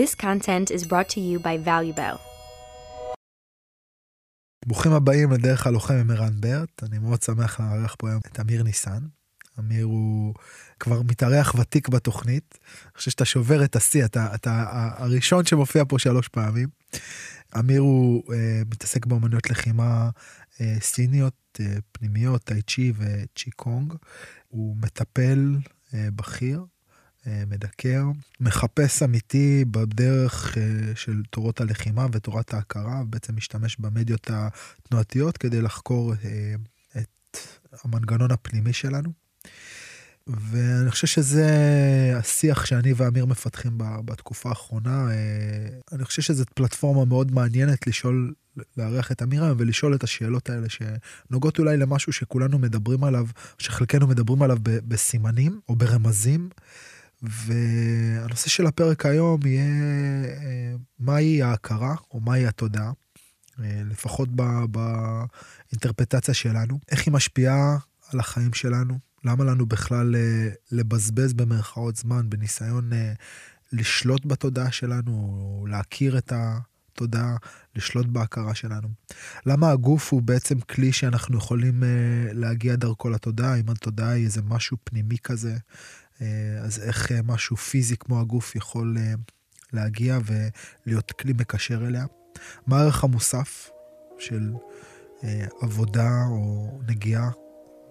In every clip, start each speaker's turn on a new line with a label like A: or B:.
A: This content is brought to you by ValueBell.
B: ברוכים הבאים לדרך הלוחם עם ערן ברט, אני מאוד שמח לארח פה היום את אמיר ניסן. אמיר הוא כבר מתארח ותיק בתוכנית, אני חושב שאתה שובר את השיא, אתה, אתה הראשון שמופיע פה שלוש פעמים. אמיר הוא אה, מתעסק באמנויות לחימה אה, סיניות, אה, פנימיות, טאי צ'י וצ'י קונג. הוא מטפל אה, בכיר מדקר, מחפש אמיתי בדרך אה, של תורות הלחימה ותורת ההכרה, ובעצם משתמש במדיות התנועתיות כדי לחקור אה, את המנגנון הפנימי שלנו. ואני חושב שזה השיח שאני ואמיר מפתחים בתקופה האחרונה. אני חושב שזו פלטפורמה מאוד מעניינת לשאול, לארח את אמיר היום ולשאול את השאלות האלה שנוגעות אולי למשהו שכולנו מדברים עליו, שחלקנו מדברים עליו בסימנים או ברמזים. והנושא של הפרק היום יהיה אה, מהי ההכרה או מהי התודעה, אה, לפחות באינטרפטציה שלנו, איך היא משפיעה על החיים שלנו, למה לנו בכלל אה, לבזבז במרכאות זמן בניסיון לשלוט בתודעה שלנו, או להכיר את התודעה, לשלוט בהכרה שלנו. למה הגוף הוא בעצם כלי שאנחנו יכולים להגיע דרכו לתודעה, אם התודעה היא איזה משהו פנימי כזה, אז איך אה, משהו פיזי כמו הגוף יכול אה, להגיע ולהיות כלי מקשר אליה? מה הערך המוסף של עבודה או נגיעה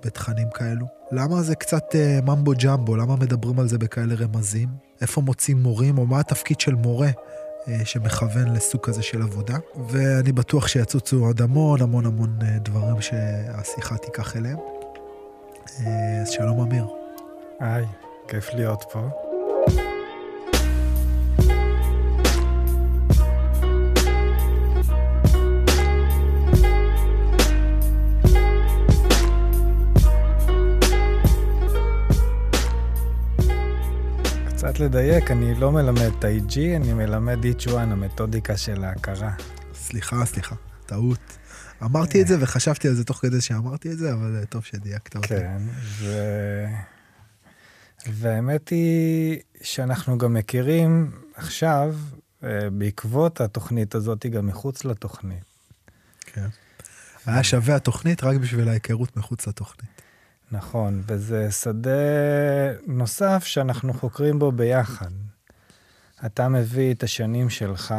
B: בתכנים כאלו? למה זה קצת ממבו ג'מבו? למה מדברים על זה בכאלה רמזים? איפה מוצאים מורים, או מה התפקיד של מורה שמכוון לסוג כזה של עבודה? ואני בטוח שיצוצו עוד המון המון המון דברים שהשיחה תיקח אליהם. אז שלום אמיר.
C: היי. כיף להיות פה. קצת לדייק, אני לא מלמד טאי-ג'י, אני מלמד איצ'ואן, המתודיקה של ההכרה.
B: סליחה, סליחה, טעות. אמרתי את זה וחשבתי על זה תוך כדי שאמרתי את זה, אבל טוב שדייקת אותי.
C: כן, ו... והאמת היא שאנחנו גם מכירים עכשיו, אה, בעקבות התוכנית הזאת, גם מחוץ לתוכנית.
B: כן. היה שווה התוכנית רק בשביל ההיכרות מחוץ לתוכנית.
C: נכון, וזה שדה נוסף שאנחנו חוקרים בו ביחד. אתה מביא את השנים שלך,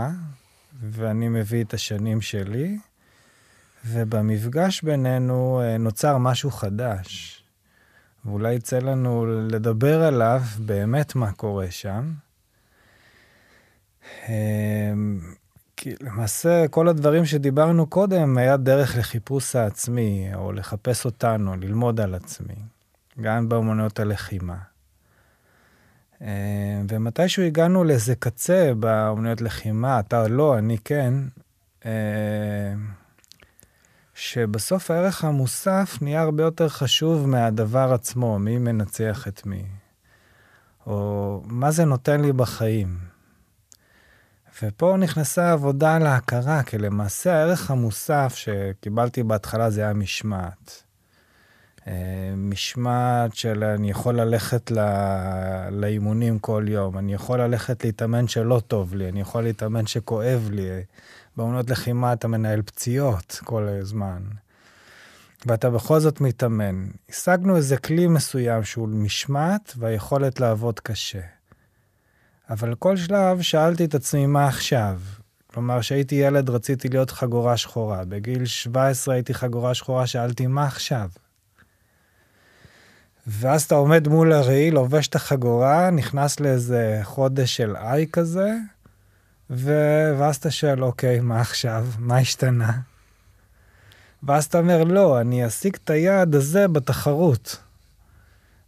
C: ואני מביא את השנים שלי, ובמפגש בינינו אה, נוצר משהו חדש. ואולי יצא לנו לדבר עליו באמת מה קורה שם. אמ, כי למעשה כל הדברים שדיברנו קודם היה דרך לחיפוש העצמי, או לחפש אותנו, ללמוד על עצמי, גם באמנויות הלחימה. אמ, ומתישהו הגענו לאיזה קצה באמנויות לחימה, אתה לא, אני כן, אמ, שבסוף הערך המוסף נהיה הרבה יותר חשוב מהדבר עצמו, מי מנצח את מי, או מה זה נותן לי בחיים. ופה נכנסה עבודה על ההכרה, כי למעשה הערך המוסף שקיבלתי בהתחלה זה היה משמעת. אה, משמעת של אני יכול ללכת לא, לאימונים כל יום, אני יכול ללכת להתאמן שלא טוב לי, אני יכול להתאמן שכואב לי. באמנות לחימה אתה מנהל פציעות כל הזמן, ואתה בכל זאת מתאמן. השגנו איזה כלי מסוים שהוא משמעת והיכולת לעבוד קשה. אבל כל שלב שאלתי את עצמי, מה עכשיו? כלומר, כשהייתי ילד רציתי להיות חגורה שחורה. בגיל 17 הייתי חגורה שחורה, שאלתי, מה עכשיו? ואז אתה עומד מול הראי, לובש את החגורה, נכנס לאיזה חודש של איי כזה, ו... ואז אתה שואל, אוקיי, מה עכשיו? מה השתנה? ואז אתה אומר, לא, אני אשיג את היעד הזה בתחרות.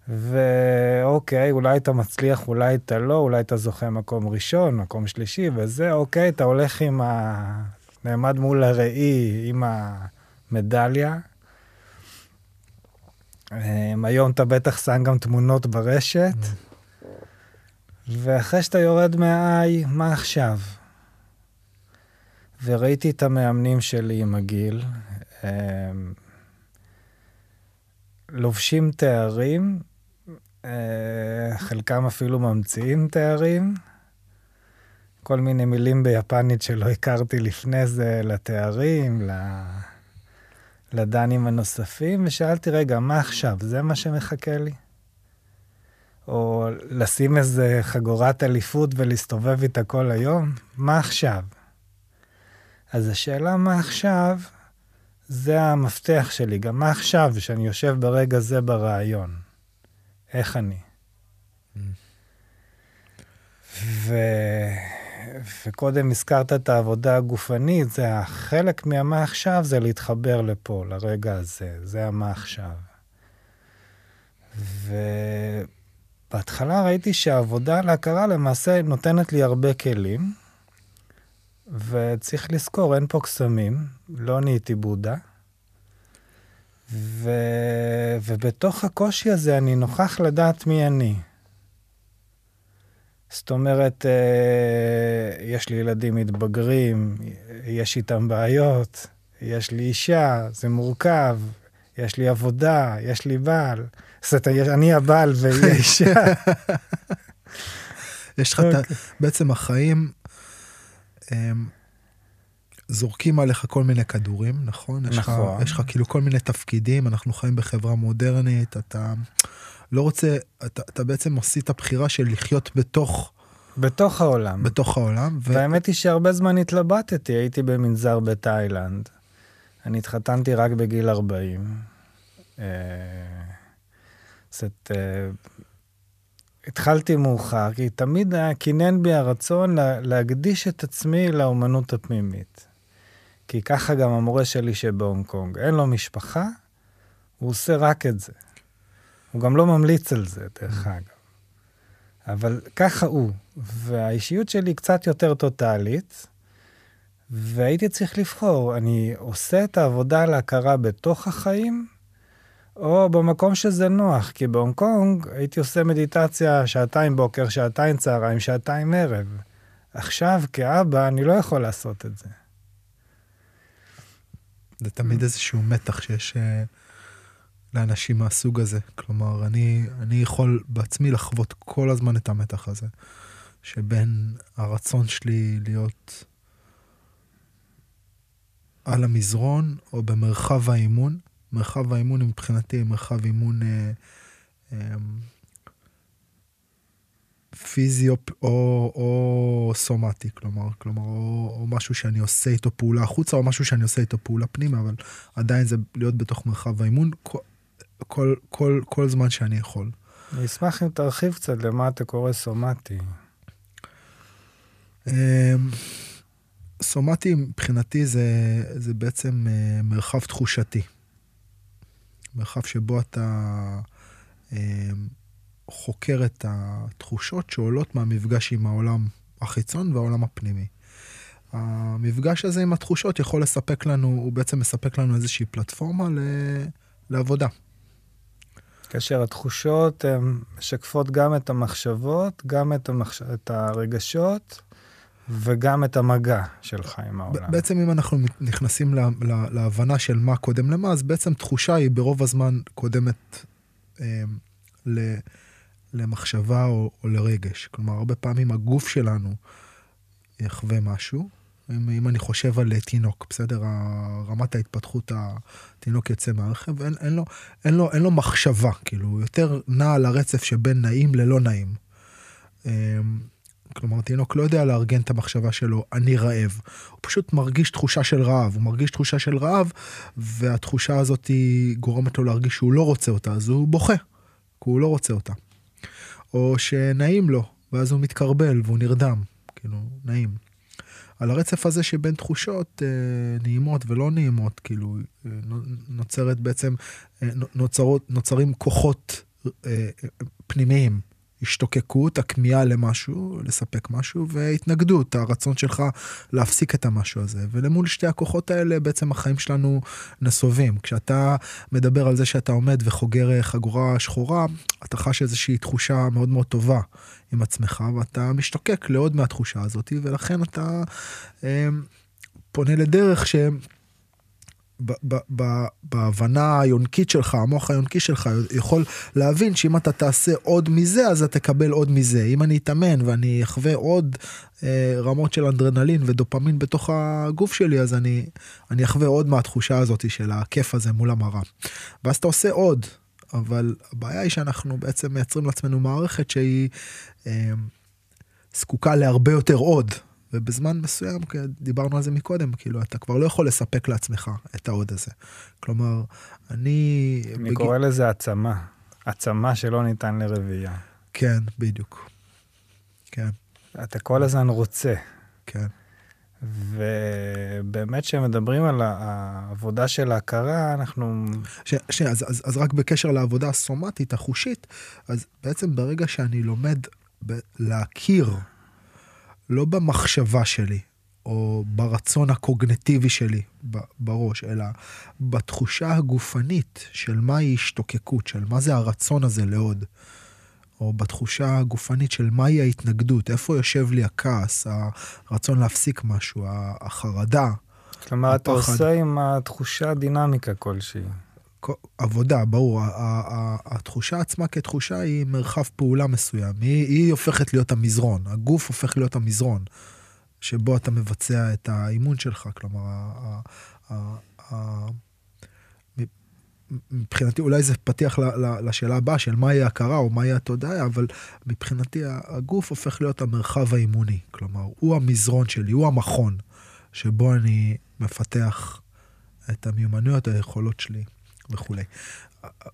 C: ואוקיי, אולי אתה מצליח, אולי אתה לא, אולי אתה זוכה מקום ראשון, מקום שלישי, וזה, אוקיי, אתה הולך עם ה... נעמד מול הראי עם המדליה. אמ, היום אתה בטח שם גם תמונות ברשת. Mm. ואחרי שאתה יורד מהאי, מה עכשיו? וראיתי את המאמנים שלי עם הגיל, הם לובשים תארים, אה, חלקם אפילו ממציאים תארים, כל מיני מילים ביפנית שלא הכרתי לפני זה, לתארים, לדנים הנוספים, ושאלתי, רגע, מה עכשיו? זה מה שמחכה לי? או לשים איזה חגורת אליפות ולהסתובב איתה כל היום? מה עכשיו? אז השאלה מה עכשיו, זה המפתח שלי. גם מה עכשיו, שאני יושב ברגע זה ברעיון? איך אני? ו... וקודם הזכרת את העבודה הגופנית, זה החלק מהמה עכשיו זה להתחבר לפה, לרגע הזה, זה המה עכשיו. ובהתחלה ראיתי שהעבודה להכרה למעשה נותנת לי הרבה כלים, וצריך לזכור, אין פה קסמים, לא נהייתי בודה. ו... ובתוך הקושי הזה אני נוכח לדעת מי אני. זאת אומרת, אה, יש לי ילדים מתבגרים, יש איתם בעיות, יש לי אישה, זה מורכב, יש לי עבודה, יש לי בעל. זאת אומרת, אני הבעל והיא האישה.
B: יש לך את ה... אוקיי. בעצם החיים הם, זורקים עליך כל מיני כדורים, נכון? נכון. יש לך כאילו כל מיני תפקידים, אנחנו חיים בחברה מודרנית, אתה... לא רוצה, אתה, אתה בעצם עשית בחירה של לחיות בתוך...
C: בתוך העולם.
B: בתוך העולם.
C: ו... והאמת היא שהרבה זמן התלבטתי, הייתי במנזר בתאילנד. אני התחתנתי רק בגיל 40. אה, זאת, אה, התחלתי מאוחר, כי תמיד היה קינן בי הרצון לה, להקדיש את עצמי לאומנות הפנימית. כי ככה גם המורה שלי שבהונג קונג, אין לו משפחה, הוא עושה רק את זה. הוא גם לא ממליץ על זה, דרך mm. אגב. אבל ככה הוא. והאישיות שלי קצת יותר טוטאלית, והייתי צריך לבחור, אני עושה את העבודה להכרה בתוך החיים, או במקום שזה נוח, כי בהונג קונג הייתי עושה מדיטציה שעתיים בוקר, שעתיים צהריים, שעתיים ערב. עכשיו, כאבא, אני לא יכול לעשות את זה.
B: זה תמיד איזשהו מתח שיש... Uh... לאנשים מהסוג הזה. כלומר, אני, אני יכול בעצמי לחוות כל הזמן את המתח הזה, שבין הרצון שלי להיות על המזרון או במרחב האימון. מרחב האימון מבחינתי מרחב אימון אה, אה, פיזי או, או, או סומטי, כלומר, כלומר או, או משהו שאני עושה איתו פעולה החוצה, או משהו שאני עושה איתו פעולה פנימה, אבל עדיין זה להיות בתוך מרחב האימון. כל, כל, כל זמן שאני יכול.
C: אני אשמח אם תרחיב קצת למה אתה קורא סומטי.
B: אמ, סומטי מבחינתי זה, זה בעצם אה, מרחב תחושתי. מרחב שבו אתה אמ, חוקר את התחושות שעולות מהמפגש עם העולם החיצון והעולם הפנימי. המפגש הזה עם התחושות יכול לספק לנו, הוא בעצם מספק לנו איזושהי פלטפורמה ל, לעבודה.
C: כאשר התחושות הן משקפות גם את המחשבות, גם את, המחש... את הרגשות וגם את המגע שלך עם העולם.
B: בעצם אם אנחנו נכנסים לה, לה, להבנה של מה קודם למה, אז בעצם תחושה היא ברוב הזמן קודמת אה, ל, למחשבה או, או לרגש. כלומר, הרבה פעמים הגוף שלנו יחווה משהו, אם, אם אני חושב על תינוק, בסדר? רמת ההתפתחות, התינוק יוצא מהרכב, אין, אין, לו, אין, לו, אין לו מחשבה, כאילו, הוא יותר נע על הרצף שבין נעים ללא נעים. אמ, כלומר, תינוק לא יודע לארגן את המחשבה שלו, אני רעב. הוא פשוט מרגיש תחושה של רעב, הוא מרגיש תחושה של רעב, והתחושה הזאת היא גורמת לו להרגיש שהוא לא רוצה אותה, אז הוא בוכה, כי הוא לא רוצה אותה. או שנעים לו, ואז הוא מתקרבל והוא נרדם, כאילו, נעים. על הרצף הזה שבין תחושות אה, נעימות ולא נעימות, כאילו, אה, נוצרת בעצם, אה, נוצרות, נוצרים כוחות אה, אה, פנימיים. השתוקקות, הכמיהה למשהו, לספק משהו, והתנגדות, הרצון שלך להפסיק את המשהו הזה. ולמול שתי הכוחות האלה בעצם החיים שלנו נסובים. כשאתה מדבר על זה שאתה עומד וחוגר חגורה שחורה, אתה חש איזושהי תחושה מאוד מאוד טובה עם עצמך, ואתה משתוקק לעוד מהתחושה הזאת, ולכן אתה אה, פונה לדרך ש... ב- ב- בהבנה היונקית שלך, המוח היונקי שלך יכול להבין שאם אתה תעשה עוד מזה, אז אתה תקבל עוד מזה. אם אני אתאמן ואני אחווה עוד אה, רמות של אנדרנלין ודופמין בתוך הגוף שלי, אז אני, אני אחווה עוד מהתחושה הזאת של הכיף הזה מול המראה. ואז אתה עושה עוד, אבל הבעיה היא שאנחנו בעצם מייצרים לעצמנו מערכת שהיא אה, זקוקה להרבה יותר עוד. ובזמן מסוים, דיברנו על זה מקודם, כאילו, אתה כבר לא יכול לספק לעצמך את העוד הזה. כלומר, אני...
C: אני בג... קורא לזה עצמה. עצמה שלא ניתן לרבייה.
B: כן, בדיוק. כן.
C: אתה כל הזמן רוצה.
B: כן.
C: ובאמת כשמדברים על העבודה של ההכרה, אנחנו...
B: שנייה, אז, אז, אז רק בקשר לעבודה הסומטית, החושית, אז בעצם ברגע שאני לומד ב- להכיר לא במחשבה שלי, או ברצון הקוגנטיבי שלי בראש, אלא בתחושה הגופנית של מהי השתוקקות, של מה זה הרצון הזה לעוד, או בתחושה הגופנית של מהי ההתנגדות, איפה יושב לי הכעס, הרצון להפסיק משהו, החרדה.
C: כלומר, אתה עושה עם התחושה דינמיקה כלשהי.
B: עבודה, ברור, התחושה עצמה כתחושה היא מרחב פעולה מסוים, היא, היא הופכת להיות המזרון, הגוף הופך להיות המזרון, שבו אתה מבצע את האימון שלך, כלומר, מבחינתי אולי זה פתיח לשאלה הבאה של מהי ההכרה או מהי התודעה, אבל מבחינתי הגוף הופך להיות המרחב האימוני, כלומר, הוא המזרון שלי, הוא המכון שבו אני מפתח את המיומנויות, היכולות שלי. וכולי.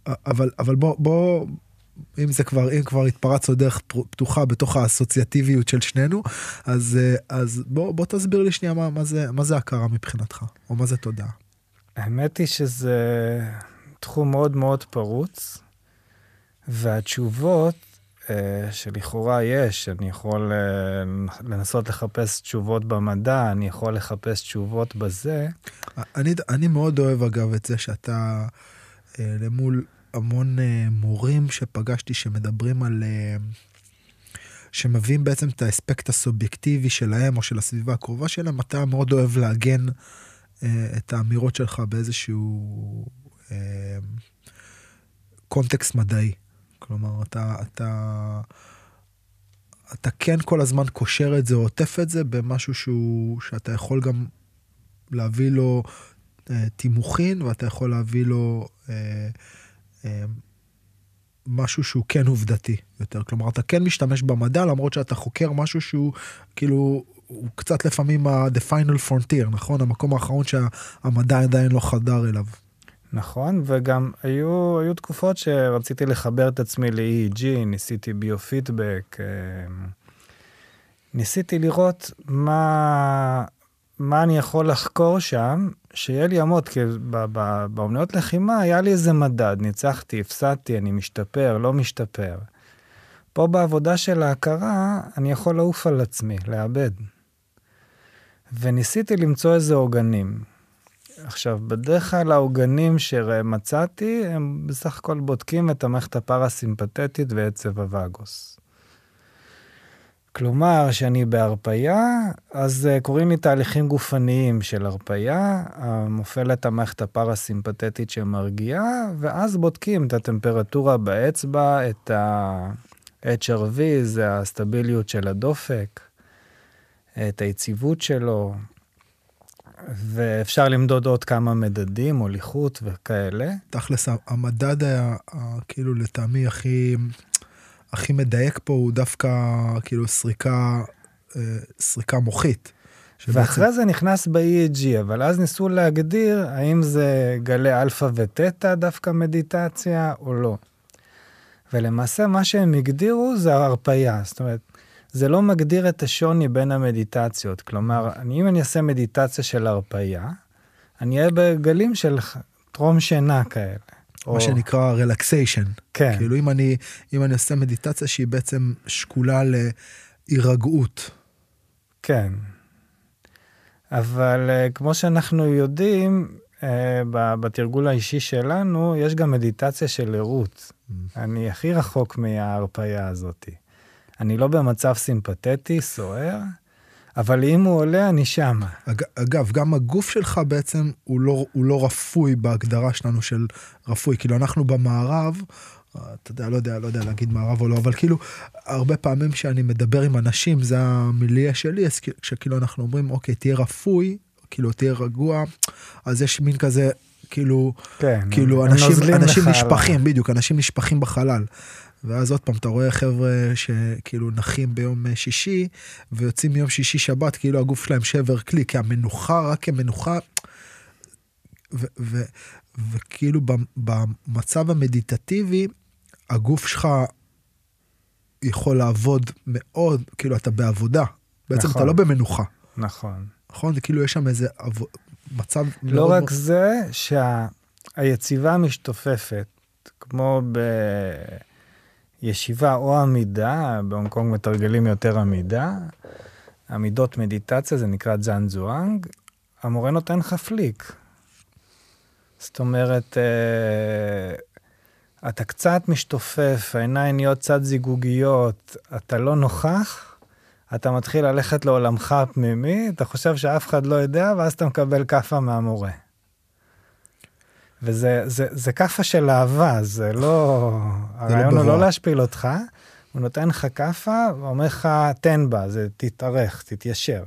B: אבל, אבל בוא, בוא, אם זה כבר, אם כבר התפרצנו דרך פתוחה בתוך האסוציאטיביות של שנינו, אז, אז בוא, בוא תסביר לי שנייה מה, מה, זה, מה זה הכרה מבחינתך, או מה זה תודעה.
C: האמת היא שזה תחום מאוד מאוד פרוץ, והתשובות שלכאורה יש, אני יכול אה, לנסות לחפש תשובות במדע, אני יכול לחפש תשובות בזה.
B: אני, אני מאוד אוהב אגב את זה שאתה אה, למול המון מורים שפגשתי שמדברים על... שמביאים בעצם את האספקט הסובייקטיבי שלהם או של הסביבה הקרובה שלהם, אתה מאוד אוהב לעגן את האמירות שלך באיזשהו קונטקסט מדעי. כלומר, אתה, אתה, אתה כן כל הזמן קושר את זה עוטף את זה במשהו שהוא, שאתה יכול גם להביא לו אה, תימוכין, ואתה יכול להביא לו אה, אה, משהו שהוא כן עובדתי יותר. כלומר, אתה כן משתמש במדע, למרות שאתה חוקר משהו שהוא כאילו... הוא קצת לפעמים ה-the final frontier, נכון? המקום האחרון שהמדע עדיין לא חדר אליו.
C: נכון, וגם היו, היו תקופות שרציתי לחבר את עצמי ל-EEG, ניסיתי ביו-פידבק, אה, ניסיתי לראות מה, מה אני יכול לחקור שם, שיהיה לי עמוד, כי באומנויות לחימה היה לי איזה מדד, ניצחתי, הפסדתי, אני משתפר, לא משתפר. פה בעבודה של ההכרה, אני יכול לעוף על עצמי, לאבד. וניסיתי למצוא איזה עוגנים. עכשיו, בדרך כלל העוגנים שמצאתי, הם בסך הכל בודקים את המערכת הפרסימפטית ועצב הווגוס. כלומר, כשאני בהרפייה, אז uh, קורים לי תהליכים גופניים של הרפייה, מופעלת המערכת הפרסימפטית שמרגיעה, ואז בודקים את הטמפרטורה באצבע, את ה-HRV, זה הסטביליות של הדופק, את היציבות שלו, ואפשר למדוד עוד כמה מדדים, הוליכות וכאלה.
B: תכלס, המדד היה כאילו לטעמי הכי, הכי מדייק פה הוא דווקא כאילו סריקה, אה, סריקה מוחית.
C: שבעצם... ואחרי זה נכנס ב-EEG, אבל אז ניסו להגדיר האם זה גלי אלפא ותטא דווקא מדיטציה או לא. ולמעשה מה שהם הגדירו זה הרפייה, זאת אומרת, זה לא מגדיר את השוני בין המדיטציות. כלומר, אני, אם אני אעשה מדיטציה של הרפייה, אני אהיה בגלים של טרום שינה כאלה.
B: מה או... שנקרא רלקסיישן.
C: כן.
B: כאילו אם אני, אם אני עושה מדיטציה שהיא בעצם שקולה להירגעות.
C: כן. אבל uh, כמו שאנחנו יודעים, uh, בתרגול האישי שלנו, יש גם מדיטציה של ערות. Mm. אני הכי רחוק מההרפייה הזאתי. אני לא במצב סימפתטי, סוער, אבל אם הוא עולה, אני שמה.
B: אג, אגב, גם הגוף שלך בעצם הוא לא, הוא לא רפוי בהגדרה שלנו של רפוי. כאילו, אנחנו במערב, אתה יודע, לא יודע, לא יודע להגיד מערב או לא, אבל כאילו, הרבה פעמים שאני מדבר עם אנשים, זה המיליה שלי, אז כשכאילו אנחנו אומרים, אוקיי, תהיה רפוי, כאילו, תהיה רגוע, אז יש מין כזה, כאילו,
C: כן,
B: כאילו, אנשים, אנשים נשפכים, בדיוק, אנשים נשפכים בחלל. ואז עוד פעם, אתה רואה חבר'ה שכאילו נחים ביום אה, שישי, ויוצאים מיום שישי שבת, כאילו הגוף שלהם שבר כלי, כי המנוחה, רק כמנוחה, ו- ו- וכאילו במ- במצב המדיטטיבי, הגוף שלך יכול לעבוד מאוד, כאילו אתה בעבודה. בעצם
C: נכון.
B: אתה לא במנוחה,
C: נכון.
B: נכון? זה כאילו יש שם איזה עבו- מצב
C: לא
B: מאוד...
C: רק זה, שהיציבה משתופפת, כמו בישיבה או עמידה, בהונג קונג מתרגלים יותר עמידה, עמידות מדיטציה, זה נקרא ז'אן זואנג, המורה נותן לך פליק. זאת אומרת, אה, אתה קצת משתופף, העיניים נהיות קצת זיגוגיות, אתה לא נוכח, אתה מתחיל ללכת לעולמך הפנימי, אתה חושב שאף אחד לא יודע, ואז אתה מקבל כאפה מהמורה. וזה זה, זה כאפה של אהבה, זה לא... הרעיון הוא. לא להשפיל אותך, הוא נותן לך כאפה ואומר לך, תן בה, זה תתארך, תתיישר.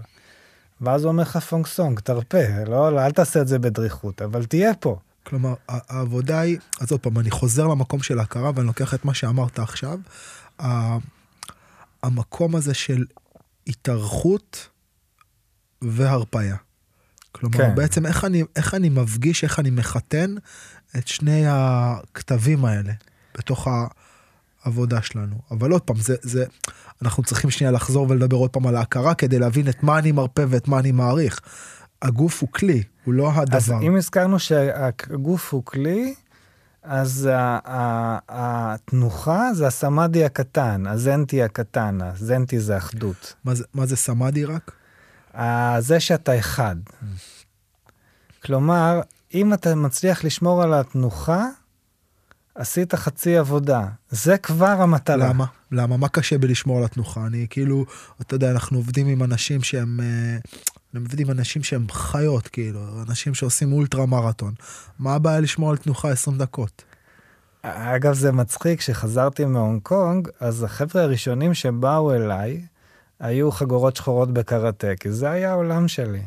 C: ואז הוא אומר לך פונג סונג, תרפה, לא, לא, אל תעשה את זה בדריכות, אבל תהיה פה.
B: כלומר, העבודה היא, אז עוד פעם, אני חוזר למקום של ההכרה ואני לוקח את מה שאמרת עכשיו. המקום הזה של התארכות והרפאיה. כלומר,
C: כן.
B: בעצם איך אני, איך אני מפגיש, איך אני מחתן את שני הכתבים האלה בתוך העבודה שלנו. אבל עוד פעם, זה, זה, אנחנו צריכים שנייה לחזור ולדבר עוד פעם על ההכרה כדי להבין את מה אני מרפא ואת מה אני מעריך. הגוף הוא כלי, הוא לא הדבר.
C: אז אם הזכרנו שהגוף הוא כלי, אז התנוחה זה הסמאדי הקטן, הזנטי הקטן, הזנטי זה אחדות.
B: מה זה, מה זה סמאדי רק?
C: זה שאתה אחד. כלומר, אם אתה מצליח לשמור על התנוחה, עשית חצי עבודה. זה כבר המטרה.
B: למה? למה? מה קשה בלשמור על התנוחה? אני כאילו, אתה יודע, אנחנו עובדים עם אנשים שהם... אה, אנחנו עובדים עם אנשים שהם חיות, כאילו, אנשים שעושים אולטרה מרתון. מה הבעיה לשמור על תנוחה 20 דקות?
C: אגב, זה מצחיק, כשחזרתי מהונג קונג, אז החבר'ה הראשונים שבאו אליי היו חגורות שחורות בקראטה, כי זה היה העולם שלי.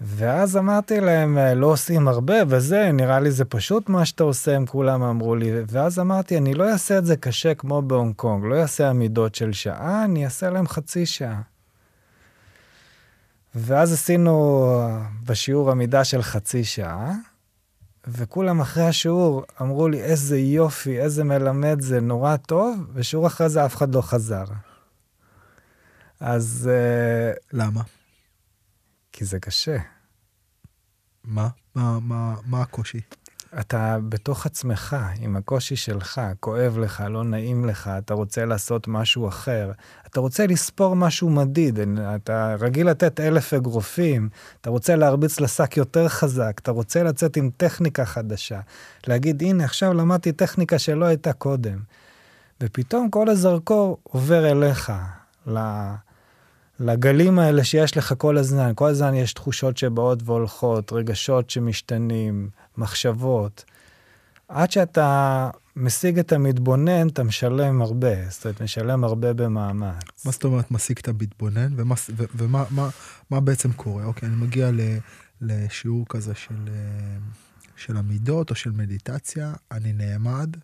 C: ואז אמרתי להם, "אה, לא עושים הרבה וזה, נראה לי זה פשוט מה שאתה עושה, הם כולם אמרו לי. ואז אמרתי, אני לא אעשה את זה קשה כמו בהונג קונג, לא אעשה עמידות של שעה, אני אעשה להם חצי שעה. ואז עשינו אה, בשיעור עמידה של חצי שעה, וכולם אחרי השיעור אמרו לי, איזה יופי, איזה מלמד זה, נורא טוב, ושיעור אחרי זה אף אחד לא חזר. אז... אה,
B: למה?
C: כי זה קשה.
B: מה? מה, מה, מה הקושי?
C: אתה בתוך עצמך, עם הקושי שלך, כואב לך, לא נעים לך, אתה רוצה לעשות משהו אחר, אתה רוצה לספור משהו מדיד, אתה רגיל לתת אלף אגרופים, אתה רוצה להרביץ לשק יותר חזק, אתה רוצה לצאת עם טכניקה חדשה, להגיד, הנה, עכשיו למדתי טכניקה שלא הייתה קודם. ופתאום כל הזרקור עובר אליך, ל- לגלים האלה שיש לך כל הזמן. כל הזמן יש תחושות שבאות והולכות, רגשות שמשתנים, מחשבות. עד שאתה משיג את המתבונן, אתה משלם הרבה. זאת אומרת, משלם הרבה במאמץ.
B: מה זאת אומרת משיג את המתבונן? ומה, ומה מה, מה בעצם קורה? אוקיי, אני מגיע ל, לשיעור כזה של, אה, של עמידות או של מדיטציה, אני נעמד,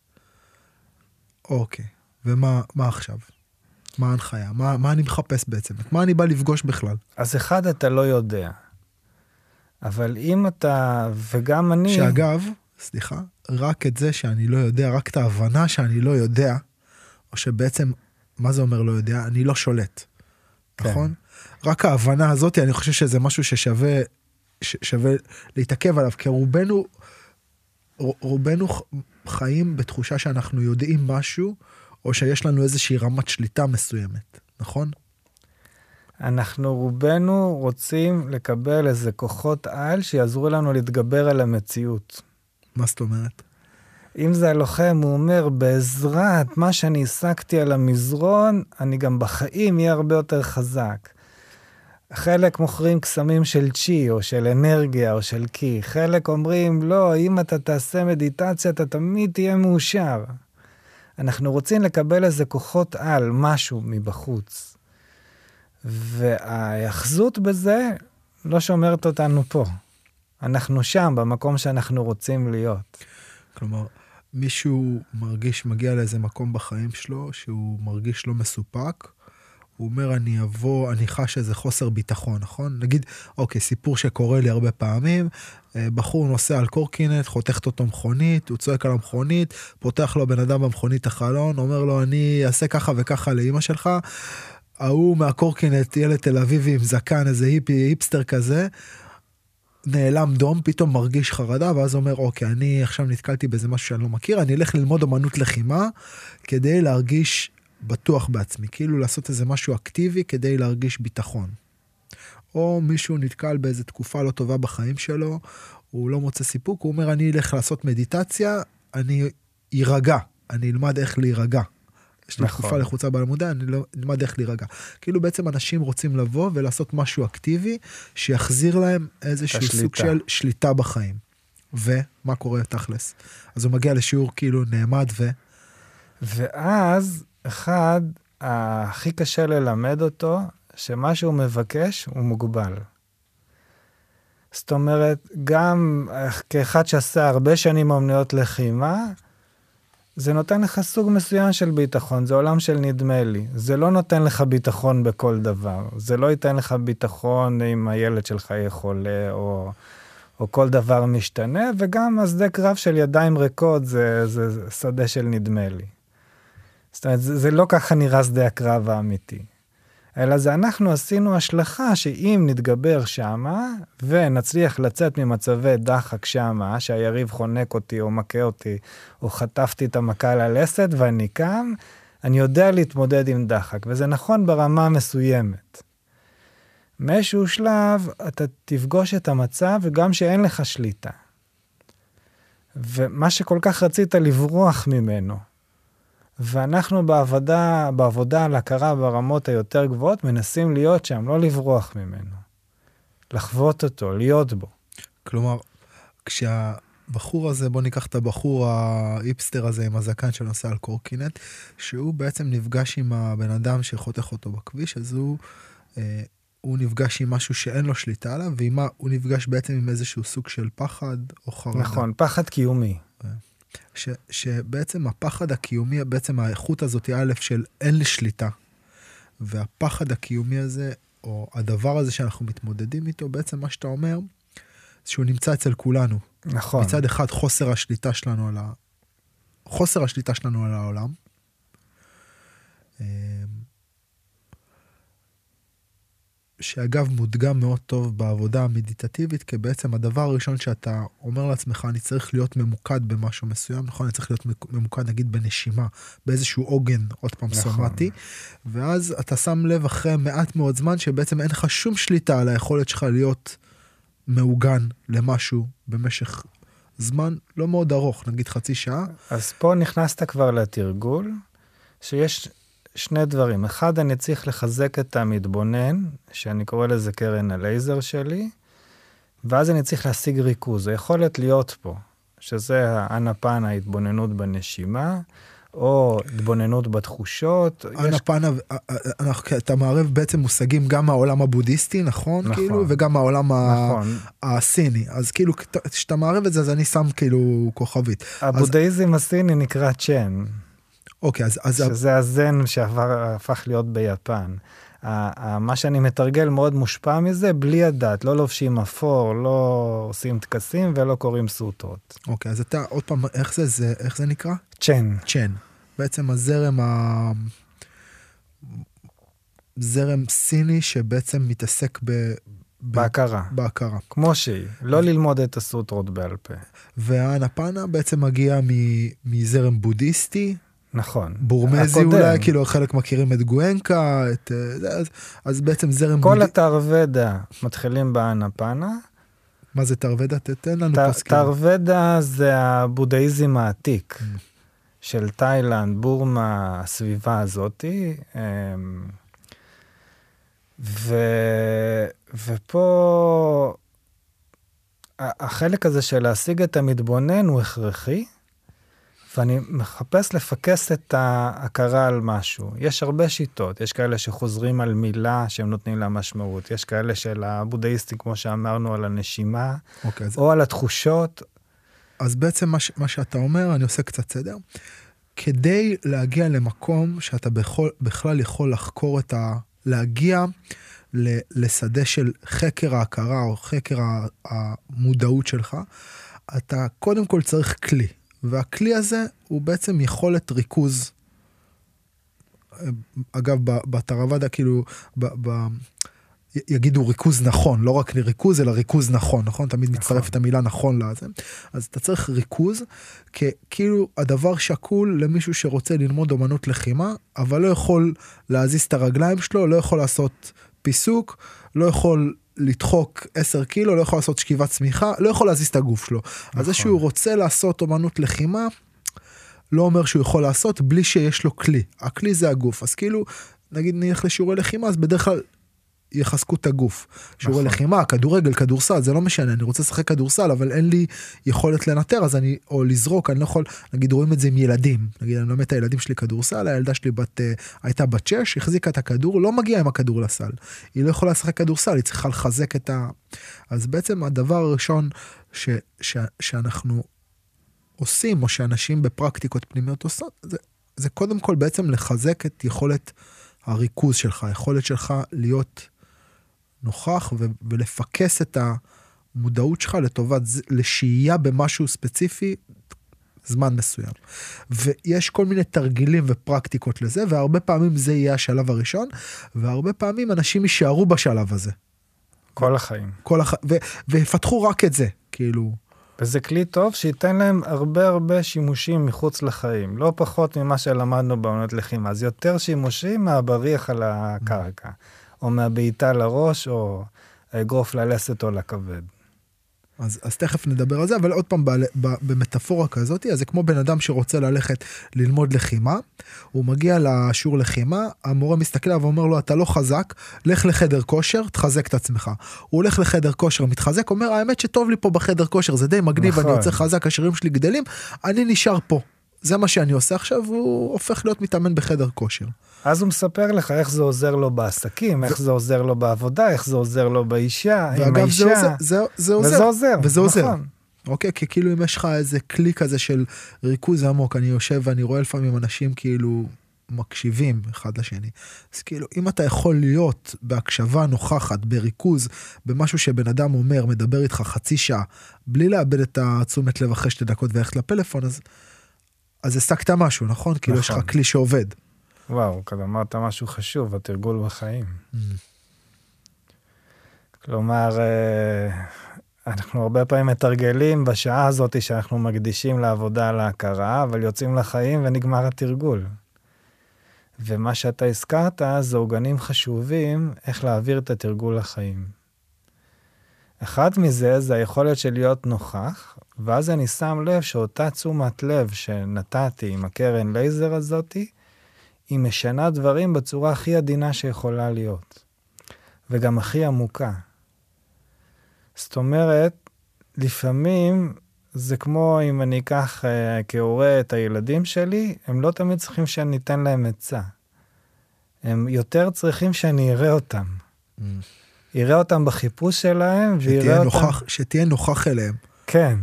B: אוקיי, ומה מה עכשיו? מה ההנחיה? מה, מה אני מחפש בעצם? את מה אני בא לפגוש בכלל?
C: אז אחד, אתה לא יודע. אבל אם אתה, וגם אני...
B: שאגב, סליחה, רק את זה שאני לא יודע, רק את ההבנה שאני לא יודע, או שבעצם, מה זה אומר לא יודע? אני לא שולט,
C: כן.
B: נכון? רק ההבנה הזאת, אני חושב שזה משהו ששווה ש- שווה להתעכב עליו, כי רובנו, רובנו חיים בתחושה שאנחנו יודעים משהו, או שיש לנו איזושהי רמת שליטה מסוימת, נכון?
C: אנחנו רובנו רוצים לקבל איזה כוחות על שיעזרו לנו להתגבר על המציאות.
B: מה זאת אומרת?
C: אם זה הלוחם, הוא אומר, בעזרת מה שאני השגתי על המזרון, אני גם בחיים אהיה הרבה יותר חזק. חלק מוכרים קסמים של צ'י, או של אנרגיה, או של קי. חלק אומרים, לא, אם אתה תעשה מדיטציה, אתה תמיד תהיה מאושר. אנחנו רוצים לקבל איזה כוחות על, משהו מבחוץ. וההיאחזות בזה לא שומרת אותנו פה. אנחנו שם, במקום שאנחנו רוצים להיות.
B: כלומר, מישהו מרגיש, מגיע לאיזה מקום בחיים שלו, שהוא מרגיש לא מסופק, הוא אומר, אני אבוא, אני חש איזה חוסר ביטחון, נכון? נגיד, אוקיי, סיפור שקורה לי הרבה פעמים, בחור נוסע על קורקינט, חותכת אותו מכונית, הוא צועק על המכונית, פותח לו בן אדם במכונית החלון, אומר לו, אני אעשה ככה וככה לאימא שלך. ההוא מהקורקינט, ילד תל אביבי עם זקן, איזה היפי, היפסטר כזה, נעלם דום, פתאום מרגיש חרדה, ואז אומר, אוקיי, אני עכשיו נתקלתי באיזה משהו שאני לא מכיר, אני אלך ללמוד אמנות לחימה כדי להרגיש בטוח בעצמי, כאילו לעשות איזה משהו אקטיבי כדי להרגיש ביטחון. או מישהו נתקל באיזה תקופה לא טובה בחיים שלו, הוא לא מוצא סיפוק, הוא אומר, אני אלך לעשות מדיטציה, אני אירגע, אני אלמד איך להירגע. יש לי נכון. תקופה לחוצה בלימודה, אני לא אלמד איך להירגע. כאילו בעצם אנשים רוצים לבוא ולעשות משהו אקטיבי, שיחזיר להם איזשהו סוג של שליטה בחיים. ומה קורה תכלס? אז הוא מגיע לשיעור כאילו נעמד ו...
C: ואז אחד, הכי קשה ללמד אותו, שמה שהוא מבקש הוא מוגבל. זאת אומרת, גם כאחד שעשה הרבה שנים אומנויות לחימה, זה נותן לך סוג מסוים של ביטחון, זה עולם של נדמה לי. זה לא נותן לך ביטחון בכל דבר. זה לא ייתן לך ביטחון אם הילד שלך יהיה חולה, או, או כל דבר משתנה, וגם השדה קרב של ידיים ריקות זה, זה שדה של נדמה לי. זאת אומרת, זה, זה לא ככה נראה שדה הקרב האמיתי. אלא זה אנחנו עשינו השלכה שאם נתגבר שמה ונצליח לצאת ממצבי דחק שמה, שהיריב חונק אותי או מכה אותי, או חטפתי את המכה ללסת ואני קם, אני יודע להתמודד עם דחק, וזה נכון ברמה מסוימת. מאיזשהו שלב אתה תפגוש את המצב וגם שאין לך שליטה. ומה שכל כך רצית לברוח ממנו, ואנחנו בעבודה, בעבודה על הכרה ברמות היותר גבוהות מנסים להיות שם, לא לברוח ממנו. לחוות אותו, להיות בו.
B: כלומר, כשהבחור הזה, בוא ניקח את הבחור האיפסטר הזה עם הזקן שנוסע על קורקינט, שהוא בעצם נפגש עם הבן אדם שחותך אותו בכביש, אז הוא, אה, הוא נפגש עם משהו שאין לו שליטה עליו, והוא נפגש בעצם עם איזשהו סוג של פחד או חרדה.
C: נכון, פחד קיומי.
B: ש, שבעצם הפחד הקיומי, בעצם האיכות הזאת, א', של אין לי שליטה. והפחד הקיומי הזה, או הדבר הזה שאנחנו מתמודדים איתו, בעצם מה שאתה אומר, שהוא נמצא אצל כולנו.
C: נכון.
B: מצד אחד חוסר השליטה שלנו על ה... חוסר השליטה שלנו על העולם. אמ, שאגב מודגם מאוד טוב בעבודה המדיטטיבית, כי בעצם הדבר הראשון שאתה אומר לעצמך, אני צריך להיות ממוקד במשהו מסוים, נכון? אני צריך להיות ממוקד נגיד בנשימה, באיזשהו עוגן, עוד פעם נכון. סומטי, ואז אתה שם לב אחרי מעט מאוד זמן שבעצם אין לך שום שליטה על היכולת שלך להיות מעוגן למשהו במשך זמן לא מאוד ארוך, נגיד חצי שעה.
C: אז פה נכנסת כבר לתרגול, שיש שני דברים. אחד, אני צריך לחזק את המתבונן, שאני קורא לזה קרן הלייזר שלי, ואז אני צריך להשיג ריכוז, היכולת להיות פה, שזה האנפן, ההתבוננות בנשימה, או התבוננות בתחושות.
B: אנפן, יש... אתה מערב בעצם מושגים גם מהעולם הבודהיסטי, נכון? נכון. כאילו, וגם מהעולם נכון. הסיני. אז כאילו, כשאתה מערב את זה, אז אני שם כאילו כוכבית.
C: הבודהיזם אז... הסיני נקרא צ'ן.
B: אוקיי, אז... אז...
C: שזה הזן שהפך להיות ביפן. מה שאני מתרגל מאוד מושפע מזה, בלי הדת, לא לובשים אפור, לא עושים טקסים ולא קוראים סוטות.
B: אוקיי, אז אתה, עוד פעם, איך זה, זה איך זה נקרא?
C: צ'ן.
B: צ'ן. בעצם הזרם ה... זרם סיני שבעצם מתעסק ב...
C: בהכרה.
B: בהכרה.
C: כמו שהיא, לא ללמוד את הסוטרות בעל פה.
B: והאנפנה בעצם מגיע מזרם בודהיסטי,
C: נכון.
B: בורמזי הקודם. אולי, כאילו חלק מכירים את גואנקה, את, אה, אז, אז בעצם זרם...
C: כל התרוודה מתחילים באנפנה.
B: מה זה תרוודה? תתן לנו
C: פסקים. תרוודה זה הבודהיזם העתיק mm. של תאילנד, בורמה, הסביבה הזאתי. אמ, ופה החלק הזה של להשיג את המתבונן הוא הכרחי, ואני מחפש לפקס את ההכרה על משהו. יש הרבה שיטות, יש כאלה שחוזרים על מילה שהם נותנים לה משמעות, יש כאלה של הבודהיסטים, כמו שאמרנו, על הנשימה, אוקיי, או על התחושות.
B: אז בעצם מה, מה שאתה אומר, אני עושה קצת סדר. כדי להגיע למקום שאתה בכל, בכלל יכול לחקור את ה... להגיע לשדה של חקר ההכרה או חקר המודעות שלך, אתה קודם כל צריך כלי. והכלי הזה הוא בעצם יכולת ריכוז. אגב, בתרוואדה, כאילו, ב, ב, יגידו ריכוז נכון, לא רק ריכוז, אלא ריכוז נכון, נכון? תמיד נכון. מצטרפת המילה נכון לזה. אז אתה צריך ריכוז, כאילו הדבר שקול למישהו שרוצה ללמוד אומנות לחימה, אבל לא יכול להזיז את הרגליים שלו, לא יכול לעשות פיסוק, לא יכול לדחוק 10 קילו, לא יכול לעשות שכיבת צמיחה, לא יכול להזיז את הגוף שלו. נכון. אז זה שהוא רוצה לעשות אומנות לחימה, לא אומר שהוא יכול לעשות בלי שיש לו כלי. הכלי זה הגוף. אז כאילו, נגיד נלך לשיעורי לחימה, אז בדרך כלל יחזקו את הגוף. שיעורי נכון. לחימה, כדורגל, כדורסל, זה לא משנה, אני רוצה לשחק כדורסל, אבל אין לי יכולת לנטר, אז אני, או לזרוק, אני לא יכול, נגיד רואים את זה עם ילדים. נגיד, אני לומד את הילדים שלי כדורסל, הילדה שלי בת, uh, הייתה בת 6, החזיקה את הכדור, לא מגיעה עם הכדור לסל. היא לא יכולה לשחק כדורסל, היא צריכה לחזק את ה... אז בעצם הדבר הראשון ש, ש, שאנחנו עושים, או שאנשים בפרקטיקות פנימיות עושות, זה, זה קודם כל בעצם לחזק את יכולת הריכוז שלך, היכולת שלך להיות נוכח ו- ולפקס את המודעות שלך לטובת, לשהייה במשהו ספציפי זמן מסוים. ויש כל מיני תרגילים ופרקטיקות לזה, והרבה פעמים זה יהיה השלב הראשון, והרבה פעמים אנשים יישארו בשלב הזה.
C: כל החיים.
B: כל הח... ו... ויפתחו רק את זה, כאילו.
C: וזה כלי טוב שייתן להם הרבה הרבה שימושים מחוץ לחיים, לא פחות ממה שלמדנו בעונות לחימה, אז יותר שימושים מהבריח על הקרקע. או מהבעיטה לראש, או האגרוף ללסת או לכבד.
B: אז, אז תכף נדבר על זה, אבל עוד פעם, ב, ב, במטאפורה כזאת, אז זה כמו בן אדם שרוצה ללכת ללמוד לחימה, הוא מגיע לשיעור לחימה, המורה מסתכל עליו ואומר לו, אתה לא חזק, לך לחדר כושר, תחזק את עצמך. הוא הולך לחדר כושר, מתחזק, אומר, האמת שטוב לי פה בחדר כושר, זה די מגניב, נכון. אני רוצה חזק, השרירים שלי גדלים, אני נשאר פה. זה מה שאני עושה עכשיו, הוא הופך להיות מתאמן בחדר כושר.
C: אז הוא מספר לך איך זה עוזר לו בעסקים, איך זה עוזר לו בעבודה, איך זה עוזר לו באישה, עם האישה.
B: זה, זה עוזר.
C: וזה עוזר,
B: וזה עוזר. נכון. אוקיי? כי כאילו אם יש לך איזה כלי כזה של ריכוז עמוק, אני יושב ואני רואה לפעמים אנשים כאילו מקשיבים אחד לשני. אז כאילו, אם אתה יכול להיות בהקשבה נוכחת, בריכוז, במשהו שבן אדם אומר, מדבר איתך חצי שעה, בלי לאבד את התשומת לב אחרי שתי דקות וללכת לפלאפון, אז, אז השגת משהו, נכון? נכון. כאילו יש לך נכון. כלי שעובד.
C: וואו, כאן אמרת משהו חשוב, התרגול בחיים. Mm. כלומר, אה, אנחנו הרבה פעמים מתרגלים בשעה הזאת שאנחנו מקדישים לעבודה על ההכרה, אבל יוצאים לחיים ונגמר התרגול. ומה שאתה הזכרת זה עוגנים חשובים איך להעביר את התרגול לחיים. אחד מזה זה היכולת של להיות נוכח, ואז אני שם לב שאותה תשומת לב שנתתי עם הקרן לייזר הזאתי, היא משנה דברים בצורה הכי עדינה שיכולה להיות, וגם הכי עמוקה. זאת אומרת, לפעמים זה כמו אם אני אקח uh, כהורה את הילדים שלי, הם לא תמיד צריכים שאני אתן להם עצה. הם יותר צריכים שאני אראה אותם. Mm. יראה אותם בחיפוש שלהם, ויראה אותם... נוכח,
B: שתהיה נוכח אליהם.
C: כן,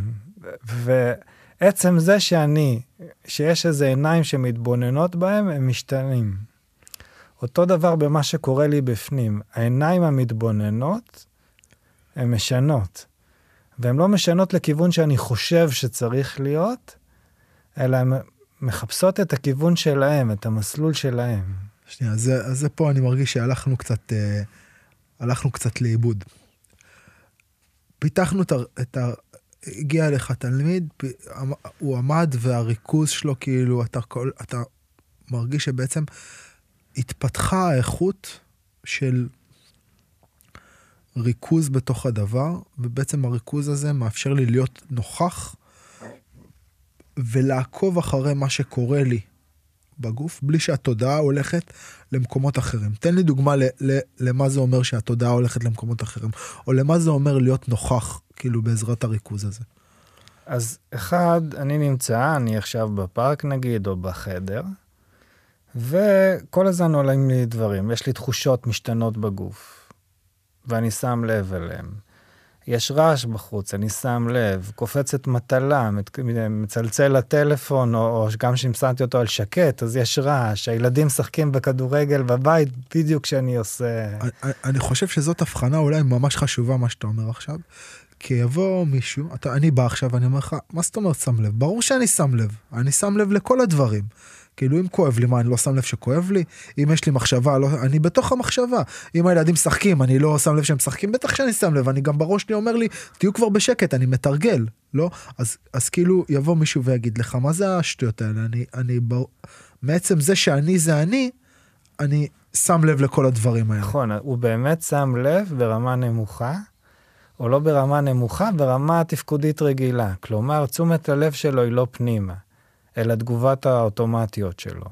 C: ועצם זה שאני שיש איזה עיניים שמתבוננות בהם, הם משתנים. אותו דבר במה שקורה לי בפנים. העיניים המתבוננות, הן משנות. והן לא משנות לכיוון שאני חושב שצריך להיות, אלא הן מחפשות את הכיוון שלהם, את המסלול שלהם.
B: שנייה, אז זה פה אני מרגיש שהלכנו קצת, אה, הלכנו קצת לאיבוד. פיתחנו את, ה, הגיע אליך תלמיד, הוא עמד והריכוז שלו, כאילו, אתה, כל, אתה מרגיש שבעצם התפתחה האיכות של ריכוז בתוך הדבר, ובעצם הריכוז הזה מאפשר לי להיות נוכח ולעקוב אחרי מה שקורה לי בגוף בלי שהתודעה הולכת למקומות אחרים. תן לי דוגמה ל, ל, למה זה אומר שהתודעה הולכת למקומות אחרים, או למה זה אומר להיות נוכח, כאילו, בעזרת הריכוז הזה.
C: אז אחד, אני נמצא, אני עכשיו בפארק נגיד, או בחדר, וכל הזמן עולים לי דברים, יש לי תחושות משתנות בגוף, ואני שם לב אליהם. יש רעש בחוץ, אני שם לב, קופצת מטלה, מצלצל לטלפון, או, או גם כששמתי אותו על שקט, אז יש רעש, הילדים משחקים בכדורגל בבית בדיוק כשאני עושה...
B: אני, אני חושב שזאת הבחנה אולי ממש חשובה, מה שאתה אומר עכשיו, כי יבוא מישהו, אתה, אני בא עכשיו ואני אומר לך, מה זאת אומרת שם לב? ברור שאני שם לב, אני שם לב לכל הדברים. כאילו אם כואב לי מה אני לא שם לב שכואב לי אם יש לי מחשבה לא אני בתוך המחשבה אם הילדים משחקים אני לא שם לב שהם משחקים בטח שאני שם לב אני גם בראש שלי אומר לי תהיו כבר בשקט אני מתרגל לא אז אז כאילו יבוא מישהו ויגיד לך מה זה השטויות האלה אני אני ב... מעצם זה שאני זה אני אני שם לב לכל הדברים האלה.
C: נכון הוא באמת שם לב ברמה נמוכה. או לא ברמה נמוכה, ברמה תפקודית רגילה. כלומר, תשומת הלב שלו היא לא פנימה. אלא תגובת האוטומטיות שלו.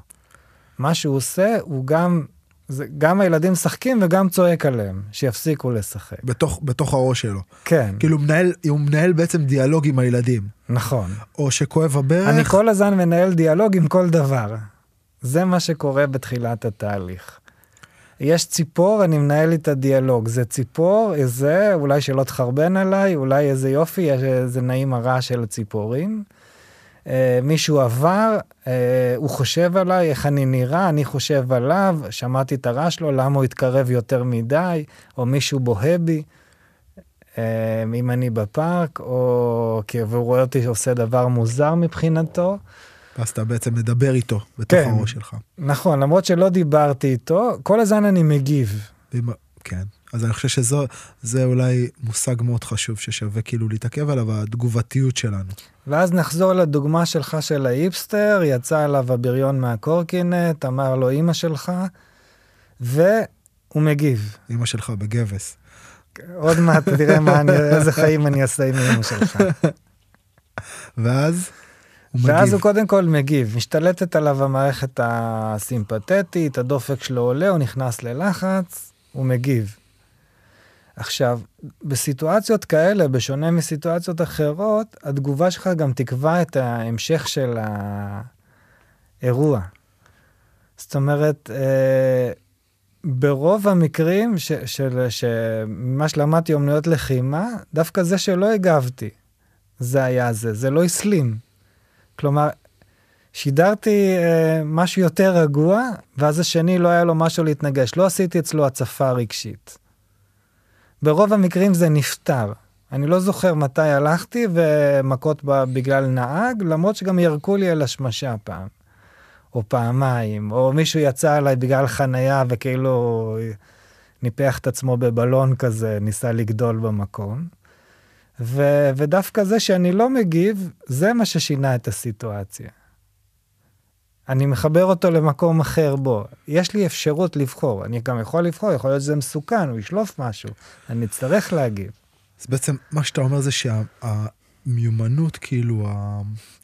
C: מה שהוא עושה, הוא גם, זה, גם הילדים משחקים וגם צועק עליהם, שיפסיקו לשחק.
B: בתוך, בתוך הראש שלו.
C: כן.
B: כאילו מנהל, הוא מנהל בעצם דיאלוג עם הילדים.
C: נכון.
B: או שכואב הברך.
C: אני כל הזמן מנהל דיאלוג עם כל דבר. זה מה שקורה בתחילת התהליך. יש ציפור, אני מנהל איתה דיאלוג. זה ציפור, איזה, אולי שלא תחרבן עליי, אולי איזה יופי, איזה נעים הרעש של הציפורים. אה, מישהו עבר, אה, הוא חושב עליי, איך אני נראה, אני חושב עליו, שמעתי את הרעש שלו, למה הוא התקרב יותר מדי, או מישהו בוהה בי, אה, אם אני בפארק, או כי הוא רואה אותי עושה דבר מוזר מבחינתו.
B: ואז אתה בעצם מדבר איתו בתוך כן, הראש שלך.
C: נכון, למרות שלא דיברתי איתו, כל הזמן אני מגיב.
B: כן. אז אני חושב שזה אולי מושג מאוד חשוב ששווה כאילו להתעכב עליו, התגובתיות שלנו.
C: ואז נחזור לדוגמה שלך של האיפסטר, יצא אליו הבריון מהקורקינט, אמר לו אימא שלך, והוא מגיב.
B: אימא שלך בגבס.
C: עוד מעט תראה מה אני, איזה חיים אני אעשה עם אימא שלך.
B: ואז?
C: הוא ואז מגיב. הוא קודם כל מגיב, משתלטת עליו המערכת הסימפתטית, הדופק שלו עולה, הוא נכנס ללחץ, הוא מגיב. עכשיו, בסיטואציות כאלה, בשונה מסיטואציות אחרות, התגובה שלך גם תקבע את ההמשך של האירוע. זאת אומרת, אה, ברוב המקרים ש, של, שמה שלמדתי אומנויות לחימה, דווקא זה שלא הגבתי, זה היה זה, זה לא הסלים. כלומר, שידרתי אה, משהו יותר רגוע, ואז השני לא היה לו משהו להתנגש. לא עשיתי אצלו הצפה רגשית. ברוב המקרים זה נפתר. אני לא זוכר מתי הלכתי ומכות בגלל נהג, למרות שגם ירקו לי על השמשה פעם, או פעמיים, או מישהו יצא עליי בגלל חנייה וכאילו ניפח את עצמו בבלון כזה, ניסה לגדול במקום. ו- ודווקא זה שאני לא מגיב, זה מה ששינה את הסיטואציה. אני מחבר אותו למקום אחר בו. יש לי אפשרות לבחור. אני גם יכול לבחור, יכול להיות שזה מסוכן, הוא ישלוף משהו. אני אצטרך להגיב.
B: אז בעצם מה שאתה אומר זה שהמיומנות, כאילו,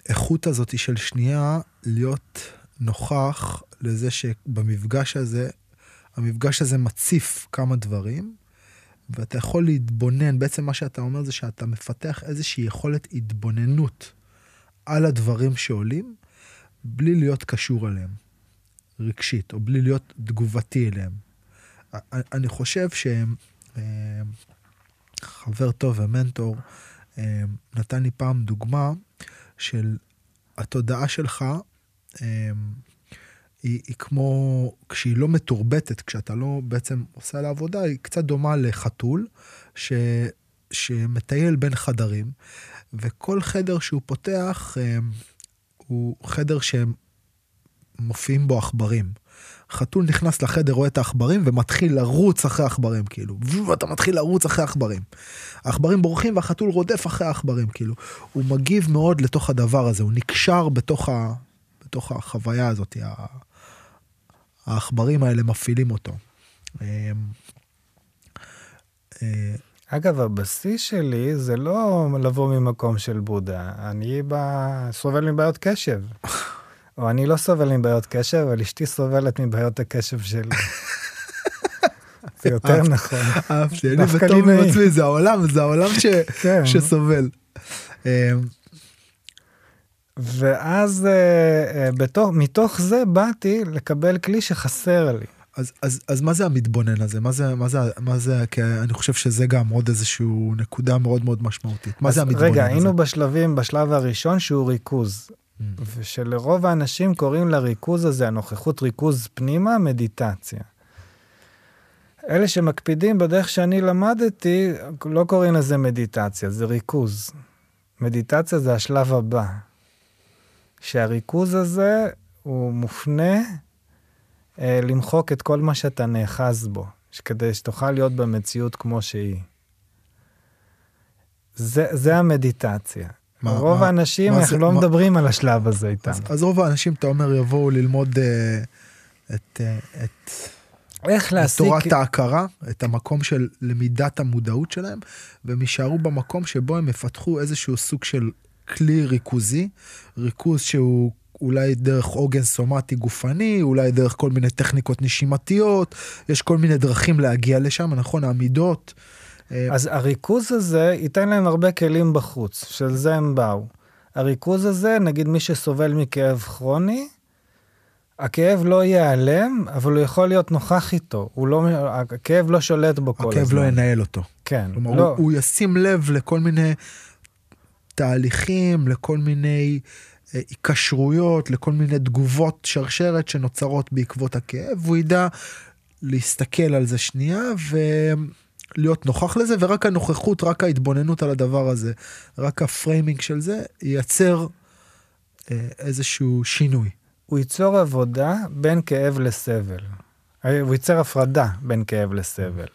B: האיכות הזאת של שנייה, להיות נוכח לזה שבמפגש הזה, המפגש הזה מציף כמה דברים, ואתה יכול להתבונן, בעצם מה שאתה אומר זה שאתה מפתח איזושהי יכולת התבוננות על הדברים שעולים, בלי להיות קשור אליהם, רגשית, או בלי להיות תגובתי אליהם. אני חושב שחבר אה, טוב ומנטור אה, נתן לי פעם דוגמה של התודעה שלך, אה, היא, היא כמו, כשהיא לא מתורבתת, כשאתה לא בעצם עושה לה עבודה, היא קצת דומה לחתול ש, שמטייל בין חדרים, וכל חדר שהוא פותח, הוא חדר שהם מופיעים בו עכברים. חתול נכנס לחדר, רואה את העכברים ומתחיל לרוץ אחרי העכברים, כאילו. ואתה מתחיל לרוץ אחרי העכברים. העכברים בורחים והחתול רודף אחרי העכברים, כאילו. הוא מגיב מאוד לתוך הדבר הזה, הוא נקשר בתוך, ה... בתוך החוויה הזאת. העכברים האלה מפעילים אותו. אמ,
C: אגב, הבסיס שלי זה לא לבוא ממקום של בודה, אני ב... סובל מבעיות קשב. או אני לא סובל מבעיות קשב, אבל אשתי סובלת מבעיות הקשב שלי. זה יותר. נכון.
B: אהבתי, אני
C: דווקא
B: וטוב
C: לי
B: עם
C: נעים.
B: עצמי, זה העולם, זה העולם
C: כן.
B: שסובל. אה,
C: ואז אה, אה, מתוך זה באתי לקבל כלי שחסר לי.
B: אז, אז, אז מה זה המתבונן הזה? מה זה, מה זה, מה זה, כי אני חושב שזה גם עוד איזשהו נקודה מאוד מאוד משמעותית. מה זה המתבונן
C: רגע,
B: הזה?
C: היינו בשלבים, בשלב הראשון שהוא ריכוז.
B: Mm.
C: ושלרוב האנשים קוראים לריכוז הזה, הנוכחות ריכוז פנימה, מדיטציה. אלה שמקפידים בדרך שאני למדתי, לא קוראים לזה מדיטציה, זה ריכוז. מדיטציה זה השלב הבא. שהריכוז הזה הוא מופנה למחוק את כל מה שאתה נאחז בו, כדי שתוכל להיות במציאות כמו שהיא. זה, זה המדיטציה.
B: מה-
C: רוב
B: מה-
C: האנשים,
B: מה
C: אנחנו
B: זה-
C: לא
B: מה-
C: מדברים על השלב הזה איתם.
B: אז, אז רוב האנשים, אתה אומר, יבואו ללמוד אה, את, אה, את,
C: איך
B: את
C: להשיג...
B: תורת ההכרה, את המקום של למידת המודעות שלהם, והם יישארו במקום שבו הם יפתחו איזשהו סוג של כלי ריכוזי, ריכוז שהוא אולי דרך עוגן סומטי גופני, אולי דרך כל מיני טכניקות נשימתיות, יש כל מיני דרכים להגיע לשם, נכון? העמידות. אה,
C: אז הריכוז הזה ייתן להם הרבה כלים בחוץ, של זה הם באו. הריכוז הזה, נגיד מי שסובל מכאב כרוני, הכאב לא ייעלם, אבל הוא יכול להיות נוכח איתו. הוא לא, הכאב לא שולט בו כל הזמן.
B: הכאב לא ינהל אותו.
C: כן,
B: כלומר,
C: לא.
B: הוא, הוא ישים לב לכל מיני תהליכים, לכל מיני היקשרויות, לכל מיני תגובות שרשרת שנוצרות בעקבות הכאב, והוא ידע להסתכל על זה שנייה ולהיות נוכח לזה, ורק הנוכחות, רק ההתבוננות על הדבר הזה, רק ה framing של זה, ייצר אה, איזשהו שינוי.
C: הוא ייצור עבודה בין כאב לסבל. אה, הוא ייצר הפרדה בין כאב לסבל.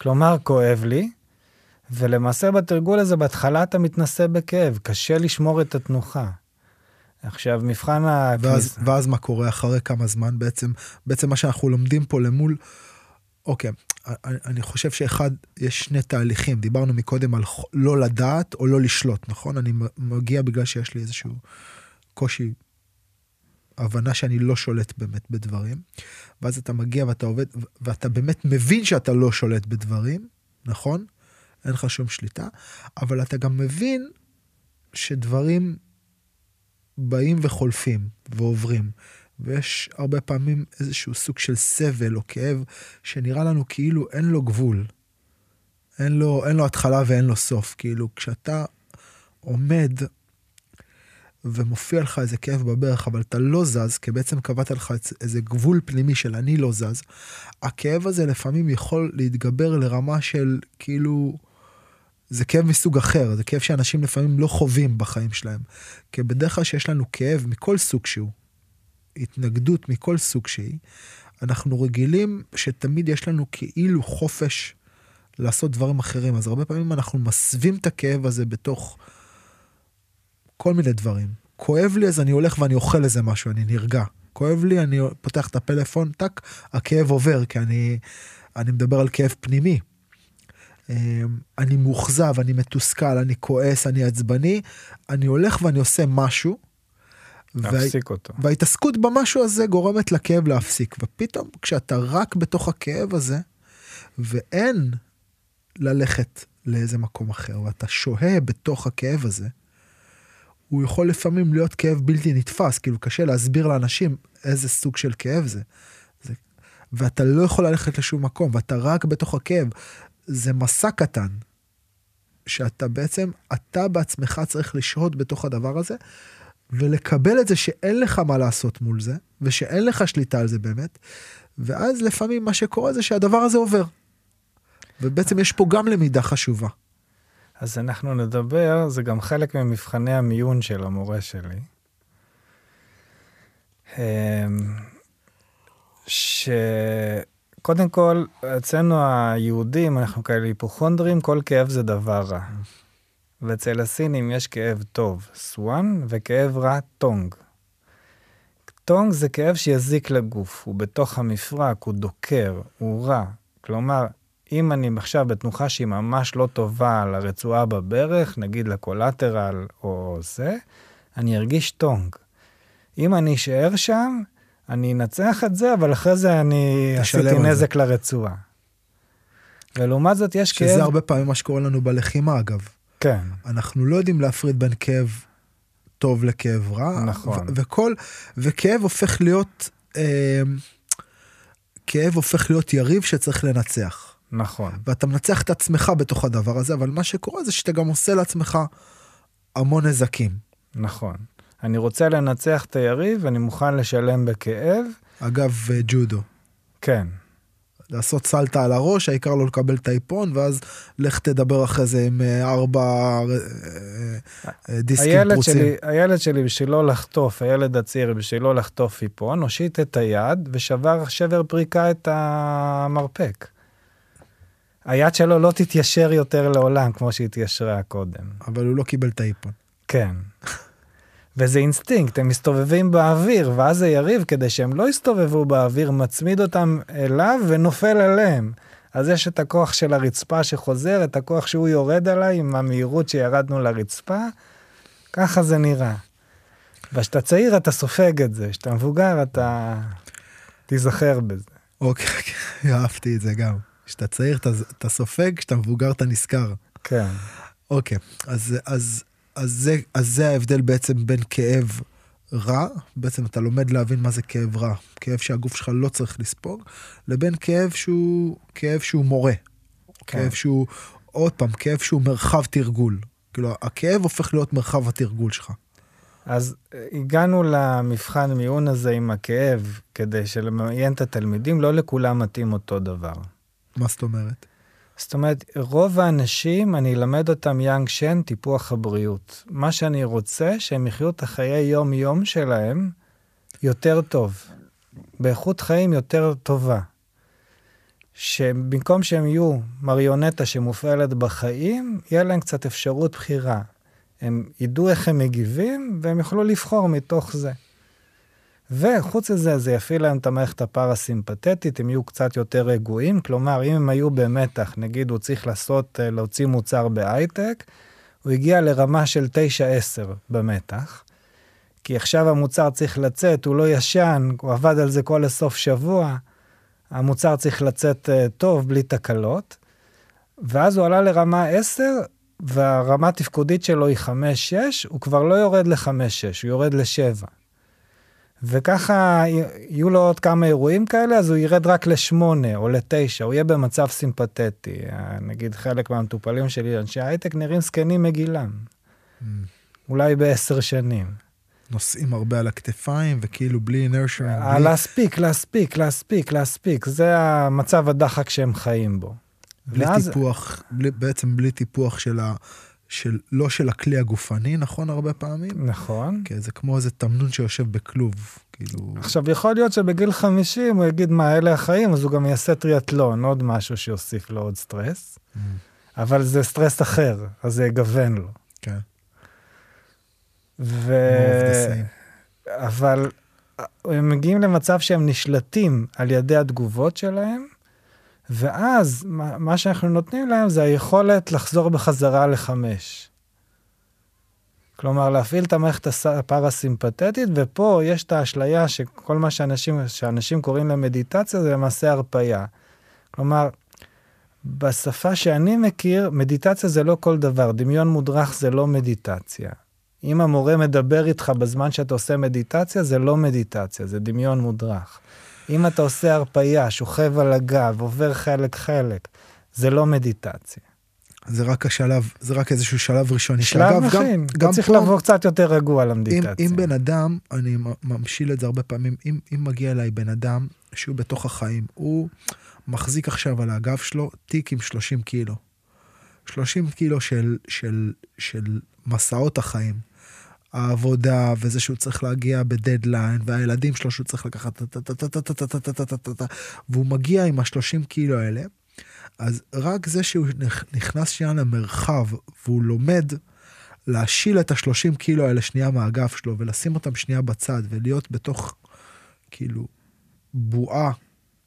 C: כלומר, כואב לי, ולמעשה בתרגול הזה, בהתחלה אתה מתנסה בכאב, קשה לשמור את התנוחה. עכשיו, מבחן
B: ואז,
C: הכניסה...
B: ואז מה קורה אחרי כמה זמן בעצם, בעצם מה שאנחנו לומדים פה למול, אוקיי, אני, חושב שאחד, יש שני תהליכים, דיברנו מקודם על לא לדעת או לא לשלוט, נכון? אני מגיע בגלל שיש לי איזשהו קושי, הבנה שאני לא שולט באמת בדברים, ואז אתה מגיע ואתה עובד, ואתה באמת מבין שאתה לא שולט בדברים, נכון? אין לך שום שליטה, אבל אתה גם מבין שדברים באים וחולפים ועוברים. ויש הרבה פעמים איזשהו סוג של סבל או כאב שנראה לנו כאילו אין לו גבול. אין לו, אין לו התחלה ואין לו סוף. כאילו, כשאתה עומד ומופיע לך איזה כאב בברך, אבל אתה לא זז, כי בעצם קבעת לך איזה גבול פנימי של אני לא זז, הכאב הזה לפעמים יכול להתגבר לרמה של כאילו... זה כאב מסוג אחר, זה כאב שאנשים לפעמים לא חווים בחיים שלהם. כי בדרך כלל שיש לנו כאב מכל סוג שהוא, התנגדות מכל סוג שהיא, אנחנו רגילים שתמיד יש לנו כאילו חופש לעשות דברים אחרים. אז הרבה פעמים אנחנו מסווים את הכאב הזה בתוך כל מיני דברים. כואב לי אז אני הולך ואני אוכל איזה משהו, אני נרגע. כואב לי, אני פותח את הפלאפון, טאק, הכאב עובר, כי אני, אני מדבר על כאב פנימי. אמ, אני מאוכזב, אני מתוסכל, אני כועס, אני עצבני, אני הולך ואני עושה משהו. וה-
C: להפסיק אותו.
B: וההתעסקות במשהו הזה גורמת לכאב להפסיק. ופתאום כשאתה רק בתוך הכאב הזה, ואין ללכת לאיזה מקום אחר, ואתה שוהה בתוך הכאב הזה, הוא יכול לפעמים להיות כאב בלתי נתפס, כאילו קשה להסביר לאנשים איזה סוג של כאב זה. זה ואתה לא יכול ללכת לשום מקום, ואתה רק בתוך הכאב. זה מסע קטן, שאתה בעצם, אתה בעצמך צריך לשהות בתוך הדבר הזה, ולקבל את זה שאין לך מה לעשות מול זה, ושאין לך שליטה על זה באמת, ואז לפעמים מה שקורה זה שהדבר הזה עובר. ובעצם יש פה גם למידה חשובה.
C: אז אנחנו נדבר, זה גם חלק ממבחני המיון של המורה שלי. אמ, שקודם כל, אצלנו היהודים, אנחנו כאלה היפוכונדרים, כל כאב זה דבר רע. ואצל הסינים יש כאב טוב, 酸, וכאב רע, 痛. 痛 זה כאב שיזיק לגוף, הוא בתוך המפרק, הוא דוקר, הוא רע. כלומר, אם אני עכשיו בתנוחה שהיא ממש לא טובה על הרצועה בברך, נגיד ל collateral או זה, אני ארגיש 痛. אם אני אשאר שם, אני אנצח את זה, אבל אחרי זה אני עשיתי
B: על זה.
C: נזק לרצועה. ולעומת זאת יש כאב...
B: שזה הרבה פעמים מה שקורה לנו בלחימה אגב.
C: כן,
B: אנחנו לא יודעים להפריד בין כאב טוב לכאב רע.
C: נכון.
B: ו- וכל, וכאב הופך להיות, אה, כאב הופך להיות יריב שצריך לנצח.
C: נכון.
B: ואתה מנצח את עצמך בתוך הדבר הזה, אבל מה שקורה זה שאתה גם עושה לעצמך המון נזקים.
C: נכון. אני רוצה לנצח את היריב, אני מוכן לשלם בכאב.
B: אגב, אה, ג'ודו.
C: כן,
B: לעשות סלטה על הראש, העיקר לא לקבל את האיפון, ואז לך תדבר אחרי זה עם אה, ארבע אה, דיסקים
C: הילד
B: פרוצים.
C: שלי, הילד שלי בשביל לא לחטוף, הילד הצעיר בשביל לא לחטוף איפון, הושיט את היד ושבר שבר פריקה את המרפק. היד שלו לא תתיישר יותר לעולם כמו שהתיישרה קודם.
B: אבל הוא לא קיבל את האיפון.
C: כן. וזה אינסטינקט, הם מסתובבים באוויר, ואז היריב, כדי שהם לא יסתובבו באוויר, מצמיד אותם אליו ונופל עליהם. אז יש את הכוח של הרצפה שחוזר, את הכוח שהוא יורד עליי עם המהירות שירדנו לרצפה, ככה זה נראה. וכשאתה צעיר אתה סופג את זה, כשאתה מבוגר אתה תיזכר בזה.
B: אוקיי, אהבתי את זה גם. כשאתה צעיר אתה, אתה סופג, כשאתה מבוגר אתה נזכר.
C: כן,
B: אוקיי, אז, אז, אז, זה, אז זה ההבדל בעצם בין כאב רע, בעצם אתה לומד להבין מה זה כאב רע, כאב שהגוף שלך לא צריך לספוג, לבין כאב שהוא, כאב שהוא מורה.
C: כן.
B: כאב שהוא, עוד פעם, כאב שהוא מרחב תרגול. כאילו, הכאב הופך להיות מרחב התרגול שלך.
C: אז הגענו למבחן מיון הזה עם הכאב, כדי שלמיין את התלמידים, לא לכולם מתאים אותו דבר.
B: מה זאת אומרת?
C: זאת אומרת, רוב האנשים, אני אלמד אותם יאנג שן, טיפוח הבריאות. מה שאני רוצה, שהם יחיו את החיי יום-יום שלהם יותר טוב, באיכות חיים יותר טובה. שבמקום שהם יהיו מריונטה שמופעלת בחיים, יהיה להם קצת אפשרות בחירה. הם ידעו איך הם מגיבים, והם יוכלו לבחור מתוך זה. וחוץ מזה, זה יפעיל להם את המערכת הפרסימפטית, הם יהיו קצת יותר רגועים, כלומר, אם הם היו במתח, נגיד הוא צריך לעשות, אה, להוציא מוצר בהייטק, הוא הגיע לרמה של 9-10 במתח, כי עכשיו המוצר צריך לצאת, הוא לא ישן, הוא עבד על זה כל הסוף שבוע, המוצר צריך לצאת אה, טוב, בלי תקלות, ואז הוא עלה לרמה 10, והרמה התפקודית שלו היא 5-6, הוא כבר לא יורד ל-5-6, הוא יורד ל-7. וככה יהיו לו עוד כמה אירועים כאלה, אז הוא ירד רק לשמונה או לתשע, הוא יהיה במצב סימפתטי. נגיד חלק מהמטופלים שלי, אנשי הייטק, נראים זקנים מגילם. אולי בעשר שנים.
B: נוסעים הרבה על הכתפיים וכאילו בלי אינרשיה.
C: אה, להספיק, להספיק, להספיק, להספיק, זה המצב הדחק שהם חיים בו.
B: בלי
C: ואז-
B: טיפוח, בלי, בעצם בלי טיפוח של ה... של, לא של הכלי הגופני, נכון הרבה פעמים?
C: נכון.
B: כי זה כמו איזה תמנון שיושב בכלוב, כאילו...
C: עכשיו, יכול להיות שבגיל 50 הוא יגיד, מה, אלה החיים, אז הוא גם יעשה טריאטלון, עוד משהו שיוסיף לו עוד סטרס.
B: Mm,
C: אבל זה סטרס אחר, אז זה יגוון לו.
B: כן.
C: ו... אבל הם מגיעים למצב שהם נשלטים על ידי התגובות שלהם, ואז מה, שאנחנו נותנים להם זה היכולת לחזור בחזרה לחמש. כלומר, להפעיל את המערכת הפרסימפטית, ופה יש את האשליה שכל מה שאנשים, שאנשים קוראים למדיטציה זה למעשה הרפייה. כלומר, בשפה שאני מכיר, מדיטציה זה לא כל דבר, דמיון מודרך זה לא מדיטציה. אם המורה מדבר איתך בזמן שאתה עושה מדיטציה, זה לא מדיטציה, זה דמיון מודרך. אם אתה עושה הרפייה, שוכב על הגב, עובר חלק-חלק, זה לא מדיטציה.
B: זה רק השלב, זה רק איזשהו שלב ראשוני.
C: שלב מכין, אתה
B: גם
C: צריך
B: פה,
C: לבוא קצת יותר רגוע
B: אם,
C: למדיטציה.
B: אם בן אדם, אני ממשיל את זה הרבה פעמים, אם, אם מגיע אליי בן אדם שהוא בתוך החיים, הוא מחזיק עכשיו על הגב שלו תיק עם 30 קילו. 30 קילו של, של, של מסעות החיים. העבודה, וזה שהוא צריך להגיע בדדליין, והילדים שלו שהוא צריך לקחת טה-טה-טה-טה-טה-טה-טה-טה, והוא מגיע עם ה-30 קילו האלה, אז רק זה שהוא נכנס שנייה למרחב והוא לומד להשיל את ה-30 קילו האלה שנייה מהאגף שלו ולשים אותם שנייה בצד ולהיות בתוך כאילו בועה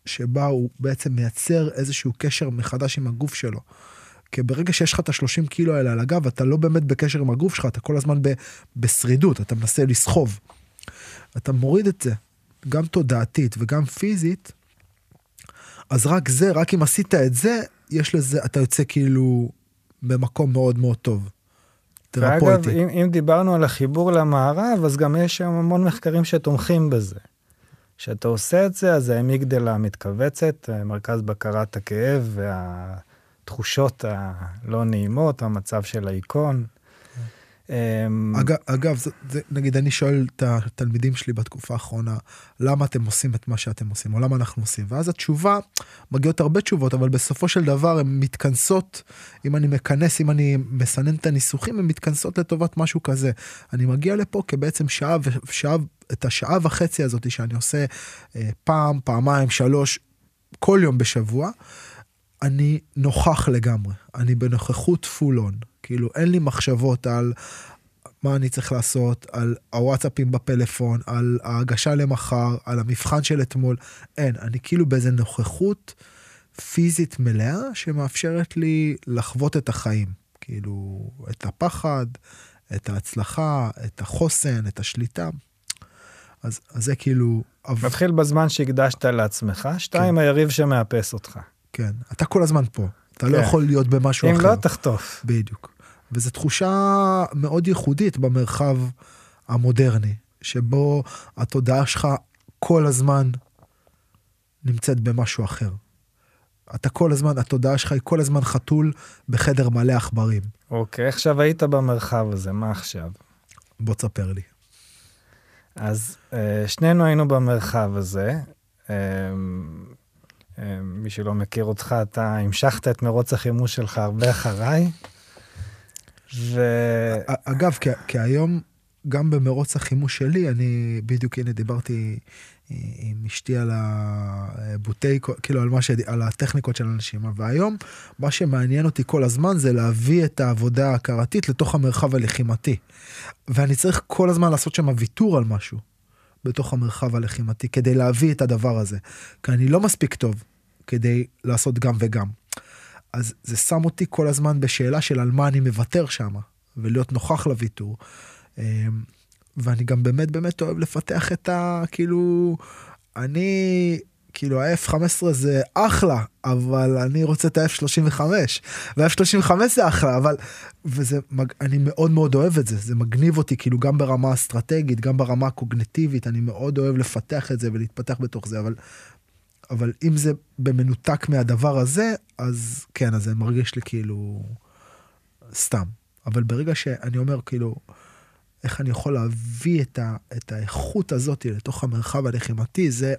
B: שבה הוא בעצם מייצר איזשהו קשר מחדש עם הגוף שלו. כי ברגע שיש לך את השלושים קילו האלה על הגב, אתה לא באמת בקשר עם הגוף שלך, אתה כל הזמן ב, בשרידות, אתה מנסה לסחוב. אתה מוריד את זה, גם תודעתית וגם פיזית, אז רק זה, רק אם עשית את זה, יש לזה, אתה יוצא כאילו במקום מאוד מאוד טוב.
C: ואגב, אם, אם דיברנו על החיבור למערב, אז גם יש שם המון מחקרים שתומכים בזה. כשאתה עושה את זה, אז האמיגדלה מתכווצת, מרכז בקרת הכאב והתחושות הלא נעימות, המצב של האיכון.
B: אמ, אגב, אגב זה, זה, נגיד אני שואל את התלמידים שלי בתקופה האחרונה, למה אתם עושים את מה שאתם עושים, או למה אנחנו עושים, ואז התשובה, מגיעות הרבה תשובות, אבל בסופו של דבר הן מתכנסות, אם אני מכנס, אם אני מסנן את הניסוחים, הן מתכנסות לטובת משהו כזה. אני מגיע לפה כבעצם שעה, ושעה, את השעה וחצי הזאת שאני עושה אה, פעם, פעמיים, שלוש, כל יום בשבוע, אני נוכח לגמרי, אני בנוכחות פול און. כאילו אין לי מחשבות על מה אני צריך לעשות, על הוואטסאפים בפלאפון, על ההגשה למחר, על המבחן של אתמול. אין, אני כאילו באיזה נוכחות פיזית מלאה שמאפשרת לי לחוות את החיים. כאילו, את הפחד, את ההצלחה, את החוסן, את השליטה. אז, אז זה כאילו...
C: מתחיל בזמן שהקדשת לעצמך, שתיים, כן. היריב שמאפס אותך.
B: כן, אתה כל הזמן פה. אתה לא כן. לא יכול להיות במשהו
C: אם
B: אחר.
C: אם לא, תחטוף.
B: בדיוק. וזו תחושה מאוד ייחודית במרחב המודרני, שבו התודעה שלך כל הזמן נמצאת במשהו אחר. אתה כל הזמן, התודעה שלך היא כל הזמן חתול בחדר מלא עכברים.
C: אוקיי, עכשיו היית במרחב הזה, מה עכשיו?
B: בוא תספר לי.
C: אז אה, שנינו היינו במרחב הזה. אה, אה, מי שלא מכיר אותך, אתה המשכת את מרוץ החימוש שלך הרבה אחריי.
B: ו... אגב, כי, כי היום, גם במרוץ החימוש שלי, אני בדיוק, הנה, דיברתי עם אשתי על הבוטי, כאילו על, ש... על הטכניקות של אנשים, והיום, מה שמעניין אותי כל הזמן זה להביא את העבודה ההכרתית לתוך המרחב הלחימתי. ואני צריך כל הזמן לעשות שם ויתור על משהו. בתוך המרחב הלחימתי כדי להביא את הדבר הזה. כי אני לא מספיק טוב כדי לעשות גם וגם. אז זה שם אותי כל הזמן בשאלה של על מה אני מוותר שם, ולהיות נוכח לוויתור. אמ, ואני גם באמת באמת אוהב לפתח את ה... כאילו, אני... כאילו ה-F-15 זה אחלה, אבל אני רוצה את ה-F-35, וה-F-35 זה אחלה, אבל... וזה, אני מאוד מאוד אוהב את זה, זה מגניב אותי, כאילו גם ברמה אסטרטגית, גם ברמה הקוגנטיבית, אני מאוד אוהב לפתח את זה ולהתפתח בתוך זה, אבל אבל אם זה במנותק מהדבר הזה, אז כן, אז זה מרגיש לי כאילו סתם. אבל ברגע שאני אומר, כאילו, איך אני יכול להביא את, ה, את האיכות הזאת לתוך המרחב הלחימתי, זה,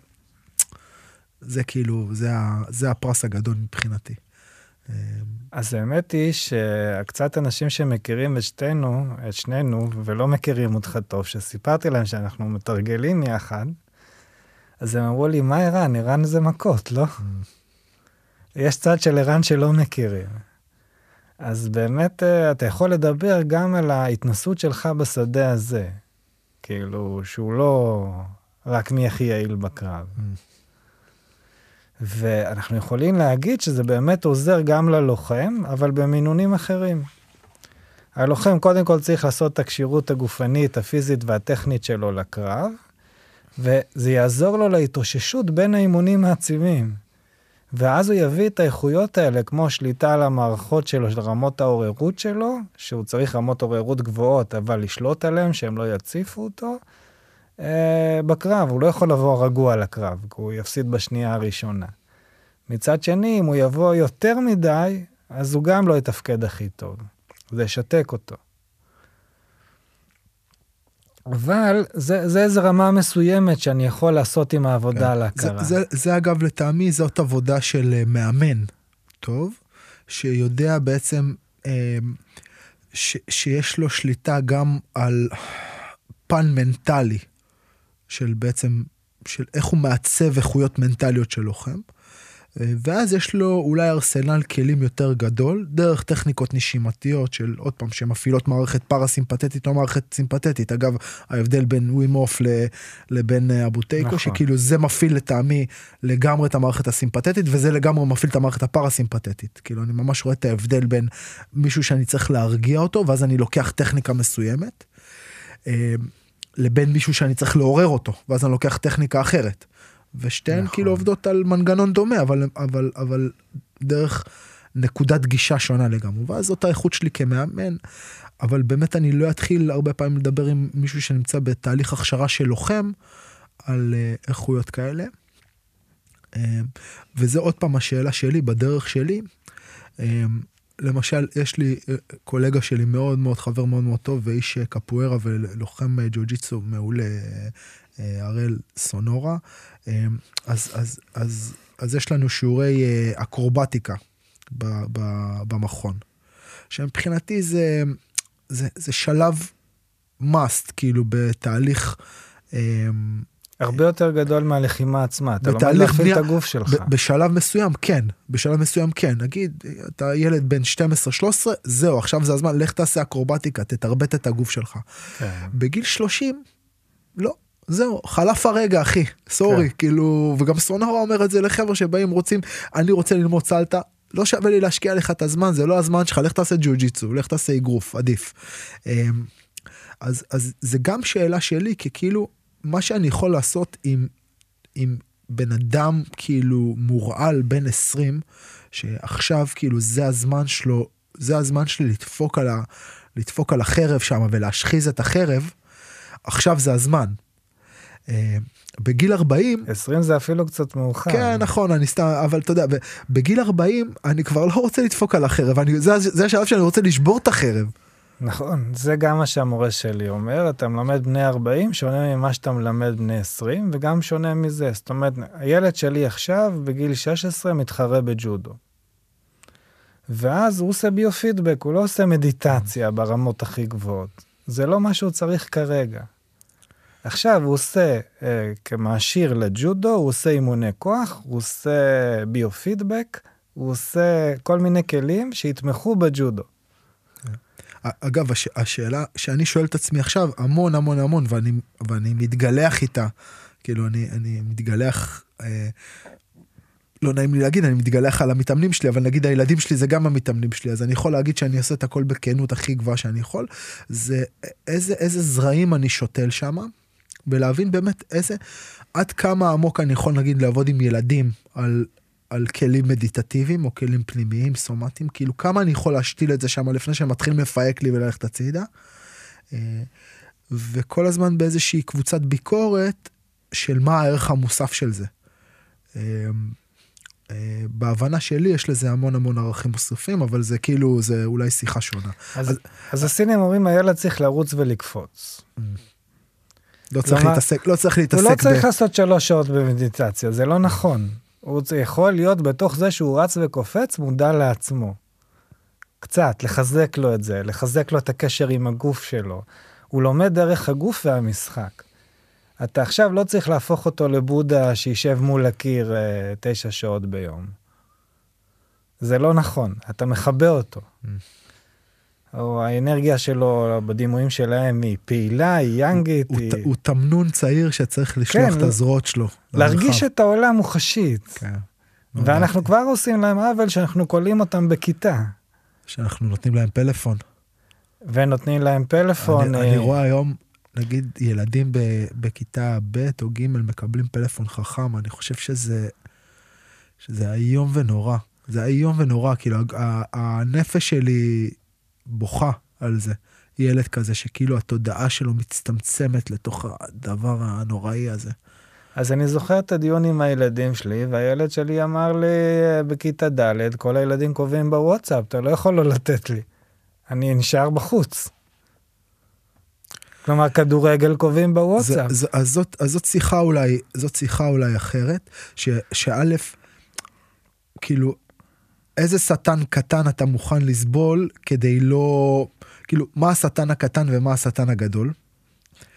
B: זה כאילו, זה, ה, זה הפרס הגדול מבחינתי.
C: אז האמת היא שקצת אנשים שמכירים את שתינו, את שנינו, ולא מכירים אותך טוב, שסיפרתי להם שאנחנו מתרגלים יחד, אז הם אמרו לי, מה ערן? ערן זה מכות, לא? Mm. יש צד של ערן שלא מכירים. אז באמת אה, אתה יכול לדבר גם על ההתנסות שלך בשדה הזה. כאילו, שהוא לא רק מי הכי יעיל בקרב. ואנחנו יכולים להגיד שזה באמת עוזר גם ללוחם, אבל במינונים אחרים. הלוחם קודם כל צריך לעשות את הכשירות הגופנית, הפיזית והטכנית שלו לקרב, וזה יעזור לו להתאוששות בין האימונים העצימים. ואז הוא יביא את האיכויות האלה, כמו שליטה על המערכות שלו, של רמות העוררות שלו, שהוא צריך רמות עוררות גבוהות, אבל לשלוט עליהן, שהם לא יציפו אותו, אה, בקרב. הוא לא יכול לבוא רגוע לקרב, כי הוא יפסיד בשנייה הראשונה. מצד שני, אם הוא יבוא יותר מדי, אז הוא גם לא יתפקד הכי טוב. זה ישתק אותו. אבל זה, זה איזה רמה מסוימת שאני יכול לעשות עם העבודה כן. על ההכרה.
B: זה, זה, זה אגב לטעמי זאת עבודה של אה, מאמן טוב, שיודע בעצם אה, ש, שיש לו שליטה גם על פן מנטלי של בעצם, של איך הוא מעצב איכויות מנטליות של לוחם. ואז יש לו אולי ארסנל כלים יותר גדול, דרך טכניקות נשימתיות של עוד פעם שמפעילות מערכת פרסימפטית או מערכת סימפטית. אגב, ההבדל בין ווימוף לבין אה, אבו תיקו, נכון. שכאילו זה מפעיל לטעמי לגמרי את המערכת הסימפטית וזה לגמרי מפעיל את המערכת הפרסימפטית. כאילו אני ממש רואה את ההבדל בין מישהו שאני צריך להרגיע אותו ואז אני לוקח טכניקה מסוימת. אה, לבין מישהו שאני צריך לעורר אותו, ואז אני לוקח טכניקה אחרת. ושתיהן
C: נכון.
B: כאילו עובדות על מנגנון דומה, אבל, אבל, אבל דרך נקודת גישה שונה לגמרי. ואז זאת האיכות שלי כמאמן, אבל באמת אני לא אתחיל הרבה פעמים לדבר עם מישהו שנמצא בתהליך הכשרה של לוחם על אה, איכויות כאלה. אה, וזה עוד פעם השאלה שלי, בדרך שלי. למשל, יש לי אה, קולגה שלי מאוד מאוד, חבר מאוד מאוד טוב, ואיש אה, קפוארה ולוחם אה, ג'ו-ג'יצו מעולה, הראל סונורה. אה, אז, אז, אז, אז יש לנו שיעורי אקרובטיקה ב- ב- במכון, שמבחינתי זה, זה, זה שלב must, כאילו, בתהליך...
C: הרבה יותר גדול מהלחימה עצמה, אתה לומד להפעיל את הגוף שלך.
B: בשלב מסוים כן, בשלב מסוים כן. נגיד, אתה ילד בן 12-13, זהו, עכשיו זה הזמן, לך תעשה אקרובטיקה, תתרבט את הגוף שלך.
C: כן.
B: בגיל 30, לא. זהו, חלף הרגע, אחי, סורי,
C: כן.
B: כאילו, וגם סונורה אומר את זה לחבר'ה שבאים רוצים, אני רוצה ללמוד סלטה, לא שווה לי להשקיע לך את הזמן, זה לא הזמן שלך, לך תעשה ג'ו-ג'יצו, לך תעשה אגרוף, עדיף. אמ, אז, אז זה גם שאלה שלי, כי כאילו, מה שאני יכול לעשות עם, עם בן אדם כאילו מורעל בן 20, שעכשיו כאילו זה הזמן שלו, זה הזמן שלי לדפוק על, ה, לדפוק על החרב שם ולהשחיז את החרב, עכשיו זה הזמן. אה, בגיל 40,
C: 20 זה אפילו קצת מאוחר.
B: כן נכון אני סתם אבל אתה יודע בגיל 40 אני כבר לא רוצה לדפוק על החרב אני זה, זה השלב שאני רוצה לשבור את החרב.
C: נכון, זה גם מה שהמורה שלי אומר, אתה מלמד בני 40, שונה ממה שאתה מלמד בני 20, וגם שונה מזה. זאת אומרת, הילד שלי עכשיו, בגיל 16, מתחרה בג'ודו. ואז הוא עושה ביו-פידבק, הוא לא עושה מדיטציה ברמות הכי גבוהות. זה לא מה שהוא צריך כרגע. עכשיו הוא עושה אה, כמעשיר לג'ודו, הוא עושה אימוני כוח, הוא עושה ביו-פידבק, הוא עושה כל מיני כלים שיתמכו בג'ודו.
B: אגב הש, השאלה שאני שואל את עצמי עכשיו המון המון המון ואני ואני מתגלח איתה כאילו אני אני מתגלח. אה, לא נעים לי להגיד אני מתגלח על המתאמנים שלי אבל נגיד הילדים שלי זה גם המתאמנים שלי אז אני יכול להגיד שאני עושה את הכל בכנות הכי גבוהה שאני יכול זה איזה איזה זרעים אני שותל שם ולהבין באמת איזה עד כמה עמוק אני יכול נגיד לעבוד עם ילדים על על כלים מדיטטיביים או כלים פנימיים סומטיים כאילו כמה אני יכול להשתיל את זה שם לפני שמתחיל מפהק לי וללכת הצידה. אה, וכל הזמן באיזושהי קבוצת ביקורת של מה הערך המוסף של זה. אה, אה, בהבנה שלי יש לזה המון המון ערכים מוספים אבל זה כאילו זה אולי שיחה שונה.
C: אז,
B: אז-
C: אז הסינים אומרים הילד צריך לרוץ ולקפוץ.
B: לא צריך להתעסק לא צריך
C: הוא
B: להתעסק
C: לא
B: ב...
C: צריך לעשות שלוש שעות במדיטציה, זה לא נכון. הוא יכול להיות בתוך זה שהוא רץ וקופץ מודע לעצמו. קצת, לחזק לו את זה, לחזק לו את הקשר עם הגוף שלו. הוא לומד דרך הגוף והמשחק. אתה עכשיו לא צריך להפוך אותו לבודה שישב מול הקיר אה, תשע שעות ביום. זה לא נכון, אתה מכבה אותו. או האנרגיה שלו בדימויים שלהם היא פעילה, היא יאנגית,
B: הוא,
C: היא...
B: הוא תמנון צעיר שצריך לשלוח
C: כן,
B: את הזרועות שלו.
C: להרגיש
B: למרחב.
C: את העולם מוחשית.
B: כן.
C: ואנחנו כבר עושים להם עוול שאנחנו כולאים אותם בכיתה,
B: שאנחנו נותנים להם פלאפון.
C: ונותנים להם פלאפון.
B: אני,
C: אה,
B: אני רואה היום, נגיד, ילדים ב, בכיתה ב' או ג' מקבלים פלאפון חכם, אני חושב שזה, שזה איום ונורא. זה איום ונורא, כאילו, הנפש שלי בוכה על זה. ילד כזה שכאילו התודעה שלו מצטמצמת לתוך הדבר הנוראי הזה.
C: אז אני זוכר את הדיון עם הילדים שלי, והילד שלי אמר לי אה, בכיתה ד', כל הילדים קובעים בוואטסאפ, אתה לא יכול לא לתת לי. אני נשאר בחוץ. כלומר, כדורגל קובעים
B: זה,
C: בוואטסאפ.
B: זה, אז, זאת, אז זאת שיחה אולי, זאת שיחה אולי אחרת, ש, שא', כאילו, איזה שטן קטן אתה מוכן לסבול כדי לא, כאילו, מה השטן הקטן ומה השטן הגדול?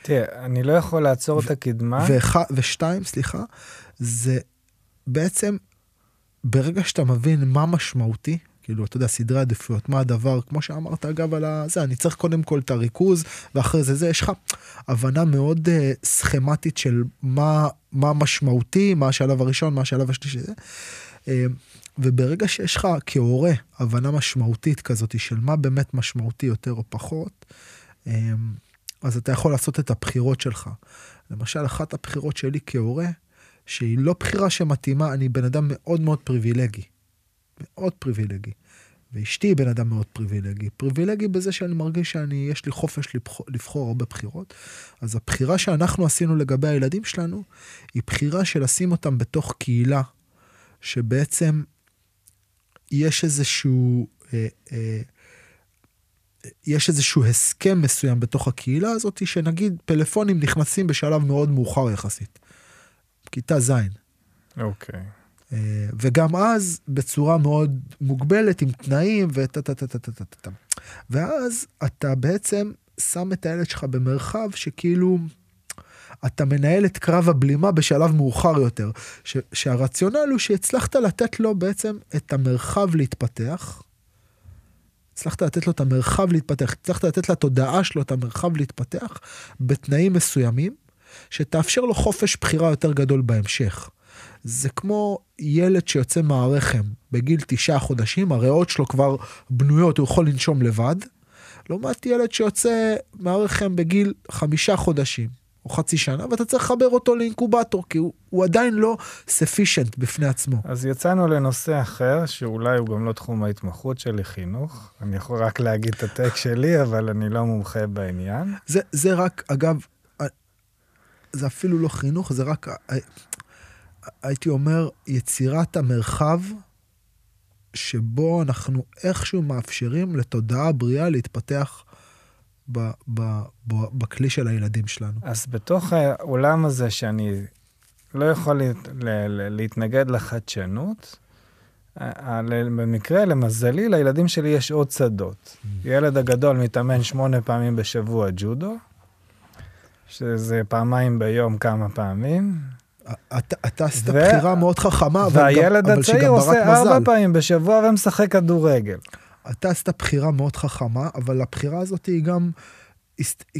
C: תראה, אני לא יכול לעצור את הקדמה.
B: ואח, ושתיים, סליחה, זה בעצם, ברגע שאתה מבין מה משמעותי, כאילו, אתה יודע, סדרי עדיפויות, מה הדבר, כמו שאמרת, אגב, על זה, אני צריך קודם כל את הריכוז, ואחרי זה, זה, יש לך הבנה מאוד uh, סכמטית של מה, מה משמעותי, מה השלב הראשון, מה השלב השלישי, זה. Uh, וברגע שיש לך כהורה הבנה משמעותית כזאת של מה באמת משמעותי יותר או פחות, um, אז אתה יכול לעשות את הבחירות שלך. למשל, אחת הבחירות שלי כהורה, שהיא לא בחירה שמתאימה, אני בן אדם מאוד מאוד פריבילגי. מאוד פריבילגי. ואשתי היא בן אדם מאוד פריבילגי. פריבילגי בזה שאני מרגיש שאני, יש לי חופש לבחור הרבה בחירות. אז הבחירה שאנחנו עשינו לגבי הילדים שלנו, היא בחירה של לשים אותם בתוך קהילה, שבעצם יש איזשהו... אה, אה, יש איזשהו הסכם מסוים בתוך הקהילה הזאת, שנגיד פלאפונים נכנסים בשלב מאוד מאוחר יחסית. כיתה ז'.
C: אוקיי.
B: אה, וגם אז בצורה מאוד מוגבלת עם תנאים וטה טה טה טה טה טה טה. ואז אתה בעצם שם את הילד שלך במרחב שכאילו אתה מנהל את קרב הבלימה בשלב מאוחר יותר. ש, שהרציונל הוא שהצלחת לתת לו בעצם את המרחב להתפתח. הצלחת לתת לו את המרחב להתפתח, הצלחת לתת לתודעה שלו את המרחב להתפתח בתנאים מסוימים, שתאפשר לו חופש בחירה יותר גדול בהמשך. זה כמו ילד שיוצא מהרחם בגיל תשעה חודשים, הריאות שלו כבר בנויות, הוא יכול לנשום לבד, לעומת ילד שיוצא מהרחם בגיל חמישה חודשים. או חצי שנה, ואתה צריך לחבר אותו לאינקובטור, כי הוא, הוא עדיין לא ספישנט בפני עצמו.
C: אז יצאנו לנושא אחר, שאולי הוא גם לא תחום ההתמחות שלי, חינוך. אני יכול רק להגיד את הטק שלי, אבל אני לא מומחה בעניין.
B: זה, זה רק, אגב, זה אפילו לא חינוך, זה רק הייתי אומר, יצירת המרחב שבו אנחנו איכשהו מאפשרים לתודעה בריאה להתפתח ב, ב, ב, בכלי של הילדים שלנו.
C: אז בתוך העולם הזה שאני לא יכול לה, לה, להתנגד לחדשנות, במקרה, למזלי, לילדים שלי יש עוד שדות. Mm. ילד הגדול מתאמן שמונה פעמים בשבוע ג'ודו, שזה פעמיים ביום כמה פעמים,
B: אתה, עשית ו... בחירה מאוד חכמה, אבל,
C: והילד
B: גם, אבל
C: הצעיר עושה ארבע פעמים בשבוע ומשחק כדורגל.
B: אתה עשית בחירה מאוד חכמה, אבל הבחירה הזאת היא גם,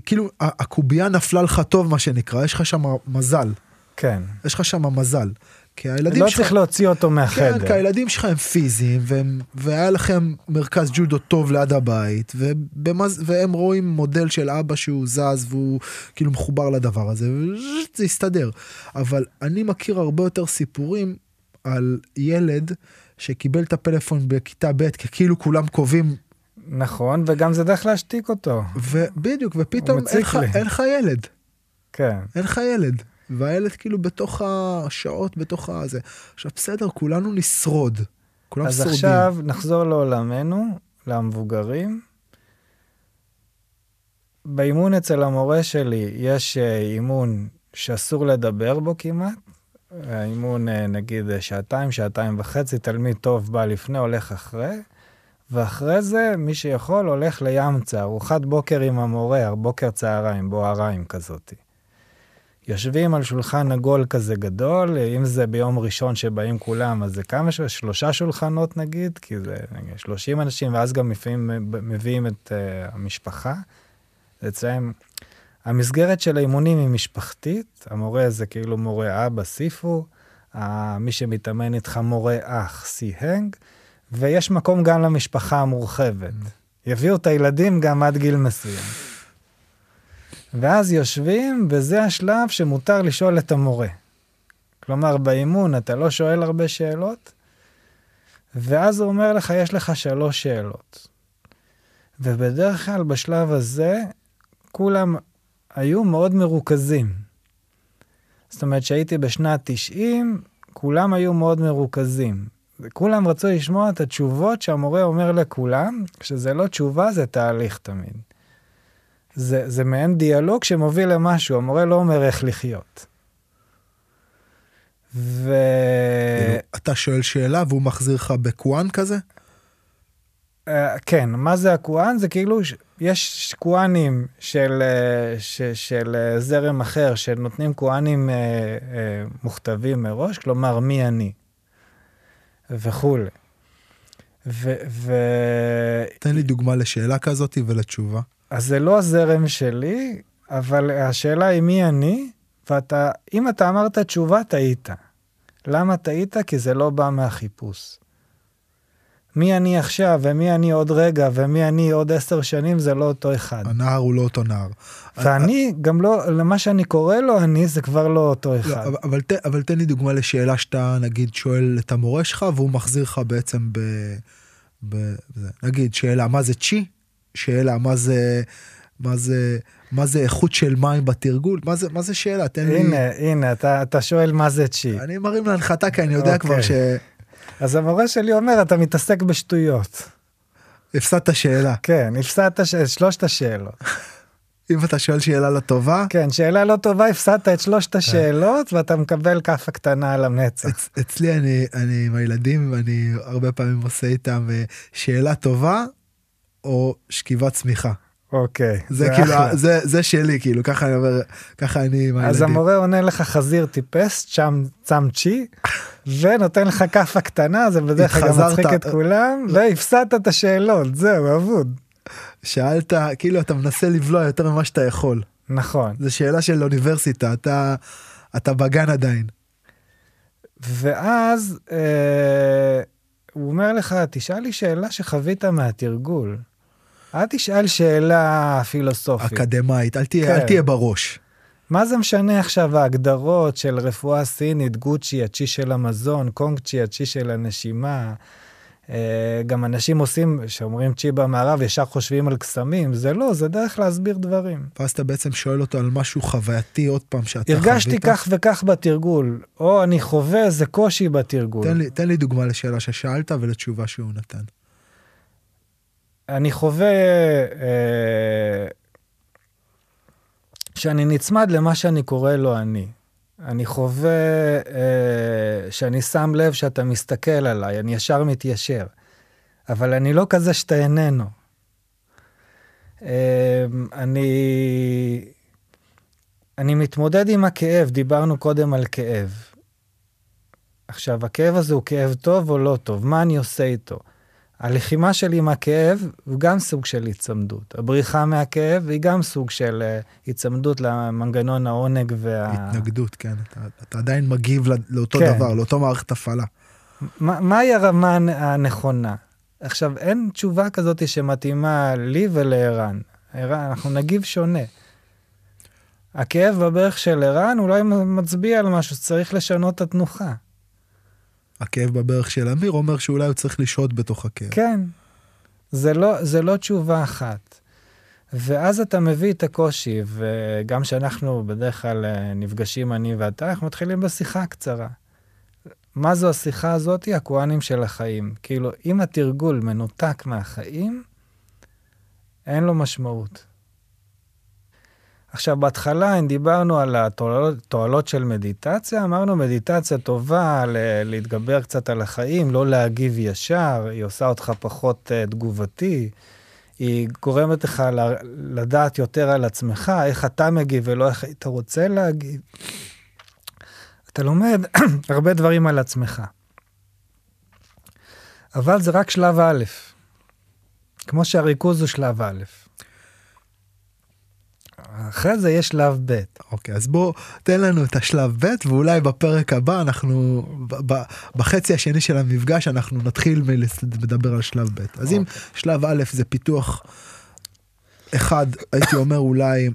B: כאילו, הקובייה נפלה לך טוב, מה שנקרא, יש לך שם מזל.
C: כן.
B: יש לך שם מזל. כי הילדים
C: לא שלך... לא צריך להוציא אותו מהחדר.
B: כן, כי הילדים שלך הם פיזיים, והם, והיה לכם מרכז ג'ודו טוב ליד הבית, ובמז, והם רואים מודל של אבא שהוא זז והוא כאילו מחובר לדבר הזה, וזה יסתדר. אבל אני מכיר הרבה יותר סיפורים על ילד שקיבל את הפלאפון בכיתה ב', כי כאילו כולם קובעים
C: נכון, וגם זה דרך להשתיק אותו.
B: ובדיוק, ופתאום אין לך ילד.
C: כן.
B: אין לך ילד. והילד כאילו בתוך השעות, בתוך הזה. עכשיו, בסדר, כולנו נשרוד. כולם
C: אז
B: שורדים.
C: אז עכשיו נחזור לעולמנו, למבוגרים. באימון אצל המורה שלי יש אה, אימון שאסור לדבר בו כמעט. האימון אה, נגיד אה, שעתיים, שעתיים וחצי, תלמיד טוב בא לפני, הולך אחרי. ואחרי זה, מי שיכול הולך לימצא, ארוחת בוקר עם המורה, בוקר צהריים, בוהריים כזאתי. יושבים על שולחן עגול כזה גדול, אם זה ביום ראשון שבאים כולם, אז זה כמה, ש... שלושה שולחנות נגיד, כי זה נגיד, 30 אנשים, ואז גם לפעמים מביאים את uh, המשפחה. אצלם, המסגרת של האימונים היא משפחתית, המורה זה כאילו מורה אבא, סיפו, מי שמתאמן איתך מורה אח, סי-הנג, ויש מקום גם למשפחה המורחבת. יביאו את הילדים גם עד גיל מסוים. ואז יושבים, וזה השלב שמותר לשאול את המורה. כלומר, באימון אתה לא שואל הרבה שאלות, ואז הוא אומר לך, יש לך שלוש שאלות. ובדרך כלל בשלב הזה, כולם היו מאוד מרוכזים. זאת אומרת, שהייתי בשנת 90, כולם היו מאוד מרוכזים. כולם רצו לשמוע את התשובות שהמורה אומר לכולם, כשזה לא תשובה, זה תהליך תמיד. זה, זה מעין דיאלוג שמוביל למשהו, המורה לא אומר איך לחיות. ו...
B: כאילו, אתה שואל שאלה והוא מחזיר לך בקוואן כזה?
C: Uh, כן, מה זה הקוואן? זה כאילו, יש קוואנים של, uh, ש, של uh, זרם אחר שנותנים קוואנים uh, uh, מוכתבים מראש, כלומר מי אני וכולי. ו... ו...
B: תן לי דוגמה לשאלה כזאת ולתשובה.
C: אז זה לא הזרם שלי, אבל השאלה היא מי אני, ואתה, אם אתה אמרת תשובה, טעית. למה טעית? כי זה לא בא מהחיפוש. מי אני עכשיו ומי אני עוד רגע ומי אני עוד עשר שנים זה לא אותו אחד.
B: הנער הוא לא אותו נער.
C: ואני גם לא, למה שאני קורא לו אני זה כבר לא אותו
B: לא,
C: אחד.
B: אבל, אבל, ת, אבל תן לי דוגמה לשאלה שאתה נגיד שואל את המורה שלך והוא מחזיר לך בעצם ב... ב זה. נגיד שאלה מה זה צ'י? שאלה מה זה... מה זה... מה זה איכות של מים בתרגול? מה זה, מה זה שאלה? תן לי...
C: הנה, הנה, אתה, אתה שואל מה זה צ'י.
B: אני מרים להנחתה כי אני יודע
C: אוקיי.
B: כבר
C: אז המורה שלי אומר, אתה מתעסק בשטויות.
B: שהפסדת שאלה.
C: כן, הפסדת ש... שלושת השאלות.
B: אם אתה שואל שאלה לטובה,
C: כן, שאלה לא טובה, הפסדת את שלושת השאלות ואתה מקבל כאפה קטנה על המצח.
B: אצ, אצלי אני, אני עם הילדים, אני הרבה פעמים עושה איתם אה, שאלה טובה או שכיבת צמיחה.
C: אוקיי,
B: זה כאילו,
C: אחלה.
B: זה, זה שלי, כאילו, ככה אני אומר, ככה אני עם
C: אז
B: הילדים.
C: המורה עונה לך חזיר טיפס, צ'אם צאם צ'י, ונותן לך כאפה קטנה, זה בדרך כלל גם. מצחיק את כולם, והפסדת את השאלות, זהו, אבוד.
B: שאלת, כאילו אתה מנסה לבלוע יותר ממה שאתה יכול.
C: נכון.
B: זו שאלה של אוניברסיטה, אתה, אתה בגן עדיין.
C: ואז אה, הוא אומר לך, תשאל לי שאלה שחווית מהתרגול. אל תשאל שאלה פילוסופית.
B: אקדמאית, אל תהיה,
C: כן.
B: אל תהיה בראש.
C: מה זה משנה עכשיו ההגדרות של רפואה סינית, גוצ'י, הצ'י של המזון, קונג צ'י, הצ'י של הנשימה. אה, גם אנשים עושים, שאומרים צ'י במערב, ישר חושבים על קסמים, זה לא, זה דרך להסביר דברים.
B: ואז אתה בעצם שואל אותו על משהו חווייתי עוד פעם שאתה
C: הרגשתי
B: חווית.
C: כך וכך בתרגול, או אני חווה איזה קושי בתרגול.
B: תן לי, תן לי דוגמה לשאלה ששאלת ולתשובה שהוא נתן.
C: אני חווה אה, שאני נצמד למה שאני קורא לו אני. אני חווה אה, שאני שם לב שאתה מסתכל עליי, אני ישר מתיישר. אבל אני לא כזה שאתה איננו. אה, אני, אני מתמודד עם הכאב, דיברנו קודם על כאב. עכשיו, הכאב הזה הוא כאב טוב או לא טוב? מה אני עושה איתו? הלחימה שלי עם הכאב הוא גם סוג של היצמדות. הבריחה מהכאב היא גם סוג של אה, היצמדות למנגנון העונג וה...
B: התנגדות, כן. אתה, אתה עדיין מגיב לא- לאותו
C: כן.
B: דבר, לאותו מערכת הפעלה.
C: מה- מהי הרמה הנ- הנכונה? עכשיו, אין תשובה כזאת שמתאימה לי ולערן. ערן, אנחנו נגיב שונה. הכאב בברך של ערן אולי מצביע על משהו שצריך לשנות את התנוחה.
B: הכאב בברך של אמיר אומר שאולי הוא צריך לשהות בתוך הכאב.
C: כן, זה לא, זה לא תשובה אחת. ואז אתה מביא את הקושי, וגם כשאנחנו בדרך כלל אה, נפגשים אני ואתה, אנחנו מתחילים בשיחה קצרה. מה זו השיחה הזאת? הכוהנים של החיים. כאילו, אם התרגול מנותק מהחיים, אין לו משמעות. עכשיו, בהתחלה, אם דיברנו על התועלות תועלות של מדיטציה, אמרנו מדיטציה טובה ל- להתגבר קצת על החיים, לא להגיב ישר, היא עושה אותך פחות uh, תגובתי, היא גורמת לך ל- לדעת יותר על עצמך, איך אתה מגיב ולא איך היית רוצה להגיב. אתה לומד הרבה דברים על עצמך. אבל זה רק שלב א', כמו שהריכוז הוא שלב א'. אחרי זה יש שלב ב'.
B: אוקיי, אז בוא, תן לנו את השלב ב', ואולי בפרק הבא אנחנו, ב- ב- בחצי השני של המפגש, אנחנו נתחיל לדבר על שלב ב'. אז אם
C: אוקיי.
B: שלב א' זה פיתוח אחד, הייתי אומר אולי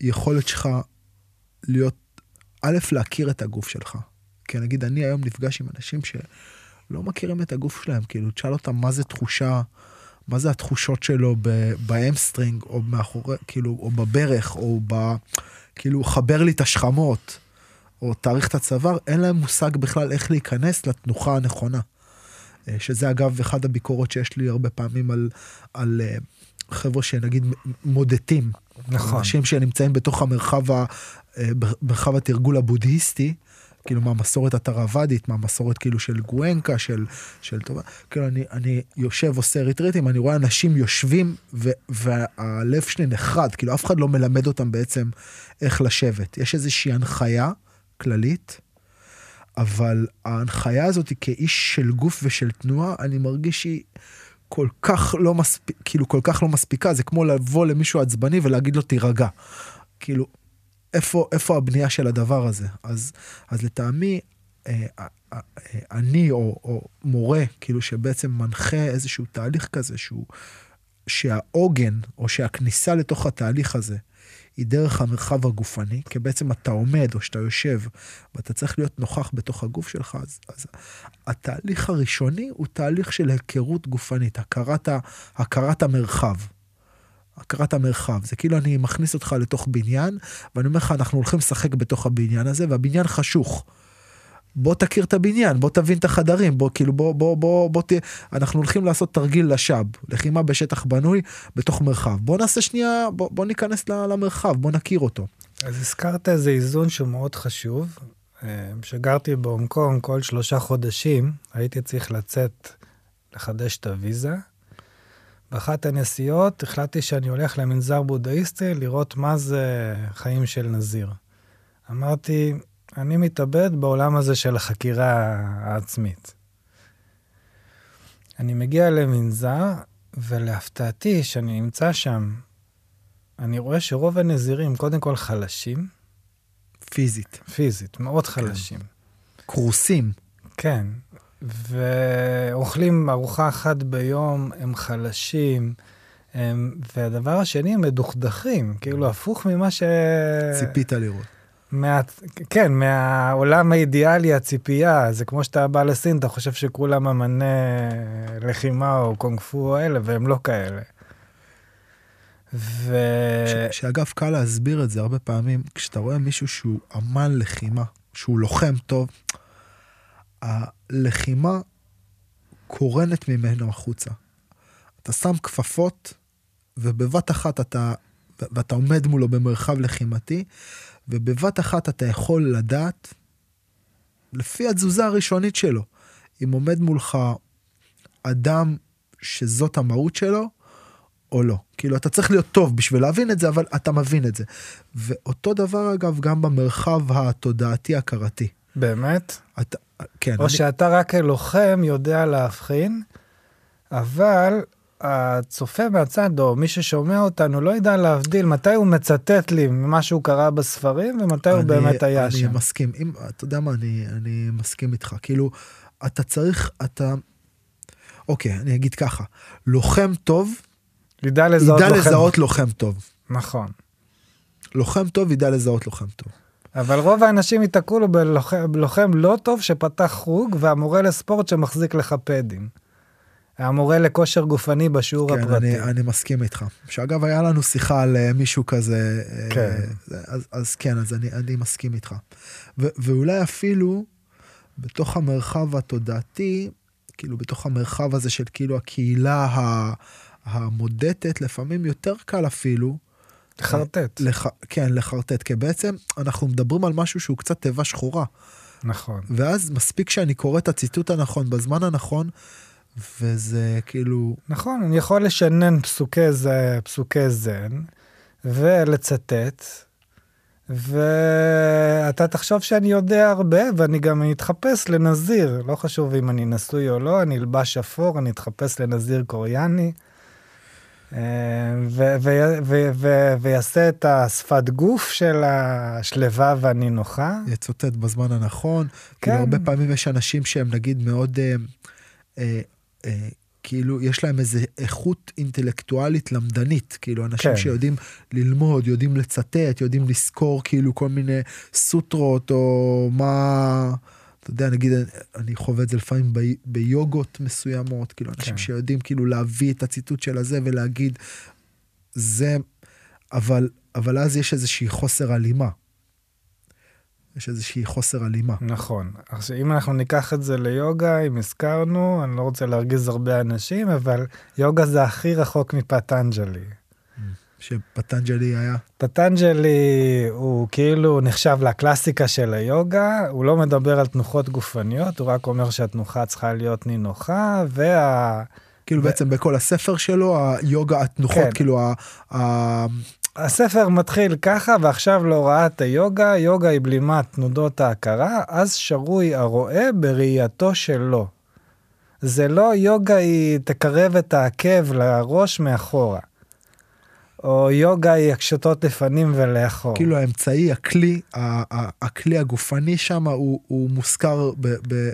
B: היכולת שלך להיות, א', להכיר את הגוף שלך. כי נגיד, אני היום נפגש עם אנשים שלא מכירים את הגוף שלהם, כאילו, תשאל אותם מה זה תחושה, מה זה התחושות שלו ב hamstring, או מאחורי, כאילו, או בברך, או ב... כאילו, חבר לי את השכמות, או תאריך את הצוואר, אין להם מושג בכלל איך להיכנס לתנוחה הנכונה. אה, שזה אגב אחד הביקורות שיש לי הרבה פעמים על, על אה, חבר'ה שנגיד מודטים.
C: נכון.
B: אנשים שנמצאים בתוך המרחב, ה, אה, מרחב התרגול הבודהיסטי, כאילו מהמסורת התרוואדית, מהמסורת כאילו של גואנקה, של, של טובה, כאילו אני, אני יושב עושה ריטריטים, אני רואה אנשים יושבים ו, והלב שלי נחרד, כאילו אף אחד לא מלמד אותם בעצם איך לשבת. יש איזושהי הנחיה כללית, אבל ההנחיה הזאת כאיש של גוף ושל תנועה, אני מרגיש שהיא כל כך לא מספיק, כאילו כל כך לא מספיקה, זה כמו לבוא למישהו עצבני ולהגיד לו תירגע. כאילו, איפה, איפה הבנייה של הדבר הזה? אז, אז לטעמי, אה, אה, אה, אני או, או מורה, כאילו שבעצם מנחה איזשהו תהליך כזה, שהוא, שהעוגן או שהכניסה לתוך התהליך הזה היא דרך המרחב הגופני, כי בעצם אתה עומד או שאתה יושב ואתה צריך להיות נוכח בתוך הגוף שלך, אז, אז התהליך הראשוני הוא תהליך של היכרות גופנית, הכרת, הכרת המרחב. הכרת המרחב, זה כאילו אני מכניס אותך לתוך בניין, ואני אומר לך, אנחנו הולכים לשחק בתוך הבניין הזה, והבניין חשוך. בוא תכיר את הבניין, בוא תבין את החדרים, בוא כאילו בוא בוא בוא בוא תהיה, אנחנו הולכים לעשות תרגיל לשאב, לחימה בשטח בנוי בתוך מרחב. בוא נעשה שנייה, בוא, בוא ניכנס למרחב, בוא נכיר אותו.
C: אז הזכרת איזה איזון שהוא מאוד חשוב. כשגרתי בהונג קונג כל שלושה חודשים, הייתי צריך לצאת לחדש את הוויזה. באחת הנסיעות החלטתי שאני הולך למנזר בודהיסטי לראות מה זה חיים של נזיר. אמרתי, אני מתאבד בעולם הזה של החקירה העצמית. אני מגיע למנזר, ולהפתעתי, שאני נמצא שם, אני רואה שרוב הנזירים קודם כל חלשים.
B: פיזית.
C: פיזית, מאוד חלשים. כן.
B: כרוסים.
C: כן, ואוכלים ארוחה אחת ביום, הם חלשים. הם, והדבר השני, הם מדוכדכים, כאילו הפוך ממה ש...
B: ציפית לראות.
C: מה, כן, מהעולם האידיאלי, הציפייה, זה כמו שאתה בא לסין, אתה חושב שכולם אמני לחימה או קונג פו או אלה, והם לא כאלה.
B: ו... ש, שאגב, קל להסביר את זה הרבה פעמים, כשאתה רואה מישהו שהוא אמן לחימה, שהוא לוחם טוב, הלחימה קורנת ממנו החוצה. אתה שם כפפות, ובבת אחת אתה, ואתה עומד מולו במרחב לחימתי, ובבת אחת אתה יכול לדעת, לפי התזוזה הראשונית שלו, אם עומד מולך אדם שזאת המהות שלו, או לא. כאילו, אתה צריך להיות טוב בשביל להבין את זה, אבל אתה מבין את זה. ואותו דבר, אגב, גם במרחב התודעתי-הכרתי.
C: באמת?
B: אתה, כן.
C: או אני... שאתה רק כלוחם יודע להבחין, אבל הצופה מהצד, או מי ששומע אותנו, לא ידע להבדיל מתי הוא מצטט לי ממה שהוא קרא בספרים, ומתי אני, הוא באמת היה
B: אני
C: שם.
B: אני מסכים. אם, אתה יודע מה, אני, אני מסכים איתך. כאילו, אתה צריך, אתה... אוקיי, אני אגיד ככה. לוחם טוב,
C: ידע לזהות,
B: ידע
C: לוחם.
B: לזהות לוחם טוב.
C: נכון.
B: לוחם טוב ידע לזהות לוחם טוב.
C: אבל רוב האנשים ייתקעו לו בלוחם, לא טוב שפתח חוג, והמורה לספורט שמחזיק לך פדים. המורה לכושר גופני בשיעור
B: כן,
C: הפרטי.
B: אני, אני מסכים איתך. שאגב, היה לנו שיחה על uh, מישהו כזה,
C: כן.
B: Uh, אז, אז כן, אז אני, אני מסכים איתך. ו, ואולי אפילו בתוך המרחב התודעתי, כאילו בתוך המרחב הזה של כאילו הקהילה המודדת, לפעמים יותר קל אפילו.
C: לחרטט.
B: לח, כן, לחרטט, כי בעצם אנחנו מדברים על משהו שהוא קצת תיבה שחורה.
C: נכון.
B: ואז מספיק שאני קורא את הציטוט הנכון בזמן הנכון, וזה כאילו...
C: נכון, אני יכול לשנן פסוקי, זה, פסוקי זן ולצטט, ואתה תחשוב שאני יודע הרבה, ואני גם אתחפש לנזיר, לא חשוב אם אני נשוי או לא, אני אלבש אפור, אני אתחפש לנזיר קוריאני. ויעשה את השפת גוף של השלווה והנינוחה.
B: יצוטט בזמן הנכון. כן. כאילו הרבה פעמים יש אנשים שהם נגיד מאוד, אה, אה, אה, כאילו יש להם איזה איכות אינטלקטואלית למדנית, כאילו אנשים כן. שיודעים ללמוד, יודעים לצטט, יודעים לזכור כאילו כל מיני סוטרות או מה... אתה יודע, נגיד, אני חווה את זה לפעמים ב, ביוגות מסוימות, כאילו, אנשים כן. שיודעים כאילו להביא את הציטוט של הזה ולהגיד, זה, אבל, אבל אז יש איזושהי חוסר הלימה. יש איזושהי חוסר הלימה.
C: נכון. עכשיו, אם אנחנו ניקח את זה ליוגה, אם הזכרנו, אני לא רוצה להרגיז הרבה אנשים, אבל יוגה זה הכי רחוק מפטנג'לי.
B: שפטנג'לי היה?
C: פטנג'לי הוא כאילו נחשב לקלאסיקה של היוגה, הוא לא מדבר על תנוחות גופניות, הוא רק אומר שהתנוחה צריכה להיות נינוחה, וה...
B: כאילו ו... בעצם בכל הספר שלו, היוגה, התנוחות, כן. כאילו ה... ה...
C: הספר מתחיל ככה, ועכשיו להוראת היוגה, יוגה היא בלימת תנודות ההכרה, אז שרוי הרואה בראייתו שלו. זה לא יוגה היא תקרב את העקב לראש מאחורה. או יוגה היא הקשתות לפנים ולאחור.
B: כאילו האמצעי, הכלי, הכלי הגופני שם הוא, הוא מוזכר ב, ב,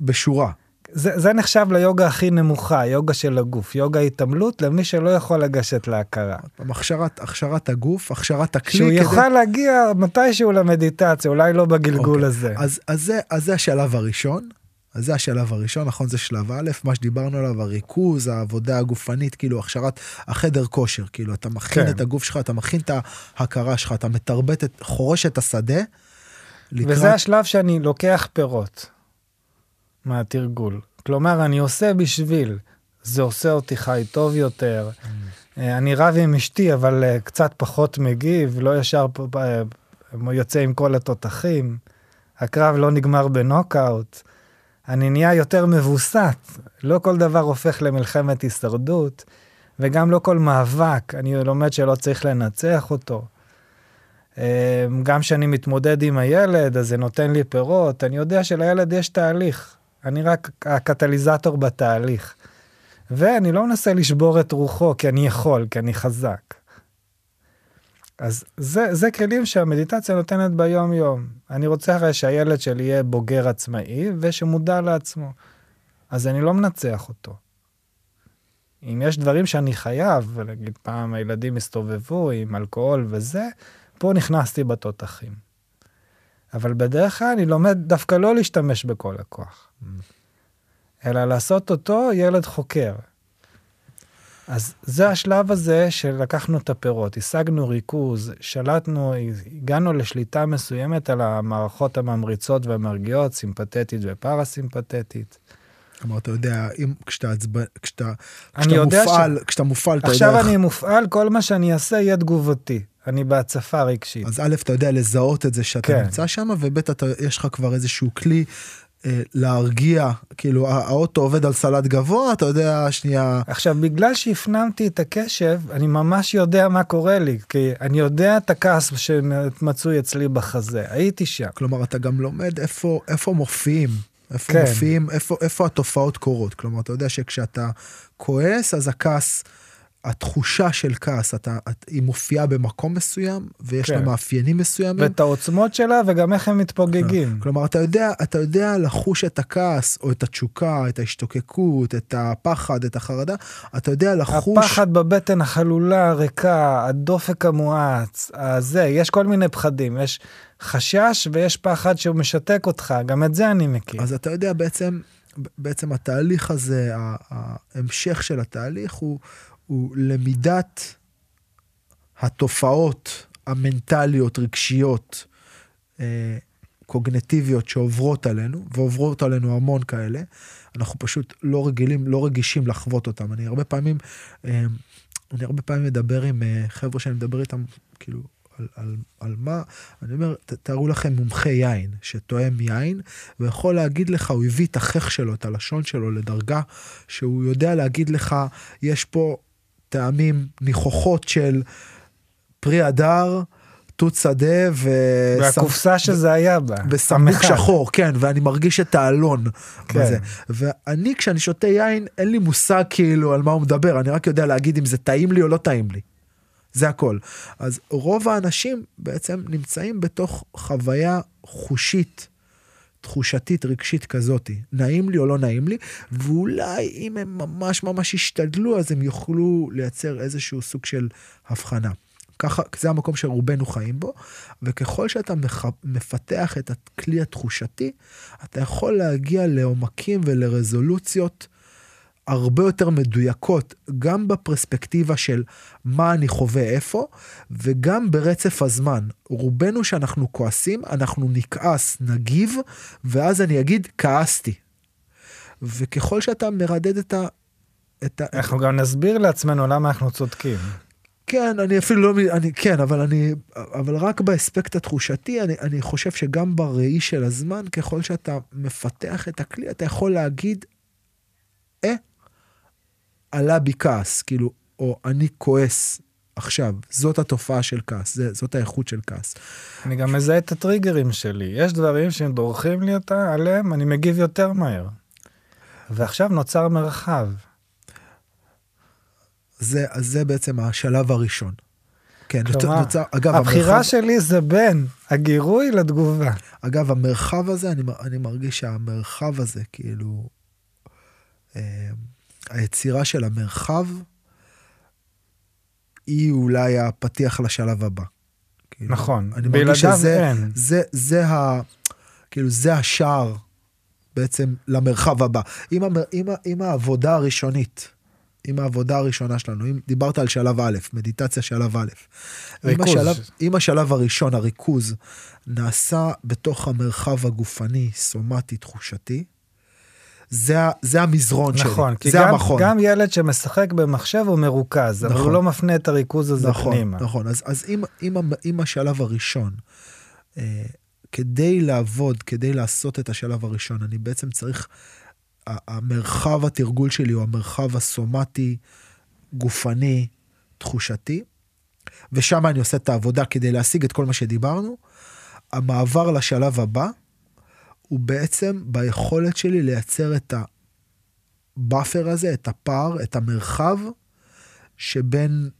B: בשורה.
C: זה, זה נחשב ליוגה הכי נמוכה, יוגה של הגוף, יוגה התעמלות למי שלא יכול לגשת להכרה.
B: הכשרת, הכשרת הגוף, הכשרת הכלי.
C: שהוא
B: כדי-
C: יוכל להגיע מתישהו למדיטציה, אולי לא בגלגול
B: אוקיי.
C: הזה.
B: אז, אז, זה, אז זה השלב הראשון. אז זה השלב הראשון, נכון? זה שלב א', מה שדיברנו עליו, הריכוז, העבודה הגופנית, כאילו הכשרת החדר כושר, כאילו אתה מכין
C: כן.
B: את הגוף שלך, אתה מכין את ההכרה שלך, אתה מתרבט, את, חורש את השדה. לקראת,
C: וזה השלב שאני לוקח פירות מהתרגול. כלומר, אני עושה בשביל, זה עושה אותי חי טוב יותר. אה, אני רב עם אשתי, אבל אה, קצת פחות מגיב, לא ישר פ- יוצא עם כל התותחים. הקרב לא נגמר בנוקאוט. אני נהיה יותר מבוסת. לא כל דבר הופך למלחמת הישרדות, וגם לא כל מאבק, אני לומד שלא צריך לנצח אותו. אה, גם כשאני מתמודד עם הילד, אז זה נותן לי פירות. אני יודע שלילד יש תהליך. אני רק הקטליזטור בתהליך. ואני לא מנסה לשבור את רוחו, כי אני יכול, כי אני חזק. אז זה, זה כלים שהמדיטציה נותנת ביום-יום. אני רוצה הרי שהילד שלי יהיה בוגר עצמאי ושמודע לעצמו. אז אני לא מנצח אותו. אם יש דברים שאני חייב, ולהגיד פעם הילדים הסתובבו עם אלכוהול וזה, פה נכנסתי בתותחים. אבל בדרך כלל אני לומד דווקא לא להשתמש בכל הכוח, אלא לעשות אותו ילד חוקר. אז זה השלב הזה שלקחנו את הפירות, השגנו ריכוז, שלטנו, הגענו לשליטה מסוימת על המערכות הממריצות והמרגיעות, סימפתטית ופרסימפתטית.
B: כלומר, אתה יודע, אם כשאתה עצבן, כשאתה, כשאתה מופעל, כשאתה מופעל, אתה יודע
C: עכשיו. אני מופעל, כל מה שאני אעשה יהיה תגובתי. אני בהצפה רגשית.
B: אז א', אתה יודע לזהות את זה שאתה
C: כן.
B: נמצא שם, וב', אתה, יש לך כבר איזשהו כלי להרגיע, כאילו הא- האוטו עובד על סל"ד גבוה, אתה יודע, שנייה,
C: עכשיו, בגלל שהפנמתי את הקשב, אני ממש יודע מה קורה לי, כי אני יודע את הכעס שמצוי אצלי בחזה, הייתי שם.
B: כלומר, אתה גם לומד איפה, איפה מופיעים, איפה
C: כן.
B: מופיעים, איפה, איפה התופעות קורות. כלומר, אתה יודע שכשאתה כועס, אז הכעס, התחושה של כעס, אתה, את, היא מופיעה במקום מסוים, ויש לה
C: כן.
B: מאפיינים מסוימים.
C: ואת העוצמות שלה וגם איך הם מתפוגגים.
B: כלומר, אתה יודע, אתה יודע לחוש את הכעס, או את התשוקה, את ההשתוקקות, את הפחד, את החרדה, אתה יודע לחוש...
C: הפחד בבטן החלולה, הריקה, הדופק המואץ, הזה, יש כל מיני פחדים, יש חשש ויש פחד שהוא משתק אותך, גם את זה אני מכיר.
B: אז אתה יודע, בעצם, בעצם התהליך הזה, ההמשך של התהליך הוא, הוא למידת התופעות המנטליות, רגשיות, אה, קוגנטיביות שעוברות עלינו, ועוברות עלינו המון כאלה. אנחנו פשוט לא רגילים, לא רגישים לחוות אותם. אני הרבה פעמים, אה, אני הרבה פעמים מדבר עם אה, חבר'ה שאני מדבר איתם, כאילו, על, על, על מה, אני אומר, תארו לכם מומחה יין שתואם יין, ויכול להגיד לך, הוא הביא את החך שלו, את הלשון שלו לדרגה, שהוא יודע להגיד לך, יש פה טעמים, ניחוחות של פרי הדר, תות שדה ו...
C: והקופסה שזה היה בה.
B: וסמבוק
C: המכל.
B: שחור, כן, ואני מרגיש את האלון.
C: כן.
B: בזה. ואני, כשאני שותה יין, אין לי מושג כאילו על מה הוא מדבר, אני רק יודע להגיד אם זה טעים לי או לא טעים לי. זה הכל. אז רוב האנשים בעצם נמצאים בתוך חוויה חושית, תחושתית, רגשית כזאתי. נעים לי או לא נעים לי, ואולי אם הם ממש ממש ישתדלו, אז הם יוכלו לייצר איזשהו סוג של הבחנה. ככה, זה המקום שרובנו חיים בו, וככל שאתה מח... מפתח את הכלי התחושתי, אתה יכול להגיע לעומקים ולרזולוציות הרבה יותר מדויקות, גם בפרספקטיבה של מה אני חווה איפה, וגם ברצף הזמן. רובנו שאנחנו כועסים, אנחנו נכעס, נגיב, ואז אני אגיד, כעסתי. וככל שאתה מרדד את ה... את ה...
C: אנחנו גם נסביר לעצמנו למה אנחנו צודקים.
B: כן, אני אפילו לא, אני, כן, אבל אני, אבל רק באספקט התחושתי, אני, אני חושב שגם בראי של הזמן, ככל שאתה מפתח את הכלי, אתה יכול להגיד, עלה בי כעס, כאילו, או אני כועס עכשיו, זאת התופעה של כעס, זה, זאת האיכות של כעס.
C: אני גם מזהה את הטריגרים שלי. יש דברים שהם דורכים לי אותה, עליהם אני מגיב יותר מהר. ועכשיו נוצר מרחב.
B: זה, אז זה בעצם השלב הראשון. כן, נוצר,
C: כלומר,
B: נוצר, אגב,
C: הבחירה
B: המרחב,
C: שלי זה בין הגירוי לתגובה.
B: אגב, המרחב הזה, אני, אני מרגיש שהמרחב הזה, כאילו, אה, היצירה של המרחב, היא אולי הפתיח לשלב הבא. כאילו,
C: נכון,
B: אני מרגיש שזה,
C: אין.
B: זה, זה ה... כאילו, זה השער בעצם למרחב הבא. אם, המר, אם, אם העבודה הראשונית, אם העבודה הראשונה שלנו, אם דיברת על שלב א', מדיטציה שלב א', אם
C: ריכוז.
B: השלב, אם השלב הראשון, הריכוז, נעשה בתוך המרחב הגופני, סומטי, תחושתי, זה, זה המזרון
C: נכון,
B: שלי,
C: כי
B: זה
C: גם,
B: המכון.
C: גם ילד שמשחק במחשב הוא מרוכז, אבל
B: נכון.
C: הוא לא מפנה את הריכוז הזה
B: נכון,
C: פנימה.
B: נכון. אז, אז אם, אם, אם השלב הראשון, אה, כדי לעבוד, כדי לעשות את השלב הראשון, אני בעצם צריך, המרחב התרגול שלי הוא המרחב הסומטי, גופני, תחושתי, ושם אני עושה את העבודה כדי להשיג את כל מה שדיברנו. המעבר לשלב הבא הוא בעצם ביכולת שלי לייצר את ה buffer הזה, את הפער, את המרחב שבין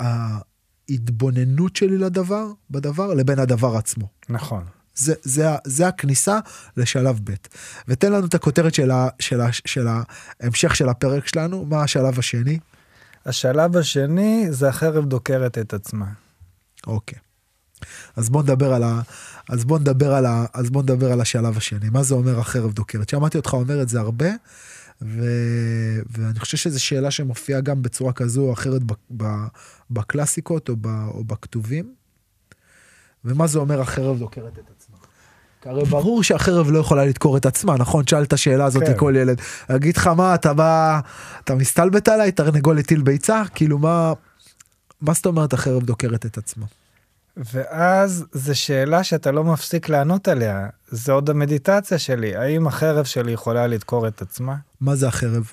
B: ההתבוננות שלי לדבר, בדבר, לבין הדבר עצמו.
C: נכון.
B: זה, זה, זה הכניסה לשלב ב'. ותן לנו את הכותרת של, ה, של, ה, של ההמשך של הפרק שלנו, מה השלב השני?
C: השלב השני זה החרב דוקרת את עצמה.
B: אוקיי. אז בוא נדבר על ה... אז בוא נדבר על ה... אז בוא נדבר על השלב השני. מה זה אומר החרב דוקרת? שמעתי אותך אומר את זה הרבה, ו... ואני חושב שזו שאלה שמופיעה גם בצורה כזו או אחרת ב... ב... בקלאסיקות או, ב... או בכתובים. ומה זה אומר החרב דוקרת את עצמה? כי הרי ברור שהחרב לא יכולה לדקור את עצמה, נכון? תשאל את השאלה הזאת
C: כן.
B: לכל ילד. אגיד לך מה, אתה בא, אתה מסתלבט עליי, תרנגול הטיל ביצה? כאילו מה, מה זאת אומרת החרב דוקרת את עצמה?
C: ואז זו שאלה שאתה לא מפסיק לענות עליה. זה עוד המדיטציה שלי, האם החרב שלי יכולה לדקור את עצמה?
B: מה זה החרב?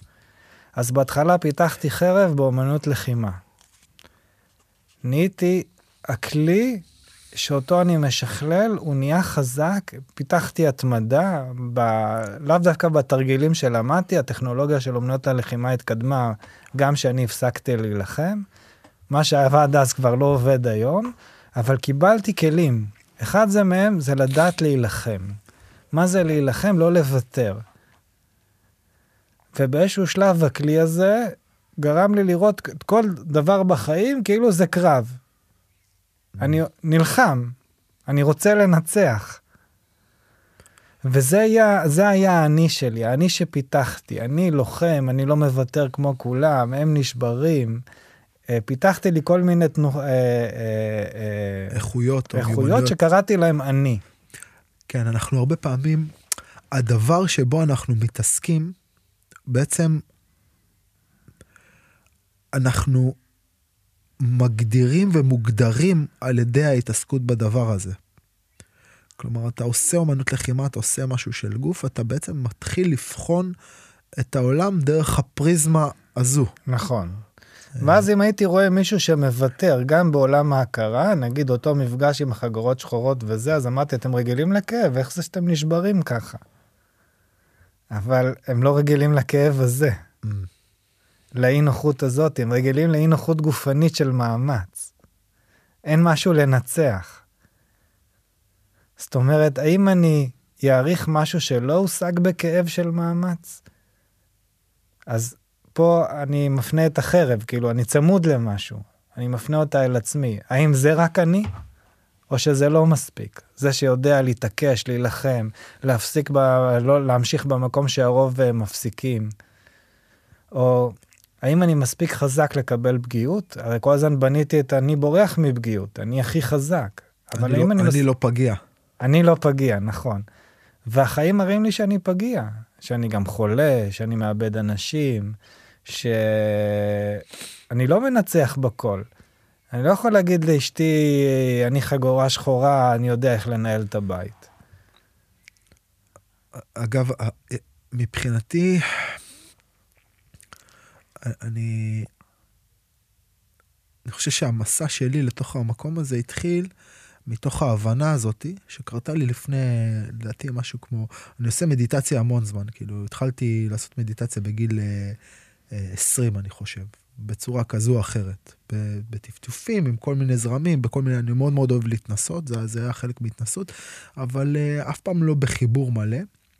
C: אז בהתחלה פיתחתי חרב באומנות לחימה. נהייתי הכלי שאותו אני משכלל, הוא נהיה חזק, פיתחתי התמדה, ב... לאו דווקא בתרגילים שלמדתי, הטכנולוגיה של אומנות הלחימה התקדמה גם כשאני הפסקתי להילחם. מה שעבד אז כבר לא עובד היום, אבל קיבלתי כלים. אחד זה מהם זה לדעת להילחם. מה זה להילחם? לא לוותר. ובאיזשהו שלב הכלי הזה גרם לי לראות כל דבר בחיים כאילו זה קרב. אני נלחם, אני רוצה לנצח. וזה היה, זה היה האני שלי, האני שפיתחתי. אני לוחם, אני לא מוותר כמו כולם, הם נשברים. אה, פיתחתי לי כל מיני תנוח... אה, אה,
B: איכויות
C: איכויות. שקראתי להם אני.
B: כן, אנחנו הרבה פעמים, הדבר שבו אנחנו מתעסקים, בעצם אנחנו מגדירים ומוגדרים על ידי ההתעסקות בדבר הזה. כלומר, אתה עושה אומנות לחימה, אתה עושה משהו של גוף, אתה בעצם מתחיל לבחון את העולם דרך הפריזמה הזו.
C: נכון. ואז אם הייתי רואה מישהו שמוותר גם בעולם ההכרה, נגיד אותו מפגש עם החגורות שחורות וזה, אז אמרתי, אתם רגילים לכאב, איך זה שאתם נשברים ככה? אבל הם לא רגילים לכאב הזה,
B: Mm.
C: לאי נוחות הזאת, הם רגילים לאי נוחות גופנית של מאמץ. אין משהו לנצח. זאת אומרת, האם אני אעריך משהו שלא הושג בכאב של מאמץ? אז פה אני מפנה את החרב, כאילו, אני צמוד למשהו, אני מפנה אותה אל עצמי. האם זה רק אני? או שזה לא מספיק? זה שיודע להתעקש, להילחם, להפסיק, ב... לא להמשיך במקום שהרוב אה, מפסיקים. או האם אני מספיק חזק לקבל פגיעות? הרי כל הזמן בניתי את אני בורח מפגיעות, אני הכי חזק. אבל
B: אני,
C: האם
B: לא,
C: אני,
B: אני
C: מס...
B: לא פגיע.
C: אני לא פגיע, נכון. והחיים מראים לי שאני פגיע, שאני גם חולה, שאני מאבד אנשים, שאני לא מנצח בכל. אני לא יכול להגיד לאשתי, אני חגורה שחורה, אני יודע איך לנהל את הבית.
B: אגב, ה- מבחינתי, אני, אני חושב שהמסע שלי לתוך המקום הזה התחיל מתוך ההבנה הזאתי, שקרתה לי לפני, לדעתי, משהו כמו, אני עושה מדיטציה המון זמן, כאילו, התחלתי לעשות מדיטציה בגיל אה, אה, 20, אני חושב. בצורה כזו או אחרת. בטפטופים, עם כל מיני זרמים, בכל מיני, אני מאוד מאוד אוהב להתנסות, זה, זה היה חלק מהתנסות, אבל uh, אף פעם לא בחיבור מלא.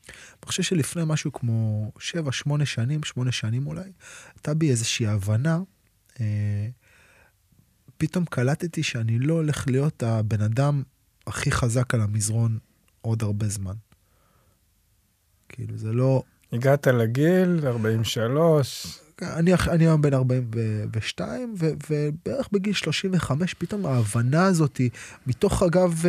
B: אני חושב שלפני משהו כמו 7-8 שנים, 8 שנים אולי, הייתה בי איזושהי הבנה, אה, פתאום קלטתי שאני לא הולך להיות הבן אדם הכי חזק על המזרון עוד הרבה זמן. כאילו, זה לא...
C: הגעת לגיל 43.
B: אני, אני היום בן 42, ו, ובערך בגיל 35, פתאום ההבנה הזאת, מתוך אגב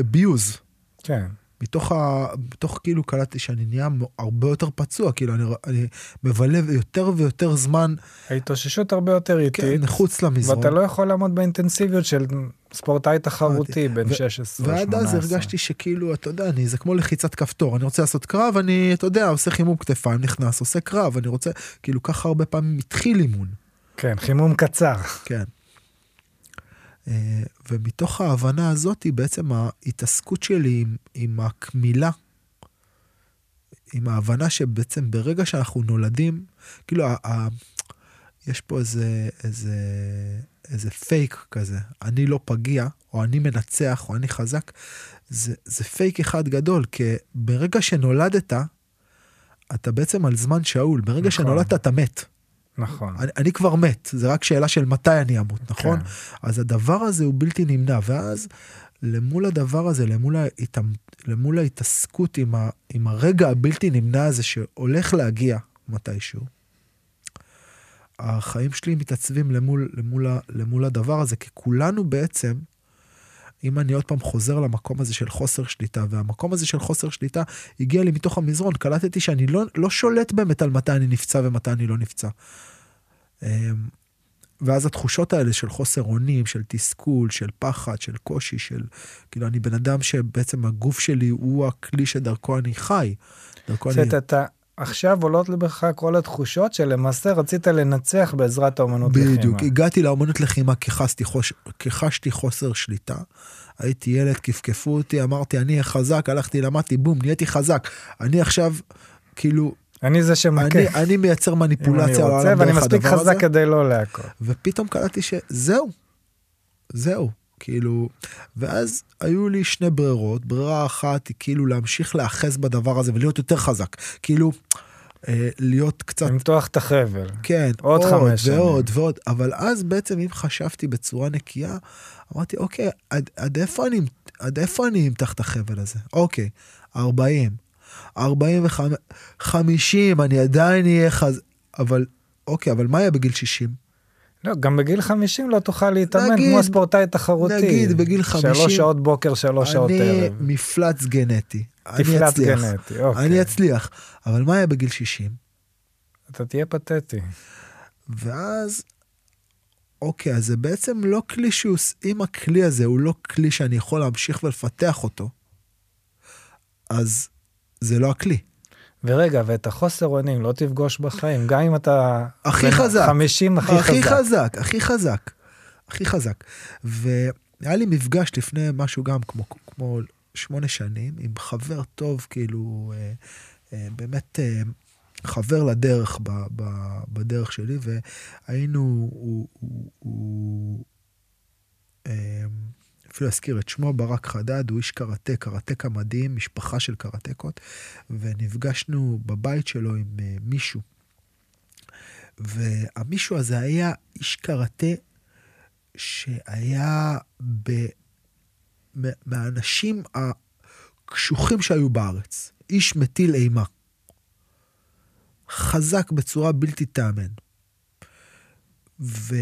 B: abuse,
C: כן.
B: מתוך, ה, מתוך כאילו קלטתי שאני נהיה הרבה יותר פצוע, כאילו אני, אני מבלה יותר ויותר זמן.
C: ההתאוששות הרבה יותר איטית.
B: כן, מחוץ למזרון.
C: ואתה לא יכול לעמוד באינטנסיביות של ספורטאי תחרותי בן 16
B: 18. ועד אז הרגשתי שכאילו, אתה יודע, אני, זה כמו לחיצת כפתור, אני רוצה לעשות קרב, אני, אתה יודע, עושה חימום כתפיים, נכנס, עושה קרב, אני רוצה, כאילו ככה הרבה פעמים התחיל אימון.
C: כן, חימום קצר.
B: כן. אה, ומתוך ההבנה הזאת, בעצם ההתעסקות שלי עם, עם הקמילה, עם ההבנה שבעצם ברגע שאנחנו נולדים, כאילו, ה, ה, יש פה איזה, איזה, איזה פייק כזה, אני לא פגיע, או אני מנצח, או אני חזק, זה, זה פייק אחד גדול, כי ברגע שנולדת, אתה בעצם על זמן שאול, ברגע נכון. שנולדת אתה מת.
C: נכון.
B: אני, אני כבר מת, זה רק שאלה של מתי אני אמות, נכון? כן. אז הדבר הזה הוא בלתי נמנע, ואז למול הדבר הזה, למול, ההת... למול ההתעסקות עם, ה... עם הרגע הבלתי נמנע הזה שהולך להגיע מתישהו, החיים שלי מתעצבים למול, למול, למול הדבר הזה, כי כולנו בעצם, אם אני עוד פעם חוזר למקום הזה של חוסר שליטה, והמקום הזה של חוסר שליטה הגיע לי מתוך המזרון, קלטתי שאני לא, לא שולט באמת על מתי אני נפצע ומתי אני לא נפצע. אמ, ואז התחושות האלה של חוסר אונים, של תסכול, של פחד, של קושי, של... כאילו, אני בן אדם שבעצם הגוף שלי הוא הכלי שדרכו אני חי.
C: דרכו אני... אתה עכשיו עולות לבך כל התחושות שלמעשה רצית לנצח בעזרת האומנות
B: לחימה. בדיוק, הגעתי לאומנות לחימה כי חוש... כי חשתי חוסר שליטה. הייתי ילד, כפכפו אותי, אמרתי, אני חזק, הלכתי, למדתי, בום, נהייתי חזק. אני עכשיו, כאילו,
C: אני זה שמכה.
B: אני, אני מייצר מניפולציה
C: על העולם ואני מספיק חזק הזה, כדי לא להכות.
B: ופתאום קלטתי שזהו, זהו, כאילו, ואז היו לי שני ברירות, ברירה אחת היא כאילו להמשיך להאחז בדבר הזה ולהיות יותר חזק, כאילו, אה, להיות קצת...
C: למתוח את החבל.
B: כן,
C: עוד, עוד חמש
B: שנים. ועוד ועוד, אבל אז בעצם אם חשבתי בצורה נקייה, אמרתי, אוקיי, עד, עד איפה אני, עד איפה אני אמתח את החבל הזה? אוקיי, 40, 45, 50, אני עדיין אהיה חז... אבל, אוקיי, אבל מה יהיה בגיל 60?
C: לא, גם בגיל 50 לא תוכל להתאמן נגיד, כמו ספורטאי תחרותי.
B: נגיד בגיל 50.
C: שלוש שעות בוקר, שלוש שעות ערב.
B: אני מפלץ גנטי.
C: מפלץ גנטי, אוקיי.
B: אני אצליח. אבל מה יהיה בגיל 60?
C: אתה תהיה פתטי.
B: ואז, אוקיי, אז זה בעצם לא כלי שהוא, אם הכלי הזה הוא לא כלי שאני יכול להמשיך ולפתח אותו, אז זה לא הכלי.
C: ורגע, ואת החוסר אונים לא תפגוש בחיים, גם אם אתה...
B: הכי חזק.
C: 50 הכי,
B: הכי חזק. חזק. הכי חזק, הכי חזק. והיה לי מפגש לפני משהו גם כמו, כמו שמונה שנים עם חבר טוב, כאילו, אה, אה, באמת אה, חבר לדרך ב, ב, בדרך שלי, והיינו, הוא, הוא, הוא אה, אפילו אזכיר את שמו, ברק חדד, הוא איש קראטה, קראטקה מדהים, משפחה של קראטקות, ונפגשנו בבית שלו עם uh, מישהו. והמישהו הזה היה איש קראטה שהיה ב... מהאנשים הקשוחים שהיו בארץ. איש מטיל אימה. חזק בצורה בלתי תאמן. ו...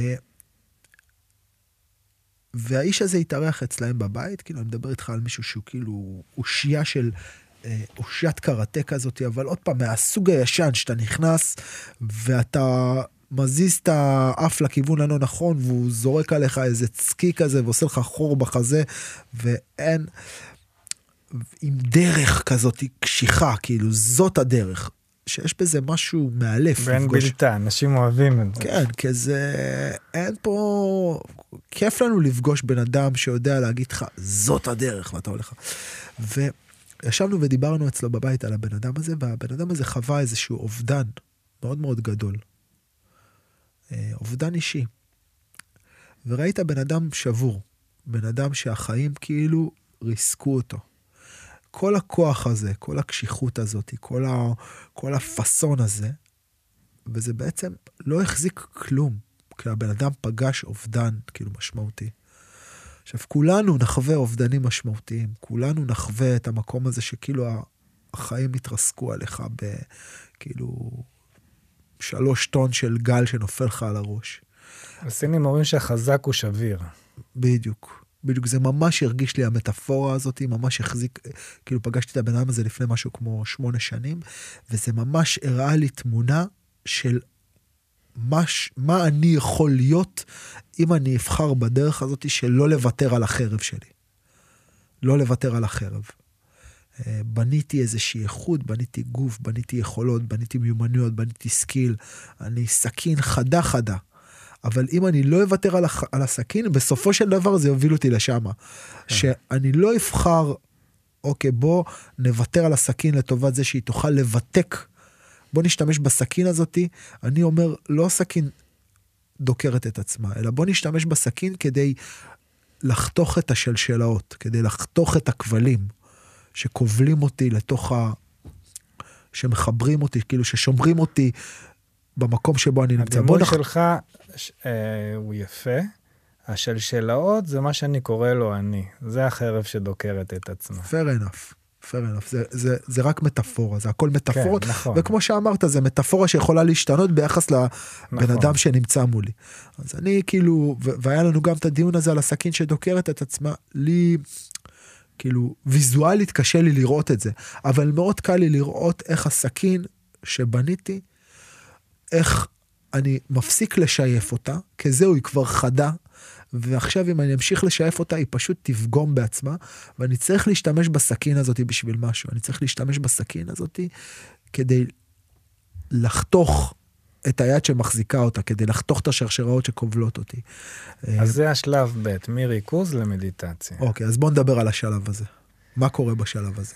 B: והאיש הזה התארח אצלהם בבית, כאילו, אני מדבר איתך על מישהו שהוא כאילו אושייה של, אה, אושיית קראטה כזאת, אבל עוד פעם, מהסוג הישן, שאתה נכנס ואתה מזיז את האף לכיוון הלא נכון, והוא זורק עליך איזה צקי כזה ועושה לך חור בחזה, ואין... עם דרך כזאת קשיחה, כאילו, זאת הדרך. שיש בזה משהו מאלף.
C: ואין בלתה, אנשים אוהבים את זה.
B: כן, כי זה, אין פה, כיף לנו לפגוש בן אדם שיודע להגיד לך, זאת הדרך, ואתה הולך. וישבנו ודיברנו אצלו בבית על הבן אדם הזה, והבן אדם הזה חווה איזשהו אובדן מאוד מאוד גדול. אה, אובדן אישי. וראית בן אדם שבור, בן אדם שהחיים כאילו ריסקו אותו. כל הכוח הזה, כל הקשיחות הזאת, כל, ה, כל הפאסון הזה, וזה בעצם לא החזיק כלום, כי הבן אדם פגש אובדן כאילו משמעותי. עכשיו, כולנו נחווה אובדנים משמעותיים, כולנו נחווה את המקום הזה שכאילו החיים התרסקו עליך בכאילו שלוש טון של גל שנופל לך על הראש.
C: הסינים אומרים שהחזק הוא שביר.
B: בדיוק. בדיוק, זה ממש הרגיש לי, המטאפורה הזאת, ממש החזיק, כאילו פגשתי את הבן אדם הזה לפני משהו כמו שמונה שנים, וזה ממש הראה לי תמונה של מה, מה אני יכול להיות אם אני אבחר בדרך הזאת של לא לוותר על החרב שלי. לא לוותר על החרב. אה, בניתי איזושהי איכות, בניתי גוף, בניתי יכולות, בניתי מיומנויות, בניתי skill. אני סכין חדה חדה. אבל אם אני לא אוותר על, הח... על הסכין, בסופו של דבר זה יוביל אותי לשם. כן. שאני לא אבחר, אוקיי, בוא נוותר על הסכין לטובת זה שהיא תוכל לבתק. בוא נשתמש בסכין הזאתי. אני אומר, לא סכין דוקרת את עצמה, אלא בוא נשתמש בסכין כדי לחתוך את השלשלאות, כדי לחתוך את הכבלים שכובלים אותי לתוך ה... שמחברים אותי, כאילו ששומרים אותי במקום שבו אני נמצא.
C: הדימוי נח... שלך אה, הוא יפה. השלשלאות זה מה שאני קורא לו אני. זה החרב שדוקרת את עצמה.
B: fair enough. fair enough. זה, זה, זה רק מטאפורה, זה הכל מטאפורות. כן, נכון. וכמו שאמרת, זה מטאפורה שיכולה להשתנות ביחס לבן נכון. אדם שנמצא מולי. אז אני כאילו, והיה לנו גם את הדיון הזה על הסכין שדוקרת את עצמה, לי, כאילו, ויזואלית קשה לי לראות את זה, אבל מאוד קל לי לראות איך הסכין שבניתי, איך אני מפסיק לשייף אותה, כי זהו, היא כבר חדה, ועכשיו אם אני אמשיך לשייף אותה, היא פשוט תפגום בעצמה, ואני צריך להשתמש בסכין הזאת בשביל משהו. אני צריך להשתמש בסכין הזאת כדי לחתוך את היד שמחזיקה אותה, כדי לחתוך את השרשראות שכובלות אותי.
C: אז זה השלב ב', מריכוז למדיטציה.
B: אוקיי, אז בוא נדבר על השלב הזה. מה קורה בשלב הזה?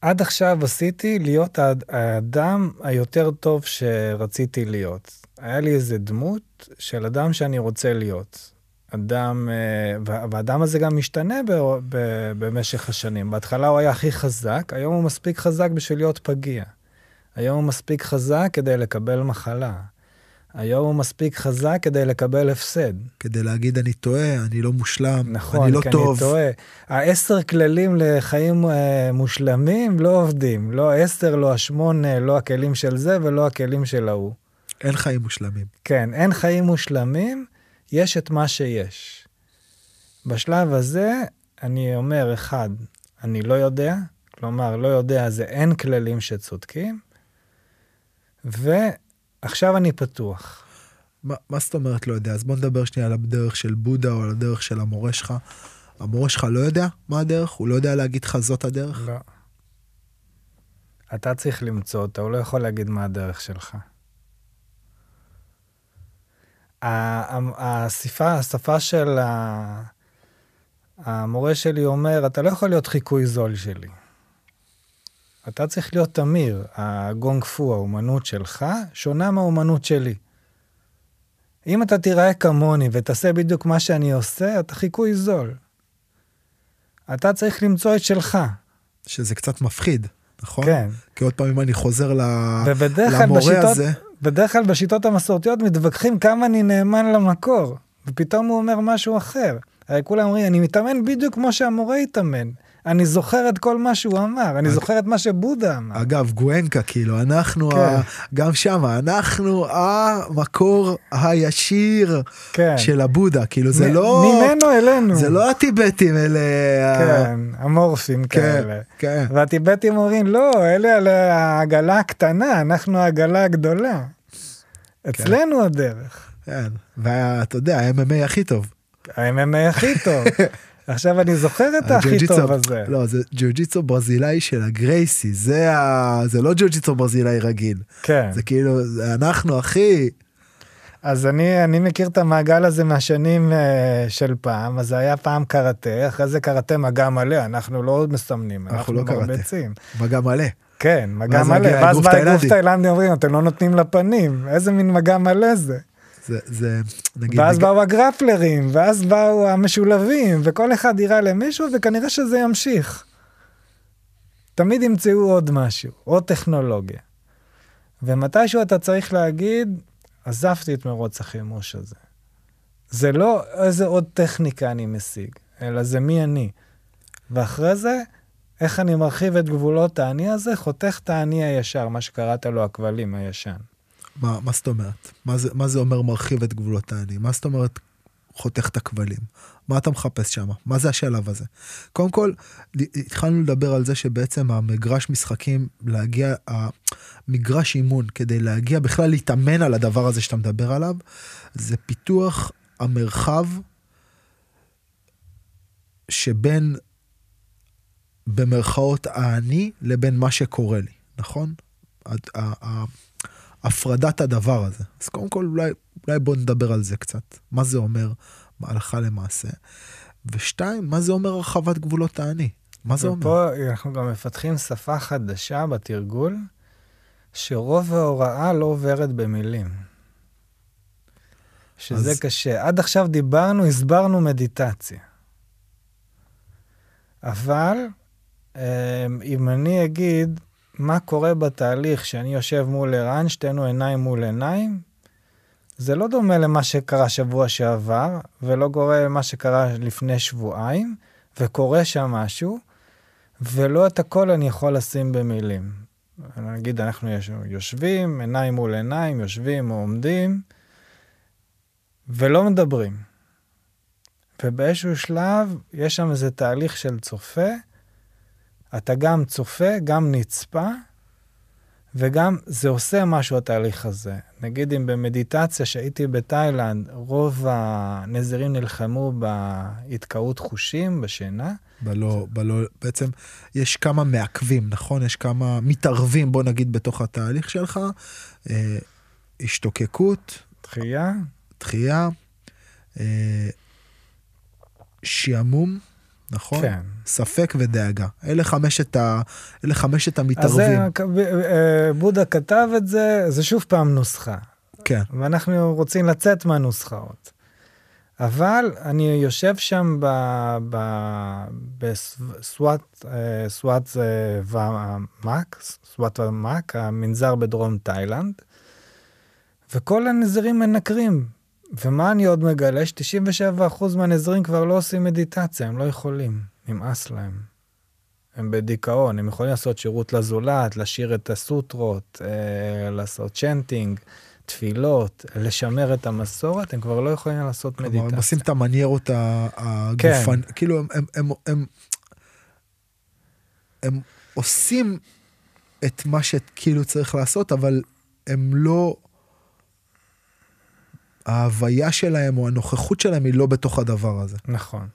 C: עד עכשיו עשיתי להיות האדם היותר טוב שרציתי להיות. היה לי איזה דמות של אדם שאני רוצה להיות. אדם, אה, והאדם הזה גם משתנה ב, ב, במשך השנים. בהתחלה הוא היה הכי חזק, היום הוא מספיק חזק בשביל להיות פגיע. היום הוא מספיק חזק כדי לקבל מחלה. היום הוא מספיק חזק כדי לקבל הפסד.
B: כדי להגיד אני טועה, אני לא מושלם, נכון, אני לא טוב. נכון, כי אני טועה.
C: העשר כללים לחיים אה, מושלמים לא עובדים. לא העשר, לא השמונה, לא הכלים של זה ולא הכלים של ההוא.
B: אין חיים מושלמים.
C: כן, אין חיים מושלמים, יש את מה שיש. בשלב הזה אני אומר, אחד, אני לא יודע, כלומר, לא יודע זה אין כללים שצודקים, ועכשיו אני פתוח.
B: מה, מה זאת אומרת לא יודע? אז בוא נדבר שנייה על הדרך של בודה או על הדרך של המורה שלך. המורה שלך לא יודע מה הדרך? הוא לא יודע להגיד לך זאת הדרך?
C: לא. אתה צריך למצוא אותה, הוא לא יכול להגיד מה הדרך שלך. השפה, השפה של המורה שלי אומר, אתה לא יכול להיות חיקוי זול שלי. אתה צריך להיות תמיר. הגונג פו, האומנות שלך, שונה מהאומנות שלי. אם אתה תיראה כמוני ותעשה בדיוק מה שאני עושה, אתה חיקוי זול. אתה צריך למצוא את שלך.
B: שזה קצת מפחיד, נכון?
C: כן.
B: כי עוד פעם, אם אני חוזר למורה בשיטות, הזה...
C: בדרך כלל בשיטות המסורתיות מתווכחים כמה אני נאמן למקור, ופתאום הוא אומר משהו אחר. הרי כולם אומרים, אני מתאמן בדיוק כמו שהמורה התאמן. אני זוכר את כל מה שהוא אמר, אני זוכר את מה שבודה אמר.
B: אגב, גואנקה, כאילו, אנחנו, כן. ה... גם שם, אנחנו המקור הישיר כן. של הבודה, כאילו, זה מ- לא...
C: ממנו אלינו.
B: זה לא הטיבטים, אלה...
C: כן, המורפים כן, כאלה. כן. והטיבטים אומרים, לא, אלה העגלה הקטנה, אנחנו העגלה הגדולה. אצלנו כן. הדרך.
B: כן, ואתה יודע, ה-MMA הכי טוב.
C: ה-MMA הכי טוב. עכשיו אני זוכר את הכי טוב הזה.
B: לא, זה ג'ו-ג'יצו ברזילאי של הגרייסי, זה, ה... זה לא ג'ו-ג'יצו ברזילאי רגיל.
C: כן.
B: זה כאילו, זה אנחנו אחי.
C: אז אני, אני מכיר את המעגל הזה מהשנים uh, של פעם, אז זה היה פעם קראטה, אחרי זה קראטה מגע מלא, אנחנו לא מסמנים, אנחנו, אנחנו לא מרבצים.
B: מגע מלא.
C: כן, מגע מלא, ואז בא גוף תאילנדי אומרים, אתם לא נותנים לפנים, איזה מין מגע מלא זה.
B: זה, זה נגיד...
C: ואז
B: נג...
C: באו הגרפלרים, ואז באו המשולבים, וכל אחד יירה למישהו, וכנראה שזה ימשיך. תמיד ימצאו עוד משהו, עוד טכנולוגיה. ומתישהו אתה צריך להגיד, עזבתי את מרוץ החימוש הזה. זה לא איזה עוד טכניקה אני משיג, אלא זה מי אני. ואחרי זה, איך אני מרחיב את גבולות האני הזה, חותך את האני הישר, מה שקראת לו הכבלים הישן.
B: מה, מה זאת אומרת? מה זה, מה זה אומר מרחיב את גבולות האני? מה זאת אומרת חותך את הכבלים? מה אתה מחפש שם? מה זה השלב הזה? קודם כל, התחלנו לדבר על זה שבעצם המגרש משחקים, להגיע, המגרש אימון, כדי להגיע בכלל להתאמן על הדבר הזה שאתה מדבר עליו, זה פיתוח המרחב שבין, במרכאות, האני לבין מה שקורה לי, נכון? הפרדת הדבר הזה. אז קודם כל, אולי, אולי בוא נדבר על זה קצת. מה זה אומר הלכה למעשה? ושתיים, מה זה אומר הרחבת גבולות האני? מה זה אומר?
C: ופה אנחנו גם מפתחים שפה חדשה בתרגול, שרוב ההוראה לא עוברת במילים. שזה אז... קשה. עד עכשיו דיברנו, הסברנו מדיטציה. אבל אמ, אם אני אגיד, מה קורה בתהליך שאני יושב מול ערן, שתינו עיניים מול עיניים, זה לא דומה למה שקרה שבוע שעבר, ולא קורה למה שקרה לפני שבועיים, וקורה שם משהו, ולא את הכל אני יכול לשים במילים. נגיד, אנחנו יושבים, עיניים מול עיניים, יושבים או עומדים, ולא מדברים. ובאיזשהו שלב יש שם איזה תהליך של צופה, אתה גם צופה, גם נצפה, וגם זה עושה משהו התהליך הזה. נגיד אם במדיטציה שהייתי בתאילנד, רוב הנזירים נלחמו בהתקאות חושים, בשינה.
B: בלא, בלא, בעצם יש כמה מעכבים, נכון? יש כמה מתערבים, בוא נגיד, בתוך התהליך שלך. אה, השתוקקות.
C: דחייה.
B: דחייה. אה, שעמום. נכון? כן. ספק ודאגה. אלה חמשת, ה... אלה חמשת המתערבים.
C: אז זה, בודה כתב את זה, זה שוב פעם נוסחה.
B: כן.
C: ואנחנו רוצים לצאת מהנוסחאות. אבל אני יושב שם בסוואט סוואט ומאק, סוואט ומאק, המנזר בדרום תאילנד, וכל הנזירים מנקרים. ומה אני עוד מגלה? ש-97% מהנזרים כבר לא עושים מדיטציה, הם לא יכולים, נמאס להם. הם בדיכאון, הם יכולים לעשות שירות לזולת, לשיר את הסוטרות, אה, לעשות צ'נטינג, תפילות, לשמר את המסורת, הם כבר לא יכולים לעשות כלומר, מדיטציה.
B: כלומר, הם עושים את המניירות הגופן, כן. כאילו הם, הם, הם, הם, הם עושים את מה שכאילו צריך לעשות, אבל הם לא... ההוויה שלהם או הנוכחות שלהם היא לא בתוך הדבר הזה.
C: נכון.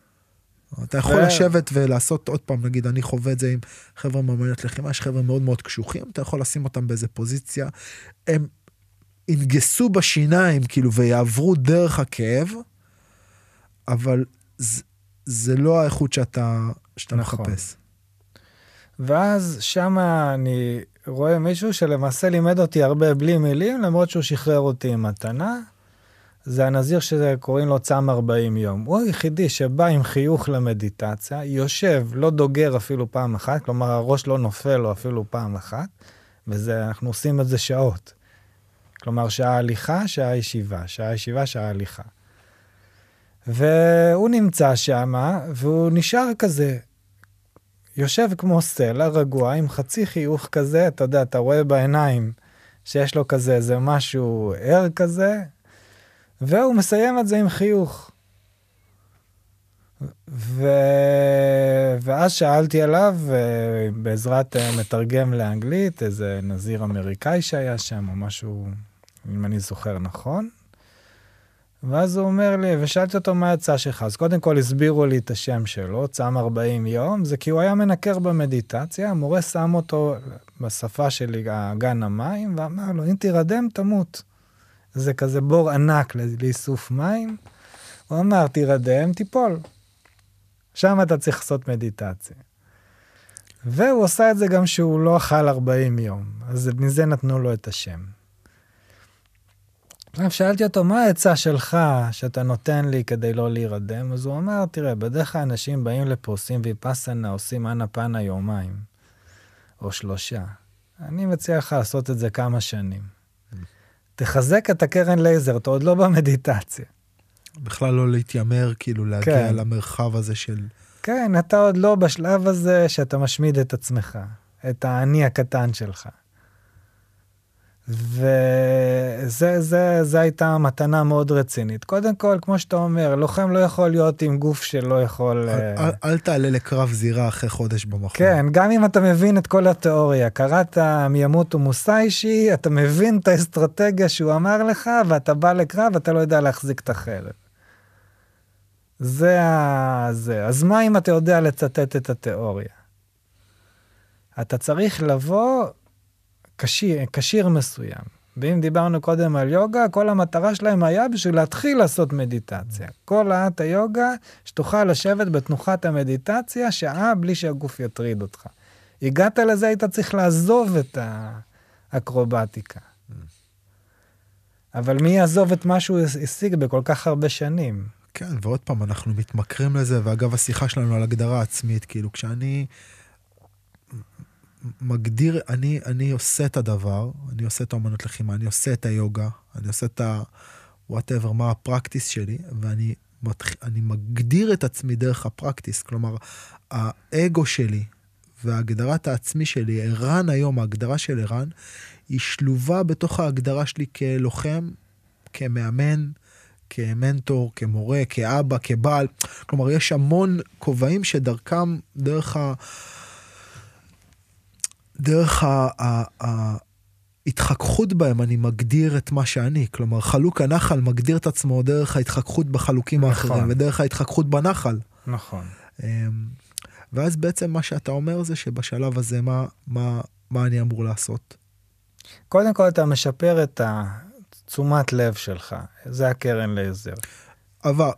B: אתה יכול ו... לשבת ולעשות עוד פעם, נגיד, אני חווה את זה עם חבר'ה מאמנות לחימה, יש חבר'ה מאוד מאוד קשוחים, אתה יכול לשים אותם באיזה פוזיציה, הם ינגסו בשיניים, כאילו, ויעברו דרך הכאב, אבל זה, זה לא האיכות שאתה, שאתה נכון. מחפש.
C: ואז שם אני רואה מישהו שלמעשה לימד אותי הרבה בלי מילים, למרות שהוא שחרר אותי עם מתנה. זה הנזיר שקוראים לו צם 40 יום. הוא היחידי שבא עם חיוך למדיטציה, יושב, לא דוגר אפילו פעם אחת, כלומר הראש לא נופל לו אפילו פעם אחת, וזה, אנחנו עושים את זה שעות. כלומר, שעה הליכה, שעה ישיבה, שעה ישיבה, שעה הליכה. והוא נמצא שם, והוא נשאר כזה, יושב כמו סלע, רגוע, עם חצי חיוך כזה, אתה יודע, אתה רואה בעיניים שיש לו כזה איזה משהו ער כזה, והוא מסיים את זה עם חיוך. ו... ואז שאלתי עליו, בעזרת אה, מתרגם לאנגלית, איזה נזיר אמריקאי שהיה שם, או משהו, אם אני זוכר נכון. ואז הוא אומר לי, ושאלתי אותו מה יצא שלך. אז קודם כל הסבירו לי את השם שלו, צם 40 יום, זה כי הוא היה מנקר במדיטציה, המורה שם אותו בשפה שלי, אגן המים, ואמר לו, אם תירדם, תמות. זה כזה בור ענק לאיסוף מים. הוא אמר, תירדם, תיפול. שם אתה צריך לעשות מדיטציה. והוא עושה את זה גם שהוא לא אכל 40 יום, אז מזה נתנו לו את השם. עכשיו שאלתי אותו, מה העצה שלך שאתה נותן לי כדי לא להירדם? אז הוא אמר, תראה, בדרך כלל אנשים באים לפה, עושים ויפאסנה, עושים אנה פנה יומיים, או שלושה. אני מציע לך לעשות את זה כמה שנים. תחזק את הקרן לייזר, אתה עוד לא במדיטציה.
B: בכלל לא להתיימר, כאילו להגיע
C: כן.
B: למרחב הזה של...
C: כן, אתה עוד לא בשלב הזה שאתה משמיד את עצמך, את האני הקטן שלך. וזה זה, זה הייתה מתנה מאוד רצינית. קודם כל, כמו שאתה אומר, לוחם לא יכול להיות עם גוף שלא יכול...
B: אל,
C: אה,
B: אל, אל תעלה לקרב זירה אחרי חודש במכון.
C: כן, גם אם אתה מבין את כל התיאוריה, קראת מימוטו מוסאישי, אתה מבין את האסטרטגיה שהוא אמר לך, ואתה בא לקרב ואתה לא יודע להחזיק את החרב. זה ה... זה. אז מה אם אתה יודע לצטט את התיאוריה? אתה צריך לבוא כשיר, כשיר מסוים. ואם דיברנו קודם על יוגה, כל המטרה שלהם היה בשביל להתחיל לעשות מדיטציה. כל האט היוגה, שתוכל לשבת בתנוחת המדיטציה שעה בלי שהגוף יטריד אותך. הגעת לזה, היית צריך לעזוב את האקרובטיקה. אבל מי יעזוב את מה שהוא השיג בכל כך הרבה שנים?
B: כן, ועוד פעם, אנחנו מתמכרים לזה, ואגב, השיחה שלנו על הגדרה עצמית, כאילו, כשאני מגדיר, אני, אני עושה את הדבר, אני עושה את האמנות לחימה, אני עושה את היוגה, אני עושה את ה... whatever, מה ה practice שלי, ואני. אני מגדיר את עצמי דרך ה practice. כלומר, האגו שלי והגדרת העצמי שלי, ערן היום, ההגדרה של ערן, היא שלובה בתוך ההגדרה שלי כלוחם, כמאמן, כמנטור, כמורה, כאבא, כבעל. כלומר, יש המון כובעים שדרכם, דרך ה... דרך ה... ה... ה... התחככות בהם אני מגדיר את מה שאני. כלומר, חלוק הנחל מגדיר את עצמו דרך ההתחככות בחלוקים
C: נכון.
B: האחרים ודרך ההתחככות בנחל.
C: נכון.
B: אמ, ואז בעצם מה שאתה אומר זה שבשלב הזה מה, מה, מה אני אמור לעשות?
C: קודם כל אתה משפר את התשומת לב שלך, זה הקרן לעזר.
B: אבל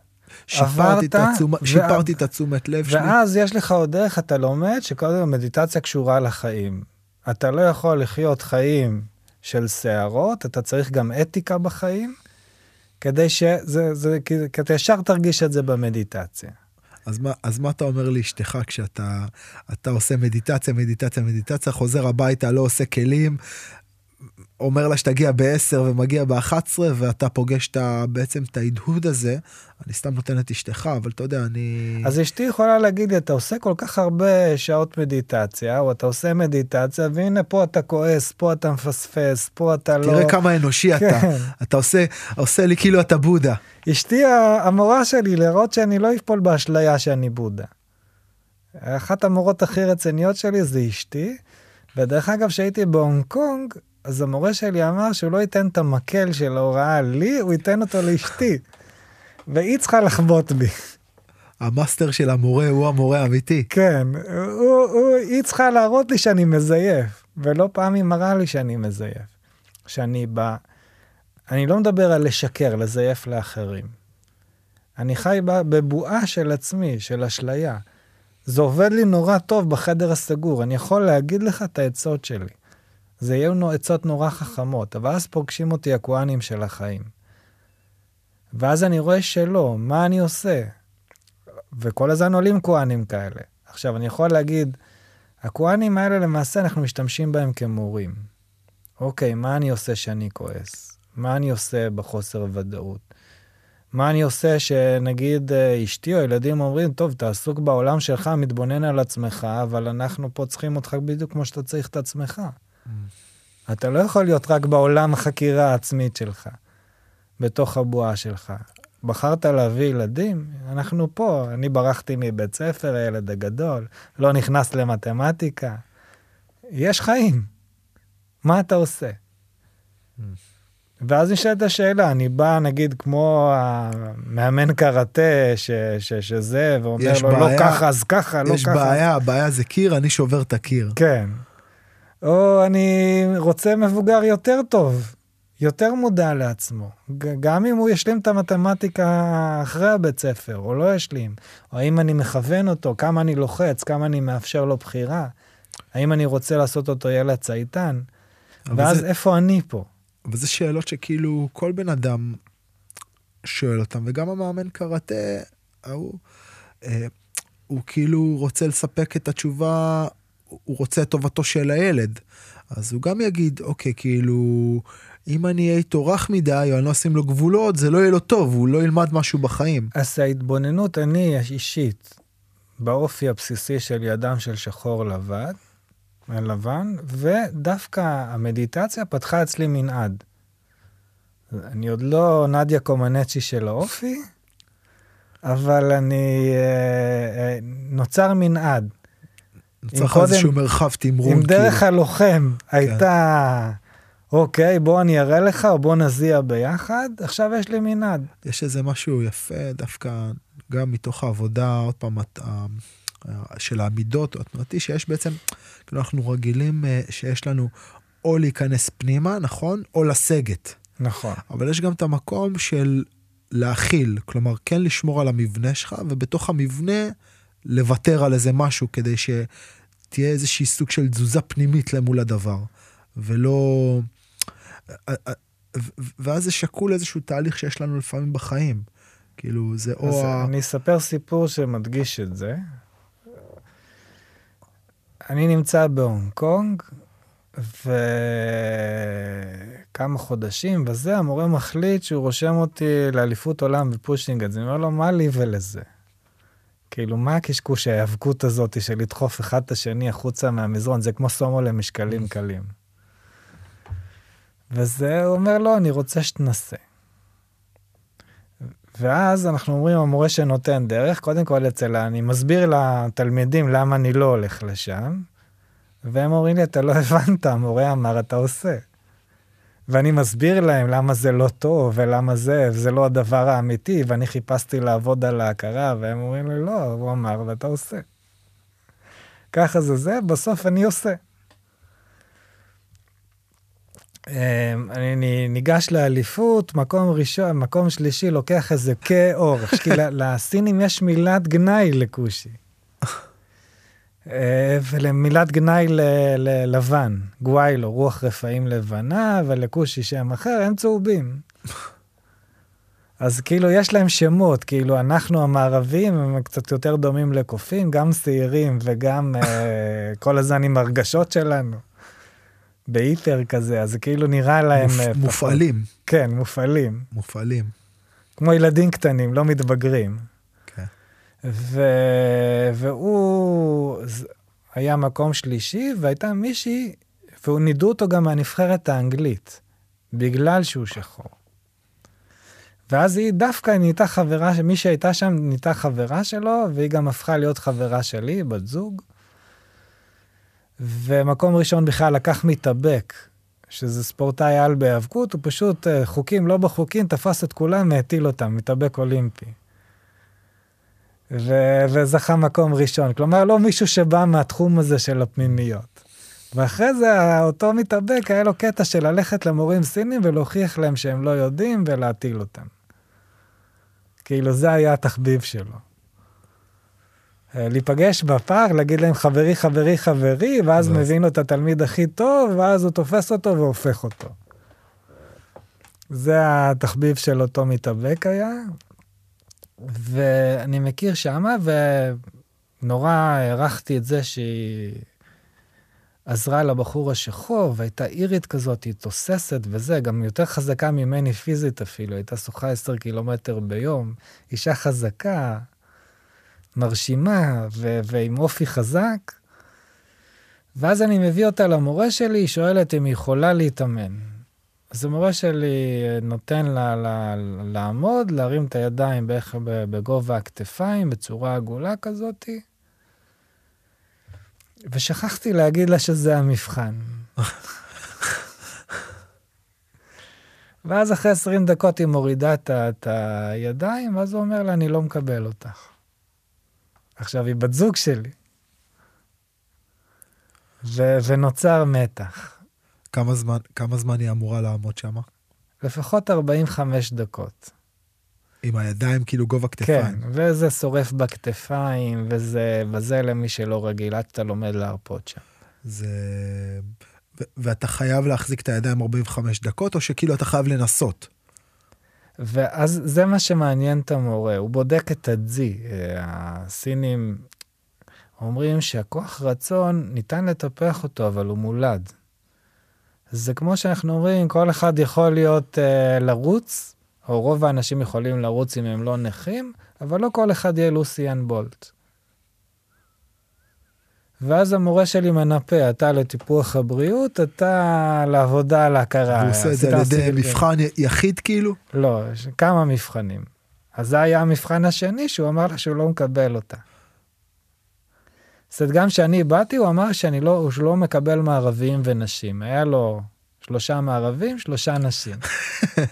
B: שיפרתי, את,
C: עברת,
B: התשומ...
C: ו-
B: שיפרתי את התשומת לב שלי.
C: ואז יש לך עוד דרך, אתה לומד שקודם מדיטציה קשורה לחיים. אתה לא יכול לחיות חיים של שערות, אתה צריך גם אתיקה בחיים, כדי שזה, זה, כי, כי אתה ישר תרגיש את זה במדיטציה.
B: אז מה, אז מה אתה אומר לאשתך כשאתה אתה עושה מדיטציה, מדיטציה, מדיטציה, חוזר הביתה, לא עושה כלים, אומר לה שתגיע ב-10 ומגיע ב-11 ואתה פוגש את ה- בעצם את ההדהוד הזה, אני סתם נותן את אשתך, אבל אתה יודע, אני...
C: אז אשתי יכולה להגיד לי, אתה עושה כל כך הרבה שעות מדיטציה, או אתה עושה מדיטציה, והנה פה אתה כועס, פה אתה מפספס, פה אתה לא...
B: תראה כמה אנושי אתה,
C: כן.
B: אתה עושה, עושה לי כאילו אתה בודה.
C: אשתי המורה שלי, לראות שאני לא אפול באשליה שאני בודה. אחת המורות הכי רציניות שלי זה אשתי, ודרך אגב, כשהייתי בהונג קונג, אז המורה שלי אמר שהוא לא ייתן את המקל של ההוראה לי, הוא ייתן אותו לאשתי. והיא צריכה לחבוט בי.
B: המאסטר של המורה הוא המורה האמיתי.
C: כן, הוא, הוא, היא צריכה להראות לי שאני מזייף, ולא פעם היא מראה לי שאני מזייף. שאני בא... אני לא מדבר על לשקר, לזייף לאחרים. אני חי בבועה של עצמי, של אשליה. זה עובד לי נורא טוב בחדר הסגור, אני יכול להגיד לך את העצות שלי. זה יהיו נו- עצות נורא חכמות, אבל אז פוגשים אותי הכוהנים של החיים. ואז אני רואה שלא, מה אני עושה? וכל הזמן עולים כוהנים כאלה. עכשיו, אני יכול להגיד, הכוהנים האלה למעשה אנחנו משתמשים בהם כמורים. אוקיי, מה אני עושה שאני כועס? מה אני עושה בחוסר ודאות? מה אני עושה שנגיד אה, אשתי או ילדים אומרים, טוב, אתה עסוק בעולם שלך, מתבונן על עצמך, אבל אנחנו פה צריכים אותך בדיוק כמו שאתה צריך את עצמך. אתה לא יכול להיות רק בעולם החקירה העצמית שלך, בתוך הבועה שלך. בחרת להביא ילדים? אנחנו פה. אני ברחתי מבית ספר, הילד הגדול, לא נכנס למתמטיקה. יש חיים. מה אתה עושה? ואז נשאלת השאלה, אני בא נגיד כמו המאמן קראטה ש, ש, שזה, ואומר
B: יש
C: לו, לא
B: בעיה,
C: ככה, אז ככה, לא
B: יש
C: ככה.
B: בעיה, הבעיה זה קיר, אני שובר את הקיר.
C: כן. או אני רוצה מבוגר יותר טוב, יותר מודע לעצמו. גם אם הוא ישלים את המתמטיקה אחרי הבית ספר, או לא ישלים. או האם אני מכוון אותו, כמה אני לוחץ, כמה אני מאפשר לו בחירה. האם אני רוצה לעשות אותו ילד צייתן? ואז
B: זה-
C: איפה אני פה?
B: אבל זה שאלות שכאילו כל בן אדם שואל אותם, וגם המאמן קראטה, ההוא, אה, הוא כאילו רוצה לספק את התשובה, הוא רוצה את טובתו של הילד. אז הוא גם יגיד, אוקיי, כאילו, אם אני אהיה איתו רך מדי, או אני לא אשים לו גבולות, זה לא יהיה לו טוב, הוא לא ילמד משהו בחיים.
C: אז ההתבוננות, אני אישית, באופי הבסיסי של אדם של שחור לבן, לבן, ודווקא המדיטציה פתחה אצלי מנעד. אני עוד לא נדיה קומנצ'י של האופי, אבל אני... אה, אה, נוצר.
B: צריך איזשהו מרחב תמרון.
C: אם דרך כאילו. הלוחם כן. הייתה, אוקיי, בוא אני אראה לך, או בוא נזיע ביחד, עכשיו יש לי מנעד.
B: יש איזה משהו יפה דווקא, גם מתוך העבודה, עוד פעם, של העמידות התנועתי, שיש בעצם, כאילו אנחנו רגילים אה, שיש לנו או להיכנס פנימה, נכון? או לסגת.
C: נכון.
B: אבל יש גם את המקום של להכיל, כלומר, כן לשמור על המבנה שלך, ובתוך המבנה לוותר על איזה משהו כדי שתהיה איזושהי סוג של תזוזה פנימית למול הדבר, ולא... ואז זה שקול איזשהו תהליך שיש לנו לפעמים בחיים. כאילו, זה או...
C: ה... אני אספר סיפור שמדגיש את זה. אני נמצא בהונג קונג, וכמה חודשים, וזה, המורה מחליט שהוא רושם אותי לאליפות עולם ב pushing, אז אני אומר לו, מה לי ולזה? כאילו, מה הקשקוש ההיאבקות הזאת של לדחוף אחד את השני החוצה מהמזרון? זה כמו סומו למשקלים קלים. וזה, הוא אומר, לא, אני רוצה שתנסה. ואז אנחנו אומרים, המורה שנותן דרך, קודם כל אצל, אני מסביר לתלמידים למה אני לא הולך לשם, והם אומרים לי, אתה לא הבנת, המורה אמר, אתה עושה. ואני מסביר להם למה זה לא טוב, ולמה זה, וזה לא הדבר האמיתי, ואני חיפשתי לעבוד על ההכרה, והם אומרים לי, לא, הוא אמר, ואתה עושה. ככה זה זה, בסוף אני עושה. אמ, אני ניגש לאליפות, מקום ראשון, מקום שלישי, לוקח איזה כאור. כי לסינים יש מילת גנאי לכושי. אה, ולמילת גנאי ללבן, גוויילו, רוח רפאים לבנה, ולכושי שם אחר, הם צהובים. אז כאילו יש להם שמות, כאילו אנחנו המערבים הם קצת יותר דומים לקופים, גם שעירים וגם uh, כל הזמן עם הרגשות שלנו. בהיטר כזה, אז כאילו נראה להם... מופ,
B: uh, מופעלים.
C: כן, מופעלים.
B: מופעלים.
C: כמו ילדים קטנים, לא מתבגרים. ו... והוא היה מקום שלישי, והייתה מישהי, והוא נידו אותו גם מהנבחרת האנגלית, בגלל שהוא שחור. ואז היא דווקא נהייתה חברה, מי שהייתה שם נהייתה חברה שלו, והיא גם הפכה להיות חברה שלי, בת זוג. ומקום ראשון בכלל לקח מתאבק, שזה ספורטאי על בהיאבקות, הוא פשוט, אה, חוקים לא בחוקים, תפס את כולם, והטיל אותם, מתאבק אולימפי. ו- וזכה מקום ראשון. כלומר, לא מישהו שבא מהתחום הזה של הפנימיות. ואחרי זה, אותו מתאבק, היה לו קטע של ללכת למורים סינים ולהוכיח להם שהם לא יודעים ולהטיל אותם. כאילו, זה היה התחביב שלו. אה, להיפגש בפארק, להגיד להם חברי, חברי, חברי, ואז מבין לו את התלמיד הכי טוב, ואז הוא תופס אותו והופך אותו. זה התחביב של אותו מתאבק היה, ואני מכיר שמה, ונורא הערכתי את זה שהיא עזרה לבחור השחור, והייתה אירית כזאת, היא תוססת וזה, גם יותר חזקה ממני פיזית אפילו, הייתה שוחה 10 קילומטר ביום, אישה חזקה, מרשימה ו- ועם אופי חזק. ואז אני מביא אותה למורה שלי, היא שואלת אם היא יכולה להתאמן. אז המורה שלי נותן לה, לה לעמוד, להרים את הידיים בערך בגובה הכתפיים, בצורה עגולה כזאתי. ושכחתי להגיד לה שזה המבחן. ואז אחרי 20 דקות היא מורידה את הידיים, ואז הוא אומר לה, אני לא מקבל אותך. עכשיו, היא בת זוג שלי. ו- ונוצר מתח.
B: כמה זמן, כמה זמן היא אמורה לעמוד שם?
C: לפחות 45 דקות.
B: עם הידיים כאילו גובה כתפיים.
C: כן, וזה שורף בכתפיים, וזה, וזה למי שלא רגיל, עד שאתה לומד להרפות שם.
B: זה... ו- ואתה חייב להחזיק את הידיים 45 דקות, או שכאילו אתה חייב לנסות?
C: ואז זה מה שמעניין את המורה, הוא בודק את הג'י. הסינים אומרים שהכוח רצון, ניתן לטפח אותו, אבל הוא מולד. זה כמו שאנחנו אומרים, כל אחד יכול להיות uh, לרוץ, או רוב האנשים יכולים לרוץ אם הם לא נכים, אבל לא כל אחד יהיה לוסיאן בולט. ואז המורה שלי מנפה, אתה לטיפוח הבריאות, אתה לעבודה על ההכרה.
B: הוא עושה את זה על ידי מבחן יחיד כאילו?
C: לא, כמה מבחנים. אז זה היה המבחן השני, שהוא אמר לה שהוא לא מקבל אותה. זאת אומרת, גם כשאני באתי, הוא אמר שאני לא, שהוא לא מקבל מערבים ונשים. היה לו שלושה מערבים, שלושה נשים.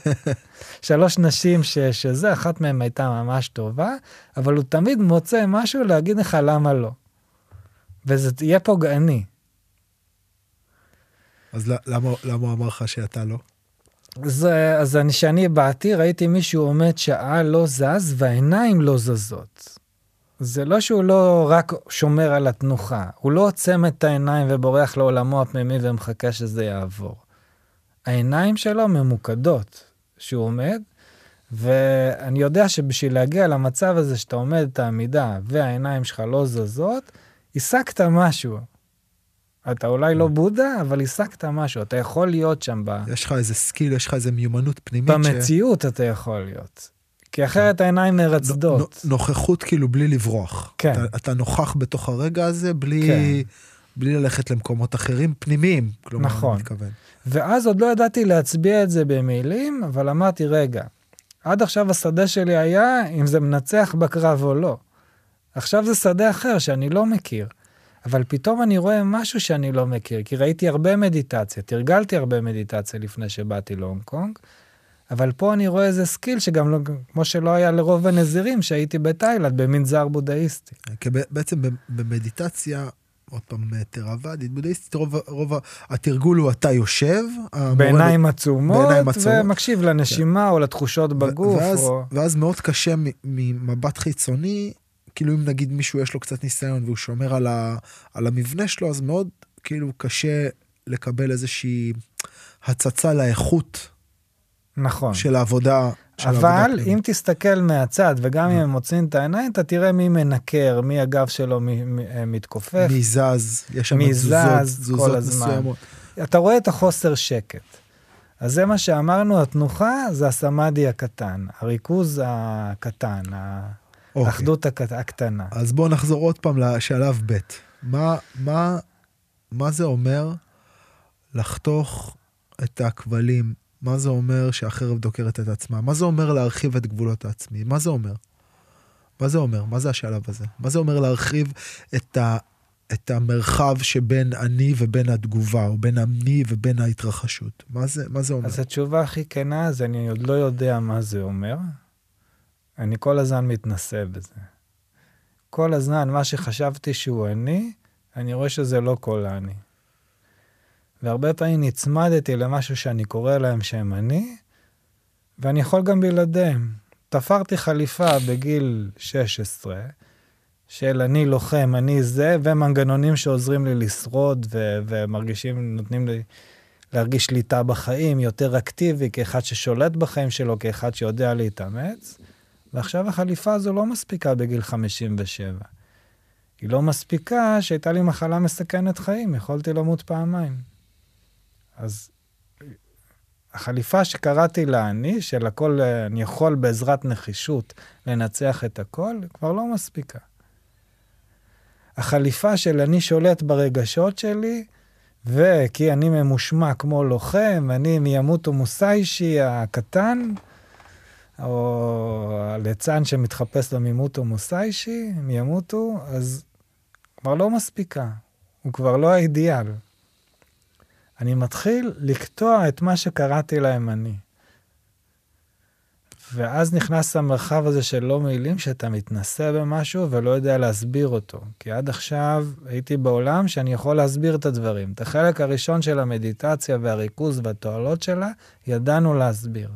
C: שלוש נשים ש, שזה, אחת מהן הייתה ממש טובה, אבל הוא תמיד מוצא משהו להגיד לך למה לא. וזה יהיה פוגעני.
B: אז למה, למה הוא אמר לך שאתה לא?
C: אז, אז אני, כשאני באתי, ראיתי מישהו עומד שעה לא זז והעיניים לא זזות. זה לא שהוא לא רק שומר על התנוחה, הוא לא עוצם את העיניים ובורח לעולמו הפנימי ומחכה שזה יעבור. העיניים שלו ממוקדות שהוא עומד, ואני יודע שבשביל להגיע למצב הזה שאתה עומד את העמידה והעיניים שלך לא זזות, השגת משהו. אתה אולי לא בודה, אבל השגת משהו, אתה יכול להיות שם ב...
B: יש לך איזה skill, יש לך איזה מיומנות פנימית.
C: במציאות ש... אתה יכול להיות. כי אחרת העיניים מרצדות.
B: נוכחות כאילו בלי לברוח.
C: כן.
B: אתה, אתה נוכח בתוך הרגע הזה בלי, כן. בלי ללכת למקומות אחרים פנימיים. כלומר,
C: נכון. אני מתכוון. ואז עוד לא ידעתי להביע את זה במילים, אבל אמרתי, רגע, עד עכשיו השדה שלי היה אם זה מנצח בקרב או לא. עכשיו זה שדה אחר שאני לא מכיר. אבל פתאום אני רואה משהו שאני לא מכיר, כי ראיתי הרבה מדיטציה, תרגלתי הרבה מדיטציה לפני שבאתי להונג קונג, אבל פה אני רואה איזה skill שגם לא, כמו שלא היה לרוב הנזירים שהייתי בתאילנד, במנזר בודהיסטי.
B: בעצם במדיטציה, עוד פעם, תרוואדית, בודהיסטית, רוב, רוב התרגול הוא אתה יושב,
C: בעיניים עצומות, בעיניים עצומות, ומקשיב לנשימה כן. או לתחושות בגוף.
B: ואז,
C: או...
B: ואז מאוד קשה ממבט חיצוני כאילו אם נגיד מישהו יש לו קצת ניסיון והוא שומר על, ה, על המבנה שלו, אז מאוד כאילו קשה לקבל איזושהי הצצה לאיכות.
C: נכון.
B: של העבודה.
C: של אבל העבודה אם תסתכל מהצד, וגם אם הם מוצאים את העיניים, אתה תראה מי מנקר, מי הגב שלו מתכופף.
B: מי זז, יש שם
C: כל הזמן. מסוימות. אתה רואה את החוסר שקט. אז זה מה שאמרנו, התנוחה זה הסמאדי הקטן, הריכוז הקטן, אוקיי. האחדות הק... הקטנה.
B: אז בואו נחזור עוד פעם לשלב ב'. מה, מה, מה זה אומר לחתוך את הכבלים? מה זה אומר שהחרב דוקרת את עצמה? מה זה אומר להרחיב את גבולות העצמי? מה זה אומר? מה זה אומר? מה זה השלב הזה? מה זה אומר להרחיב את, ה, את המרחב שבין אני ובין התגובה, או בין אני ובין ההתרחשות? מה זה, מה זה אומר?
C: אז התשובה הכי כנה זה אני עוד לא יודע מה זה אומר. אני כל הזמן מתנסה בזה. כל הזמן, מה שחשבתי שהוא אני, אני רואה שזה לא כל אני. והרבה פעמים נצמדתי למשהו שאני קורא להם שהם אני, ואני יכול גם בלעדיהם. תפרתי חליפה בגיל 16, של אני לוחם, אני זה, ומנגנונים שעוזרים לי לשרוד, ו- ומרגישים, נותנים לי להרגיש שליטה בחיים, יותר אקטיבי, כאחד ששולט בחיים שלו, כאחד שיודע להתאמץ. ועכשיו החליפה הזו לא מספיקה בגיל 57. היא לא מספיקה שהייתה לי מחלה מסכנת חיים, יכולתי למות פעמיים. אז החליפה שקראתי לה אני, של הכל, אני יכול בעזרת נחישות לנצח את הכל, כבר לא מספיקה. החליפה של אני שולט ברגשות שלי, וכי אני ממושמע כמו לוחם, אני מימוטו מוסיישי הקטן, או הליצן שמתחפש למימוטו מוסיישי, הם ימותו, אז כבר לא מספיקה, הוא כבר לא האידיאל. אני מתחיל לקטוע את מה שקראתי להם אני. ואז נכנס המרחב הזה של לא מילים, שאתה מתנסה במשהו ולא יודע להסביר אותו. כי עד עכשיו הייתי בעולם שאני יכול להסביר את הדברים. את החלק הראשון של המדיטציה והריכוז והתועלות שלה, ידענו להסביר.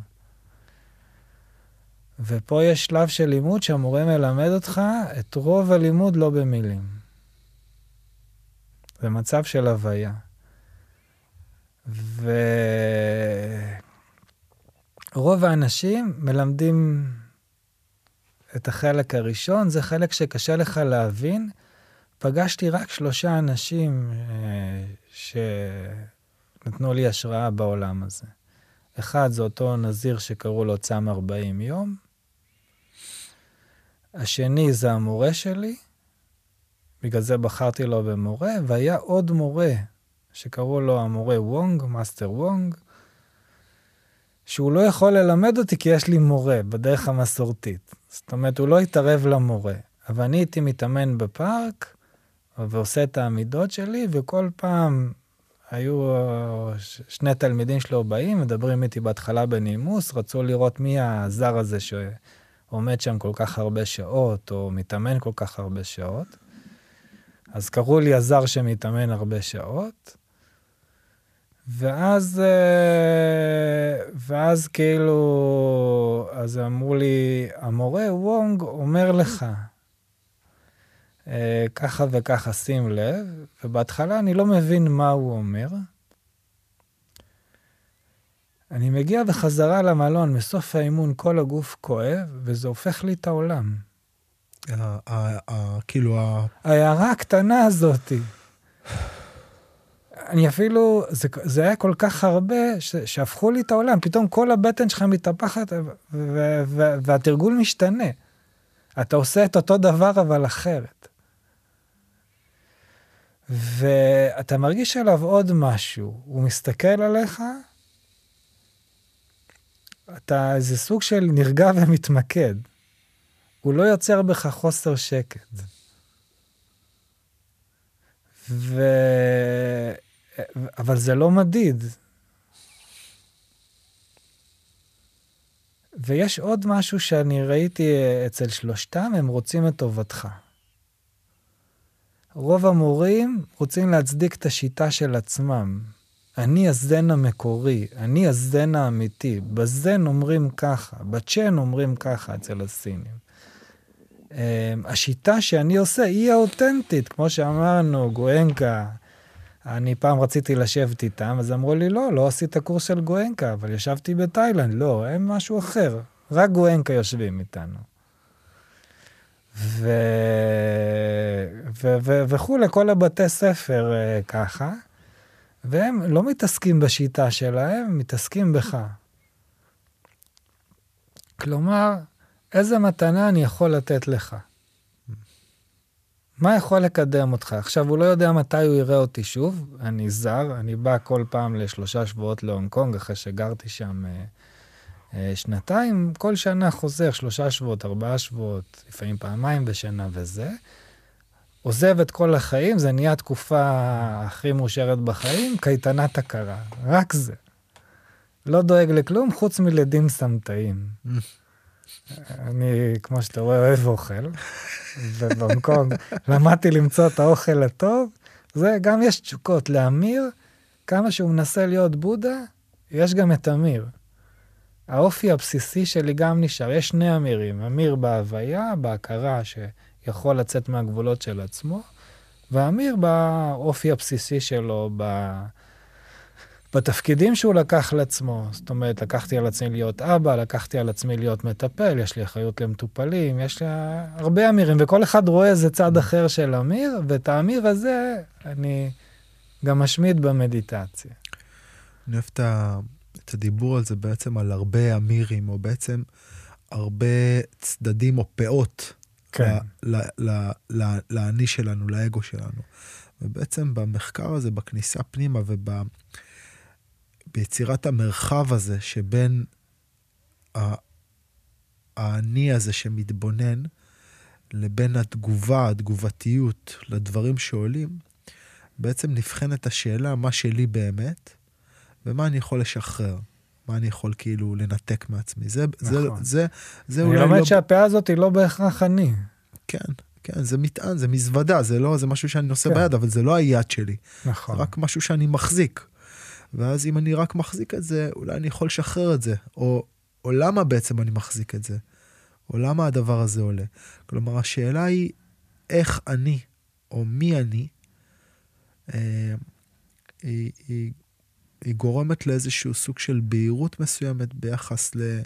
C: ופה יש שלב של לימוד שהמורה מלמד אותך את רוב הלימוד לא במילים. זה מצב של הוויה. ורוב האנשים מלמדים את החלק הראשון, זה חלק שקשה לך להבין. פגשתי רק שלושה אנשים אה, שנתנו לי השראה בעולם הזה. אחד זה אותו נזיר שקראו לו צם 40 יום. השני זה המורה שלי, בגלל זה בחרתי בו כמורה, והיה עוד מורה שקראו לו המורה וונג, מאסטר וונג, שהוא לא יכול ללמד אותי כי יש לי מורה בדרך המסורתית. זאת אומרת, הוא לא התערב למורה. אבל אני הייתי מתאמן בפארק ועושה את העמידות שלי, וכל פעם היו שני תלמידים שלו באים, מדברים איתי בהתחלה בנימוס, רצו לראות מי הזר הזה שעומד שם כל כך הרבה שעות, או מתאמן כל כך הרבה שעות. אז קראו לי הזר שמתאמן הרבה שעות. ואז, אה, ואז כאילו, אז אמרו לי, המורה וונג אומר לך, אה, ככה וככה, שים לב, ובהתחלה אני לא מבין מה הוא אומר. אני מגיע בחזרה למלון, מסוף האימון כל הגוף כואב, וזה הופך לי את העולם.
B: כאילו ה...
C: ההערה הקטנה הזאתי. אני אפילו, זה, זה היה כל כך הרבה ש, שהפכו לי את העולם, פתאום כל הבטן שלך מתהפכת והתרגול משתנה. אתה עושה את אותו דבר אבל אחרת. ואתה מרגיש עליו עוד משהו, הוא מסתכל עליך, אתה איזה סוג של נרגע ומתמקד. הוא לא יוצר בך חוסר שקט. ו... אבל זה לא מדיד. ויש עוד משהו שאני ראיתי אצל שלושתם, הם רוצים את טובתך. רוב המורים רוצים להצדיק את השיטה של עצמם. אני הזן המקורי, אני הזן האמיתי. בזן אומרים ככה, בצ'ן אומרים ככה אצל הסינים. אמ, השיטה שאני עושה היא האותנטית, כמו שאמרנו, גואנקה. אני פעם רציתי לשבת איתם, אז אמרו לי, לא, לא עשית קורס של גואנקה, אבל ישבתי בתאילנד, לא, הם משהו אחר, רק גואנקה יושבים איתנו. ו... ו... ו... וכולי, כל הבתי ספר uh, ככה, והם לא מתעסקים בשיטה שלהם, מתעסקים בך. כלומר, איזה מתנה אני יכול לתת לך? מה יכול לקדם אותך? עכשיו, הוא לא יודע מתי הוא יראה אותי שוב, אני זר, אני בא כל פעם לשלושה שבועות להונג קונג, אחרי שגרתי שם אה, אה, שנתיים, כל שנה חוזר, שלושה שבועות, ארבעה שבועות, לפעמים פעמיים בשנה וזה. עוזב את כל החיים, זה נהיה התקופה הכי מאושרת בחיים, קייטנת הכרה, רק זה. לא דואג לכלום חוץ מלדים סמטאים. אני, כמו שאתה רואה, אוהב אוכל, קונג למדתי למצוא את האוכל הטוב. זה, גם יש תשוקות. לאמיר, כמה שהוא מנסה להיות בודה, יש גם את אמיר. האופי הבסיסי שלי גם נשאר. יש שני אמירים, אמיר בהוויה, בהכרה שיכול לצאת מהגבולות של עצמו, ואמיר באופי הבסיסי שלו, ב... בתפקידים שהוא לקח לעצמו, זאת אומרת, לקחתי על עצמי להיות אבא, לקחתי על עצמי להיות מטפל, יש לי אחריות למטופלים, יש לי הרבה אמירים, וכל אחד רואה איזה צד אחר של אמיר, ואת האמיר הזה אני גם משמיד במדיטציה.
B: אני אוהב את הדיבור על זה בעצם על הרבה אמירים, או בעצם הרבה צדדים או פאות
C: כן.
B: לאני שלנו, לאגו שלנו. ובעצם במחקר הזה, בכניסה פנימה וב... ביצירת המרחב הזה שבין האני הזה שמתבונן לבין התגובה, התגובתיות לדברים שעולים, בעצם נבחנת השאלה מה שלי באמת ומה אני יכול לשחרר. מה אני יכול כאילו לנתק מעצמי. זה, נכון. זה, זה, זה
C: אולי
B: לא...
C: אני לומד שהפאה הזאת היא לא בהכרח אני.
B: כן, כן, זה מטען, זה מזוודה, זה לא, זה משהו שאני נושא כן. ביד, אבל זה לא היד שלי.
C: נכון.
B: זה רק משהו שאני מחזיק. ואז אם אני רק מחזיק את זה, אולי אני יכול לשחרר את זה. או, או למה בעצם אני מחזיק את זה? או למה הדבר הזה עולה? כלומר, השאלה היא איך אני, או מי אני, אה, היא, היא היא גורמת לאיזשהו סוג של בהירות מסוימת ביחס ל...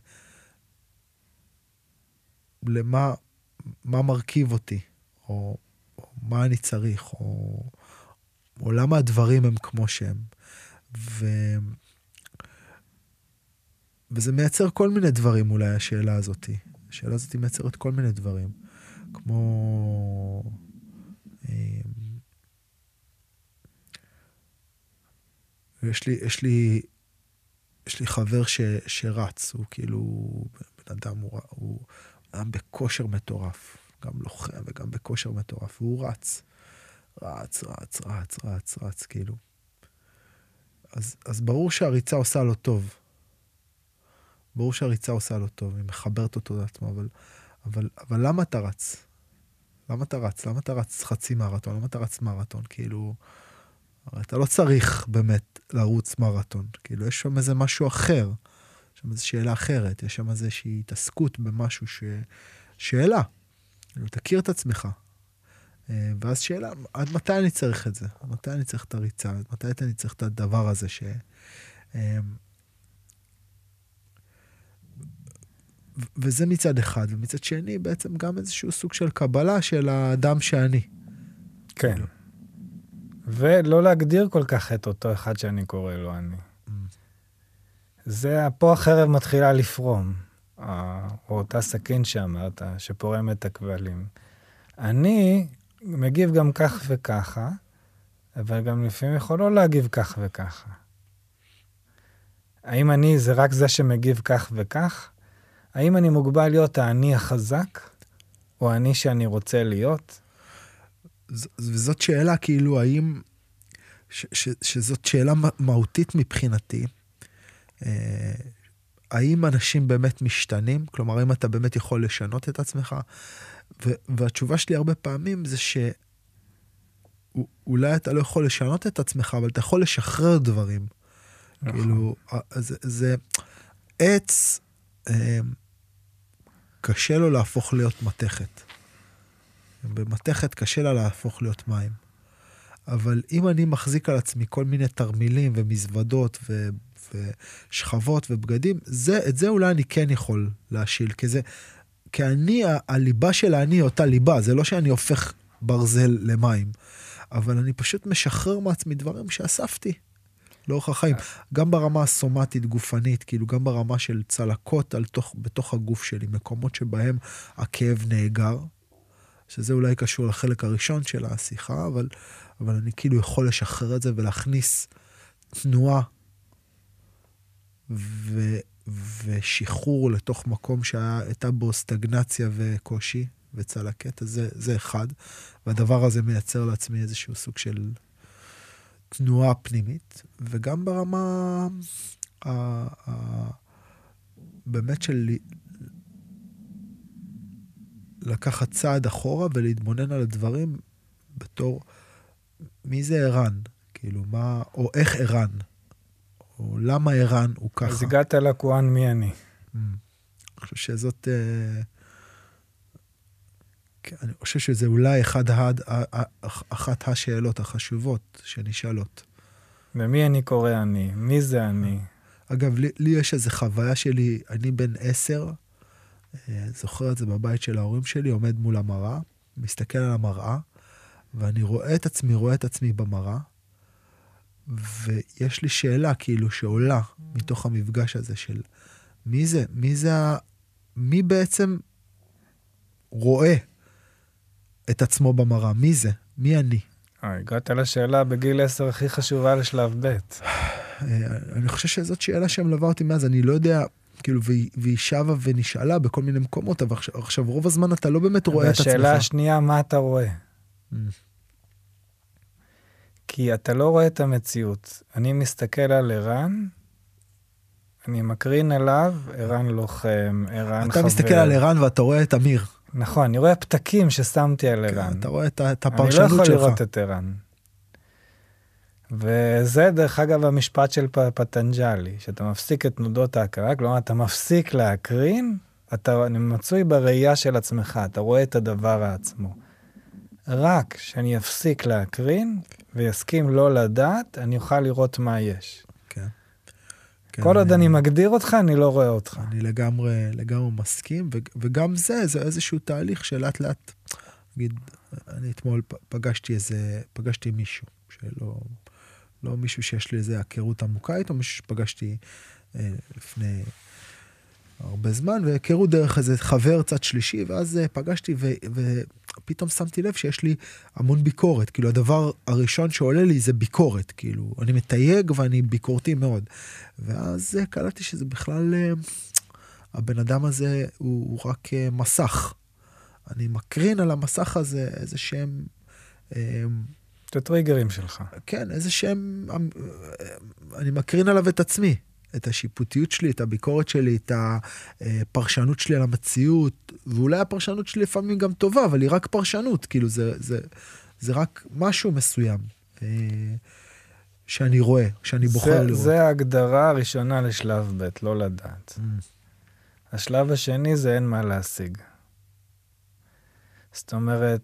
B: למה מה מרכיב אותי, או, או מה אני צריך, או, או למה הדברים הם כמו שהם. ו... וזה מייצר כל מיני דברים אולי, השאלה הזאתי. השאלה הזאת מייצרת כל מיני דברים, כמו... אמ, יש לי, יש לי, יש לי חבר ש, שרץ, הוא כאילו, בן אדם, הוא, הוא אדם בכושר מטורף, גם לוחם וגם בכושר מטורף, והוא רץ, רץ, רץ, רץ, רץ, רץ, כאילו. אז, אז ברור שהריצה עושה לו טוב. ברור שהריצה עושה לו טוב, היא מחברת אותו לעצמו, אבל, אבל, אבל למה אתה רץ? למה אתה רץ? למה אתה רץ חצי מרתון? למה אתה רץ מרתון? כאילו, הרי אתה לא צריך באמת לרוץ מרתון. כאילו, יש שם איזה משהו אחר. יש שם איזו שאלה אחרת, יש שם איזושהי התעסקות במשהו ש... שאלה. כאילו, תכיר את עצמך. אה, ואז שאלה, עד מתי אני צריך את זה? עד מתי אני צריך את הריצה? עד מתי אני צריך את הדבר הזה ש... אה, וזה מצד אחד, ומצד שני בעצם גם איזשהו סוג של קבלה של האדם שאני.
C: כן. ולא להגדיר כל כך את אותו אחד שאני קורא לו אני. Mm. זה, פה החרב מתחילה לפרום, או אותה סכין שאמרת, שפורם את הכבלים. אני מגיב גם כך וככה, אבל גם לפעמים יכול לא להגיב כך וככה. האם אני זה רק זה שמגיב כך וכך? האם אני מוגבל להיות האני החזק, או האני שאני רוצה להיות?
B: וזאת שאלה, כאילו, האם... שזאת שאלה מהותית מבחינתי. אה, האם אנשים באמת משתנים? כלומר, האם אתה באמת יכול לשנות את עצמך? והתשובה שלי הרבה פעמים זה שאולי אתה לא יכול לשנות את עצמך, אבל אתה יכול לשחרר דברים. נכון. כאילו, זה, זה עץ, אה, קשה לו להפוך להיות מתכת. במתכת קשה לה להפוך להיות מים. אבל אם אני מחזיק על עצמי כל מיני תרמילים ומזוודות ו... ושכבות ובגדים, זה, את זה אולי אני כן יכול להשיל, כי זה, כי אני, הליבה של האני היא אותה ליבה, זה לא שאני הופך ברזל למים, אבל אני פשוט משחרר מעצמי דברים שאספתי. לאורך החיים, גם ברמה הסומטית גופנית, כאילו גם ברמה של צלקות על תוך, בתוך הגוף שלי, מקומות שבהם הכאב נאגר, שזה אולי קשור לחלק הראשון של השיחה, אבל, אבל אני כאילו יכול לשחרר את זה ולהכניס תנועה ו, ושחרור לתוך מקום שהייתה בו סטגנציה וקושי וצלקת, אז זה, זה אחד. והדבר הזה מייצר לעצמי איזשהו סוג של תנועה פנימית, וגם ברמה ה, ה, באמת של לקחת צעד אחורה ולהתבונן על הדברים בתור מי זה ערן, כאילו מה, או איך ערן, או למה ערן הוא ככה.
C: אז הגעת לכוהן מי אני.
B: Mm. אני חושב שזאת... אה, כן, אני חושב שזה אולי אחד הד, אחת השאלות החשובות שנשאלות.
C: ומי אני קורא אני? מי זה אני?
B: אגב, לי, לי יש איזו חוויה שלי, אני בן עשר, אה, זוכר את זה בבית של ההורים שלי, עומד מול המראה, מסתכל על המראה, ואני רואה את עצמי, רואה את עצמי במראה, ויש לי שאלה כאילו שעולה מתוך המפגש הזה של מי זה, מי זה, מי בעצם רואה את עצמו במראה. מי זה? מי אני?
C: אה, הגעת לשאלה בגיל 10 הכי חשובה לשלב ב'.
B: אה, אני חושב שזאת שאלה שמלווה אותי מאז, אני לא יודע, כאילו, והיא שבה ונשאלה בכל מיני מקומות, אבל עכשיו, עכשיו רוב הזמן אתה לא באמת רואה את עצמך.
C: והשאלה השנייה, מה אתה רואה? כי אתה לא רואה את המציאות. אני מסתכל על ערן, אני מקרין עליו, ערן לוחם, ערן חבר.
B: אתה מסתכל על ערן ואתה רואה את אמיר.
C: נכון, אני רואה פתקים ששמתי על כן, ערן.
B: כן, אתה רואה את, את הפרשנות שלך.
C: אני לא יכול לראות את ערן. וזה דרך אגב המשפט של פטנג'לי, שאתה מפסיק את תנודות ההכרה, כלומר אתה מפסיק להקרין, אתה מצוי בראייה של עצמך, אתה רואה את הדבר העצמו. רק כשאני אפסיק להקרין ויסכים לא לדעת, אני אוכל לראות מה יש.
B: כן. כן,
C: כל עוד אני מגדיר אותך, אני לא רואה אותך.
B: אני לגמרי, לגמרי מסכים, ו- וגם זה, זה איזשהו תהליך שלאט לאט, נגיד, אני אתמול פגשתי איזה, פגשתי מישהו, שלא, לא מישהו שיש לי איזה היכרות עמוקה איתו, מישהו שפגשתי אה, לפני הרבה זמן, והיכרות דרך איזה חבר צד שלישי, ואז אה, פגשתי, ו- ופתאום שמתי לב שיש לי המון ביקורת, כאילו הדבר הראשון שעולה לי זה ביקורת, כאילו, אני מתייג ואני ביקורתי מאוד. ואז אה, קלטתי שזה בכלל, אה, הבן אדם הזה הוא, הוא רק מסך. אני מקרין על המסך הזה איזה שהם,
C: את הטריגרים שלך.
B: כן, איזה שהם, אני מקרין עליו את עצמי. את השיפוטיות שלי, את הביקורת שלי, את הפרשנות שלי על המציאות, ואולי הפרשנות שלי לפעמים גם טובה, אבל היא רק פרשנות, כאילו זה, זה, זה רק משהו מסוים אה, שאני רואה, שאני בוחר
C: זה,
B: לראות.
C: זה ההגדרה הראשונה לשלב ב', לא לדעת.
B: Mm.
C: השלב השני זה אין מה להשיג. זאת אומרת,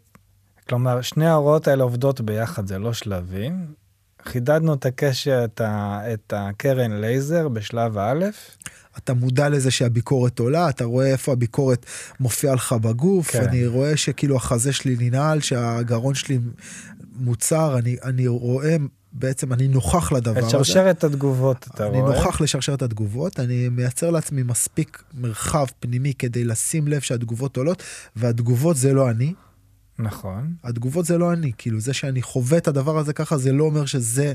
C: כלומר, שני ההוראות האלה עובדות ביחד, זה לא שלבים. חידדנו את הקשר, את, ה, את הקרן לייזר בשלב א',
B: אתה מודע לזה שהביקורת עולה, אתה רואה איפה הביקורת מופיעה לך בגוף,
C: כן.
B: אני רואה שכאילו החזה שלי ננעל, שהגרון שלי מוצר, אני, אני רואה, בעצם אני נוכח לדבר
C: את
B: הזה.
C: שרשרת התגובות, אתה
B: אני
C: רואה.
B: נוכח לשרשרת התגובות, אני מייצר לעצמי מספיק מרחב פנימי כדי לשים לב שהתגובות עולות, והתגובות זה לא אני,
C: נכון.
B: התגובות זה לא אני, כאילו זה שאני חווה את הדבר הזה ככה, זה לא אומר שזה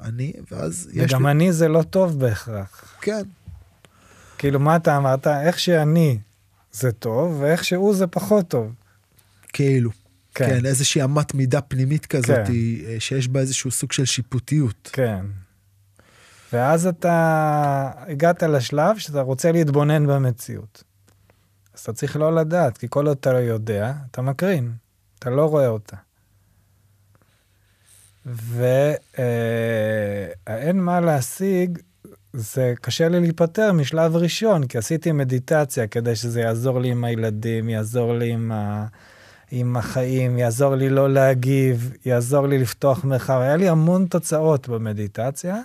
B: אני, ואז יש
C: וגם
B: לי...
C: אני זה לא טוב בהכרח.
B: כן,
C: כאילו, מה אתה אמרת? איך שאני זה טוב, ואיך שהוא זה פחות טוב.
B: כאילו.
C: כן,
B: כן, איזושהי אמת מידה פנימית כזאת,
C: כן.
B: אה, שיש בה איזשהו סוג של שיפוטיות.
C: כן. ואז אתה הגעת לשלב שאתה רוצה להתבונן במציאות. אז אתה צריך לא לדעת, כי כל עוד אתה לא יודע, אתה מקרין, אתה לא רואה אותה. והאין מה להשיג, זה קשה לי להיפטר משלב ראשון, כי עשיתי מדיטציה כדי שזה יעזור לי עם הילדים, יעזור לי עם, ה... עם החיים, יעזור לי לא להגיב, יעזור לי לפתוח מרחב. היה לי המון תוצאות במדיטציה,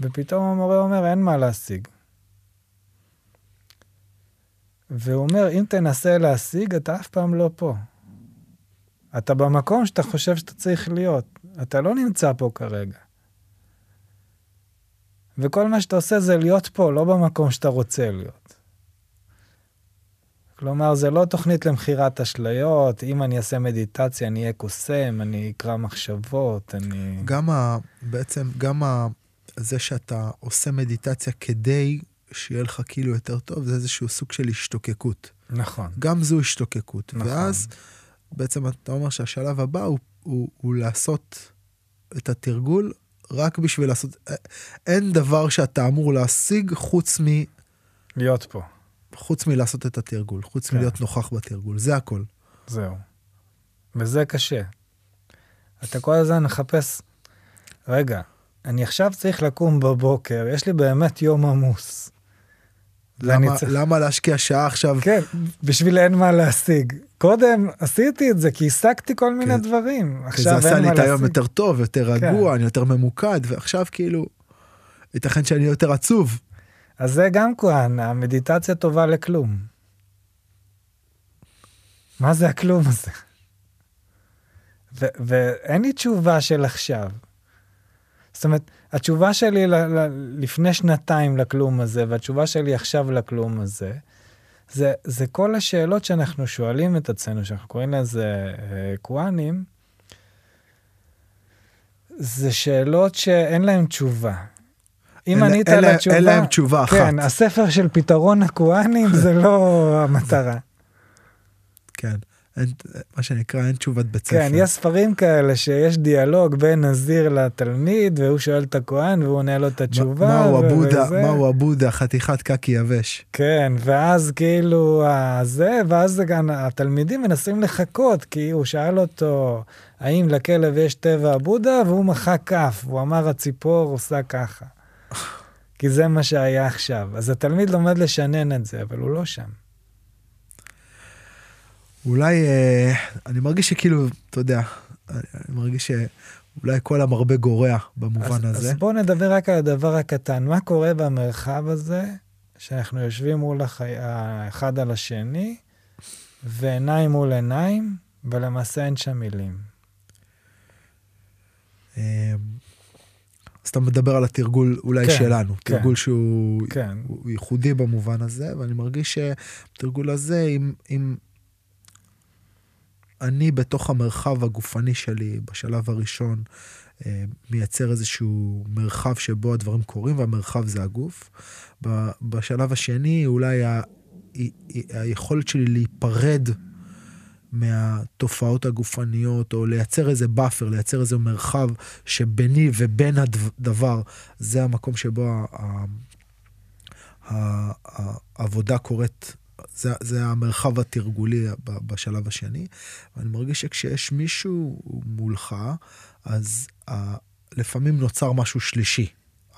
C: ופתאום המורה אומר, אין מה להשיג. והוא אומר, אם תנסה להשיג, אתה אף פעם לא פה. אתה במקום שאתה חושב שאתה צריך להיות. אתה לא נמצא פה כרגע. וכל מה שאתה עושה זה להיות פה, לא במקום שאתה רוצה להיות. כלומר, זה לא תוכנית למכירת אשליות, אם אני אעשה מדיטציה, אני אהיה קוסם, אני אקרא מחשבות, אני...
B: גם ה, בעצם, גם ה, זה שאתה עושה מדיטציה כדי שיהיה לך כאילו יותר טוב, זה איזשהו סוג של השתוקקות.
C: נכון.
B: גם זו השתוקקות.
C: נכון.
B: ואז בעצם אתה אומר שהשלב הבא הוא, הוא, הוא לעשות את התרגול רק בשביל לעשות... אין דבר שאתה אמור להשיג חוץ מ...
C: להיות פה,
B: חוץ מלעשות את התרגול, חוץ
C: כן.
B: מלהיות נוכח בתרגול, זה הכל.
C: זהו. וזה קשה. אתה כל הזמן מחפש, רגע, אני עכשיו צריך לקום בבוקר, יש לי באמת יום עמוס.
B: למה,
C: צריך-
B: למה להשקיע שעה עכשיו?
C: כן, בשביל אין מה להשיג. קודם עשיתי את זה כי השגתי כל מיני
B: כן.
C: דברים. עכשיו
B: זה
C: אין
B: עשה לי
C: מה
B: את היום
C: להשיג.
B: יותר טוב, יותר רגוע,
C: כן.
B: אני יותר ממוקד, ועכשיו כאילו, ייתכן שאני יותר עצוב.
C: אז זה גם כהן, המדיטציה טובה לכלום. מה זה הכלום הזה? ואין לי תשובה של עכשיו. זאת אומרת, התשובה שלי ל- ל- לפני שנתיים לכלום הזה, והתשובה שלי עכשיו לכלום הזה, זה, זה כל השאלות שאנחנו שואלים את עצמנו, שאנחנו קוראים לזה אה, קוואנים, זה שאלות שאין להן תשובה. אם ענית על התשובה...
B: אין להם תשובה אחת.
C: כן, הספר של פתרון הקוואנים זה לא המטרה.
B: כן, אין, מה שנקרא, אין תשובת בית ספר.
C: כן, יש ספרים כאלה שיש דיאלוג בין נזיר לתלמיד, והוא שואל את הכהן והוא עונה לו את התשובה.
B: מהו
C: ו-
B: הבודה. מהו הבודה, חתיכת קקי יבש.
C: כן, ואז כאילו זה, ואז גם התלמידים מנסים לחכות, כי הוא שאל אותו, האם לכלב יש טבע הבודה, והוא מחא כף, והוא אמר, הציפור עושה ככה. כי זה מה שהיה עכשיו. אז התלמיד לומד לשנן את זה, אבל הוא לא שם.
B: אולי, אה, אני מרגיש שכאילו, אתה יודע, אני אני מרגיש אולי כל המרבה גורע במובן
C: אז,
B: הזה.
C: אז בואו נדבר רק על הדבר הקטן. מה קורה במרחב הזה, שאנחנו יושבים מול החי... האחד על השני, ועיניים מול עיניים, ולמעשה אין שם מילים.
B: אמ, אז אתה מדבר על התרגול אולי
C: כן,
B: שלנו,
C: כן.
B: תרגול שהוא
C: כן.
B: ייחודי במובן הזה, ואני מרגיש שבתרגול הזה, אם, אם אני בתוך המרחב הגופני שלי, בשלב הראשון, אה, מייצר איזשהו מרחב שבו הדברים קורים, והמרחב זה הגוף. בשלב השני, אולי ה- ה- ה- היכולת שלי להיפרד מהתופעות הגופניות, או לייצר איזה buffer, לייצר איזה מרחב שביני ובין הדבר, זה המקום שבו ה- העבודה קורית, זה, זה המרחב התרגולי בשלב השני. ואני מרגיש שכשיש מישהו מולך, אז ה- לפעמים נוצר משהו שלישי.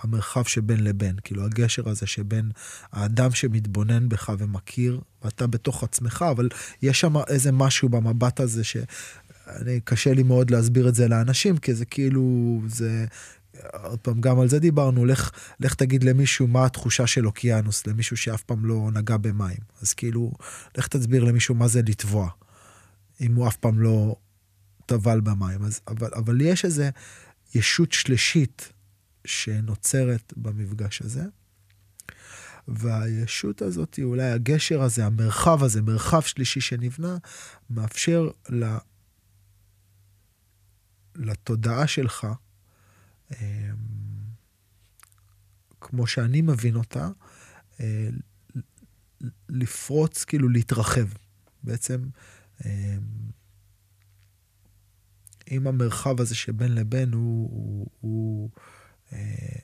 B: המרחב שבין לבין, כאילו הגשר הזה שבין האדם שמתבונן בך ומכיר, ואתה בתוך עצמך, אבל יש שם איזה משהו במבט הזה ש... אני, קשה לי מאוד להסביר את זה לאנשים, כי זה כאילו, זה, עוד פעם, גם על זה דיברנו, לך, לך תגיד למישהו מה התחושה של אוקיינוס, למישהו שאף פעם לא נגע במים. אז כאילו, לך תסביר למישהו מה זה לטבוע, אם הוא אף פעם לא טבל במים. אז, אבל, אבל יש איזה ישות שלישית שנוצרת במפגש הזה. והישות הזאת, אולי הגשר הזה, המרחב הזה, מרחב שלישי שנבנה, מאפשר ל... לתודעה שלך, כמו שאני מבין אותה, אה, לפרוץ, כאילו להתרחב. בעצם, אמ, אם המרחב הזה שבין לבין הוא, הוא, הוא, אה,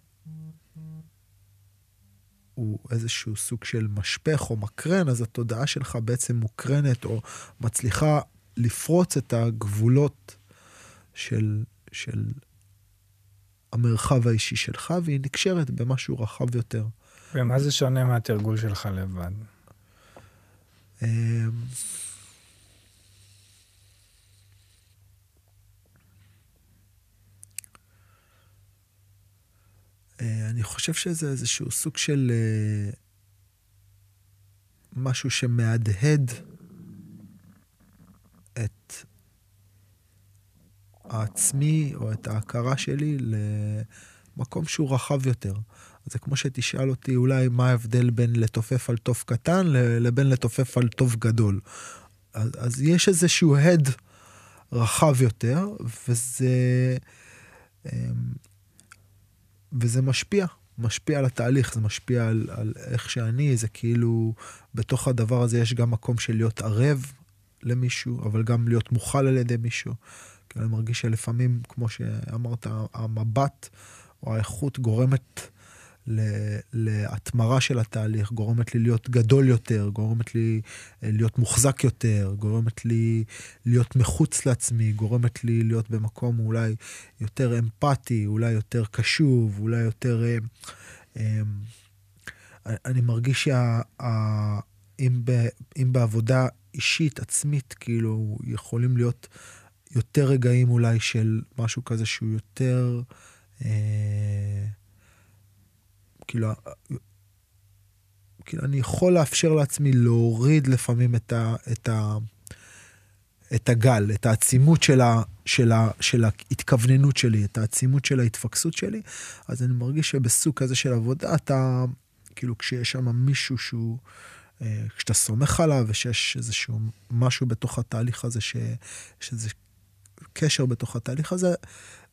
B: הוא איזשהו סוג של משפך או מקרן, אז התודעה שלך בעצם מוקרנת או מצליחה לפרוץ את הגבולות של, של המרחב האישי שלך, והיא נקשרת במשהו רחב יותר.
C: ומה זה שונה מהתרגול שלך לבד?
B: אמ, אה, אני חושב שזה איזשהו סוג של אה, משהו שמהדהד את העצמי או את ההכרה שלי למקום שהוא רחב יותר. זה כמו שתשאל אותי אולי מה ההבדל בין לתופף על תוף קטן לבין לתופף על תוף גדול. אז, אז יש איזשהו הד רחב יותר, וזה, אמ, וזה משפיע, משפיע על התהליך, זה משפיע על, על איך שאני, זה כאילו, בתוך הדבר הזה יש גם מקום של להיות ערב למישהו, אבל גם להיות מוכל על ידי מישהו. אני מרגיש שלפעמים, כמו שאמרת, המבט או האיכות גורמת להתמרה של התהליך, גורמת לי להיות גדול יותר, גורמת לי להיות מוחזק יותר, גורמת לי להיות מחוץ לעצמי, גורמת לי להיות במקום אולי יותר אמפתי, אולי יותר קשוב, אולי יותר... אני מרגיש שאם בעבודה אישית, עצמית, כאילו, יכולים להיות יותר רגעים אולי של משהו כזה שהוא יותר... אה, כאילו, כאילו, אני יכול לאפשר לעצמי להוריד לפעמים את, ה, את, ה, את הגל, את העצימות של, ה, של, ה, של ההתכווננות שלי, את העצימות של ההתפקסות שלי, אז אני מרגיש שבסוג כזה של עבודה, אתה, כאילו, כשיש שם מישהו שהוא, אה, כשאתה סומך עליו, ושיש איזשהו משהו בתוך התהליך הזה, ש, שזה קשר בתוך התהליך הזה,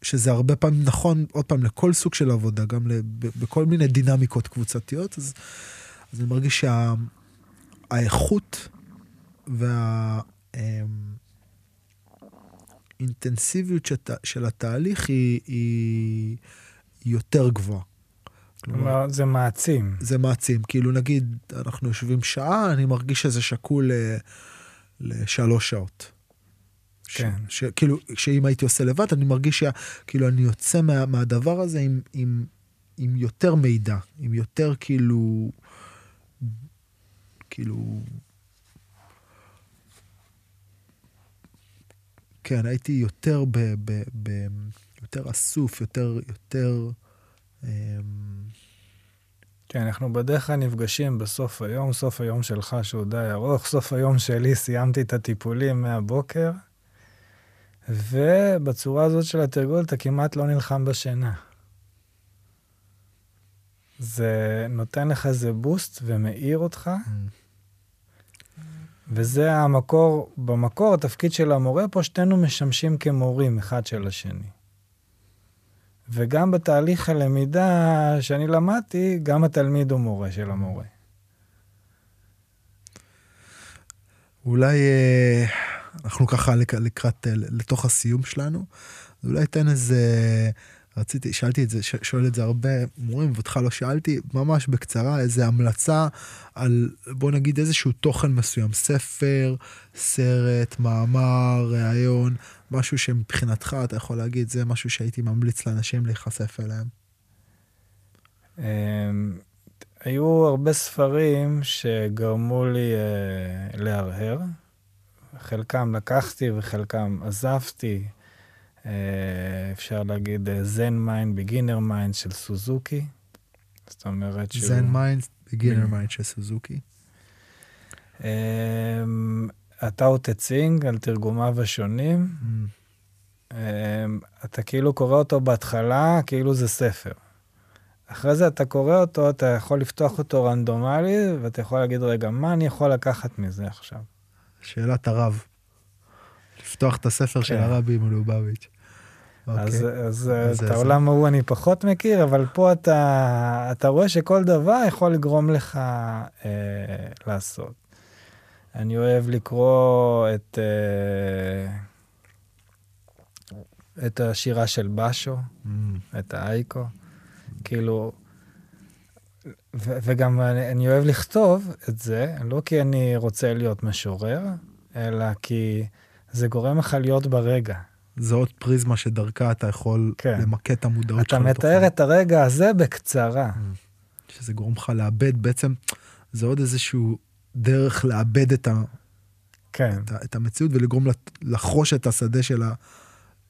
B: שזה הרבה פעמים נכון, עוד פעם, לכל סוג של עבודה, גם לב, בכל מיני דינמיקות קבוצתיות, אז, אז אני מרגיש שהאיכות וה... אינטנסיביות שת, של התהליך היא, היא יותר גבוהה.
C: כלומר, זה מעצים.
B: זה מעצים. כאילו, נגיד, אנחנו יושבים שעה, אני מרגיש שזה שקול לשלוש שעות.
C: כן.
B: ש, כאילו, שאם הייתי עושה לבד, אני מרגיש שכאילו אני יוצא מה, מהדבר הזה עם, עם, עם יותר מידע, עם יותר כאילו, כאילו, כן, הייתי יותר ב, ב, ב, יותר אסוף, יותר, יותר... אמ,
C: כן, אנחנו בדרך כלל נפגשים בסוף היום, סוף היום שלך שהוא די ארוך, סוף היום שלי סיימתי את הטיפולים מהבוקר, ובצורה הזאת של התרגול אתה כמעט לא נלחם בשינה. זה נותן לך איזה בוסט ומאיר אותך, וזה המקור, במקור התפקיד של המורה פה, שתינו משמשים כמורים אחד של השני. וגם בתהליך הלמידה שאני למדתי, גם התלמיד הוא מורה של המורה.
B: אולי אה, אנחנו ככה לקראת, אה, לתוך הסיום שלנו, אולי תן איזה, רציתי, שאלתי את זה, שואל את זה הרבה מורים, ואותך לא שאלתי, ממש בקצרה, איזה המלצה על, בוא נגיד, איזשהו תוכן מסוים, ספר, סרט, מאמר, ראיון, משהו שמבחינתך אתה יכול להגיד, זה משהו שהייתי ממליץ לאנשים להיחשף אליהם?
C: אמ, היו הרבה ספרים שגרמו לי uh, להרהר. חלקם לקחתי וחלקם עזבתי. אה, אפשר להגיד Zen Mind, Beginner's Mind של סוזוקי. זאת אומרת שהוא...
B: Zen Mind, Beginner's Mind של סוזוקי.
C: הטאו טה צ'ינג על תרגומיו השונים. אממ. אתה כאילו קורא אותו בהתחלה, כאילו זה ספר. אחרי זה אתה קורא אותו, אתה יכול לפתוח אותו רנדומלי, ואתה יכול להגיד, רגע, מה אני יכול לקחת מזה עכשיו?
B: שאלת הרב. לפתוח את הספר כן. של הרבי מלובביץ'.
C: אז, אוקיי. אז, אז את העולם ההוא אני פחות מכיר, אבל פה אתה, אתה רואה שכל דבר יכול לגרום לך אה, לעשות. אני אוהב לקרוא את, uh, את השירה של בשו, mm. את האייקו, כאילו, ו- וגם אני, אני אוהב לכתוב את זה, לא כי אני רוצה להיות משורר, אלא כי זה גורם לך להיות ברגע.
B: זה עוד פריזמה שדרכה אתה יכול כן. למקד את המודעות
C: שלך. אתה מתאר את הרגע הזה בקצרה. Mm.
B: שזה גורם לך לאבד בעצם, זה עוד איזשהו דרך לאבד את, ה,
C: כן.
B: את, ה, את המציאות ולגרום לחרוש את השדה של, ה,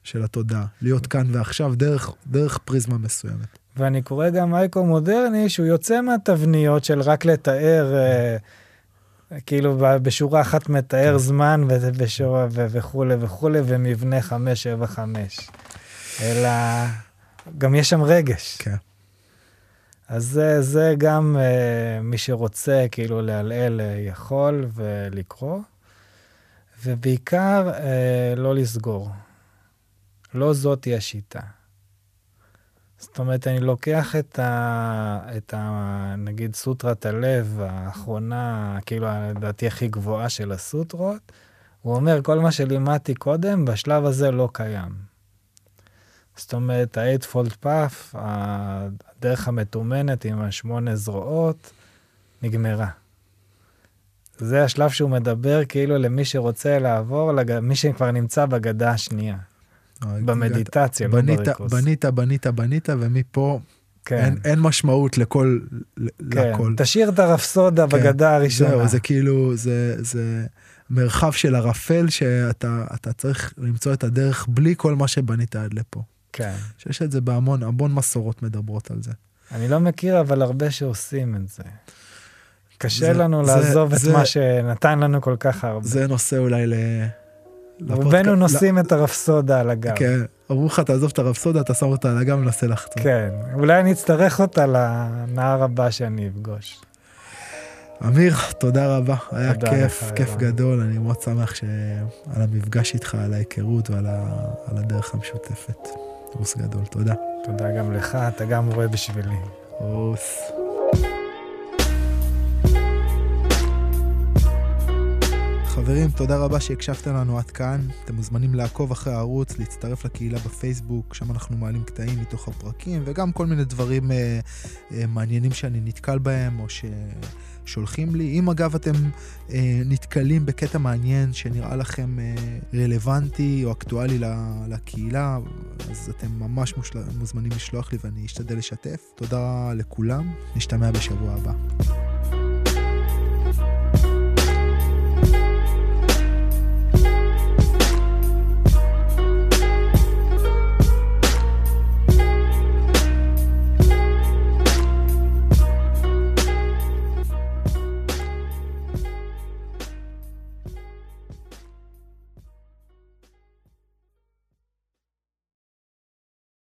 B: של התודעה. להיות כאן ועכשיו דרך, דרך פריזמה מסוימת.
C: ואני קורא גם אייקו מודרני שהוא יוצא מהתבניות של רק לתאר, אה, כאילו בשורה אחת מתאר כן. זמן ובשורה וכולי וכולי ומבנה 575. אלא גם יש שם רגש.
B: כן.
C: אז זה, זה גם uh, מי שרוצה כאילו לעלעל uh, יכול ולקרוא, ובעיקר uh, לא לסגור. לא זאתי השיטה. זאת אומרת, אני לוקח את ה... את ה... נגיד סוטרת הלב האחרונה, כאילו, לדעתי הכי גבוהה של הסוטרות, הוא אומר, כל מה שלימדתי קודם, בשלב הזה לא קיים. זאת אומרת, ה-8fold path, הדרך המתומנת עם השמונה זרועות, נגמרה. זה השלב שהוא מדבר כאילו למי שרוצה לעבור, לג... מי שכבר נמצא בגדה השנייה. במדיטציה, לא
B: בנית, בריכוס. בנית, בנית, בנית, ומפה כן. אין, אין משמעות לכל,
C: כן. לכל. תשאיר את הרפסודה כן. בגדה הראשונה.
B: זהו, זה כאילו, זה, זה מרחב של ערפל שאתה צריך למצוא את הדרך בלי כל מה שבנית עד לפה.
C: כן.
B: שיש את זה בהמון, המון מסורות מדברות על זה.
C: אני לא מכיר, אבל הרבה שעושים את זה. קשה זה, לנו זה, לעזוב זה, את מה שנתן לנו כל כך הרבה.
B: זה נושא אולי ל...
C: רובנו נושאים את הרפסודה על הגב.
B: כן, אמרו לך תעזוב את הרפסודה, אתה שם אותה על הגב ומנסה לחצות.
C: כן, אולי אני אצטרך אותה לנהר הבא שאני אפגוש.
B: אמיר, תודה רבה, היה תודה כיף, לך, כיף גדול, אני מאוד שמח על המפגש איתך, על ההיכרות ועל הדרך המשותפת. רוס גדול, תודה.
C: תודה גם לך, אתה גם רואה בשבילי.
B: רוס. חברים, תודה רבה שהקשבתם לנו עד כאן. אתם מוזמנים לעקוב אחרי הערוץ, להצטרף לקהילה בפייסבוק, שם אנחנו מעלים קטעים מתוך הפרקים, וגם כל מיני דברים אה, אה, מעניינים שאני נתקל בהם, או ש... שולחים לי. אם אגב אתם אה, נתקלים בקטע מעניין שנראה לכם אה, רלוונטי או אקטואלי לקהילה, אז אתם ממש מושל... מוזמנים לשלוח לי ואני אשתדל לשתף. תודה לכולם, נשתמע בשבוע הבא.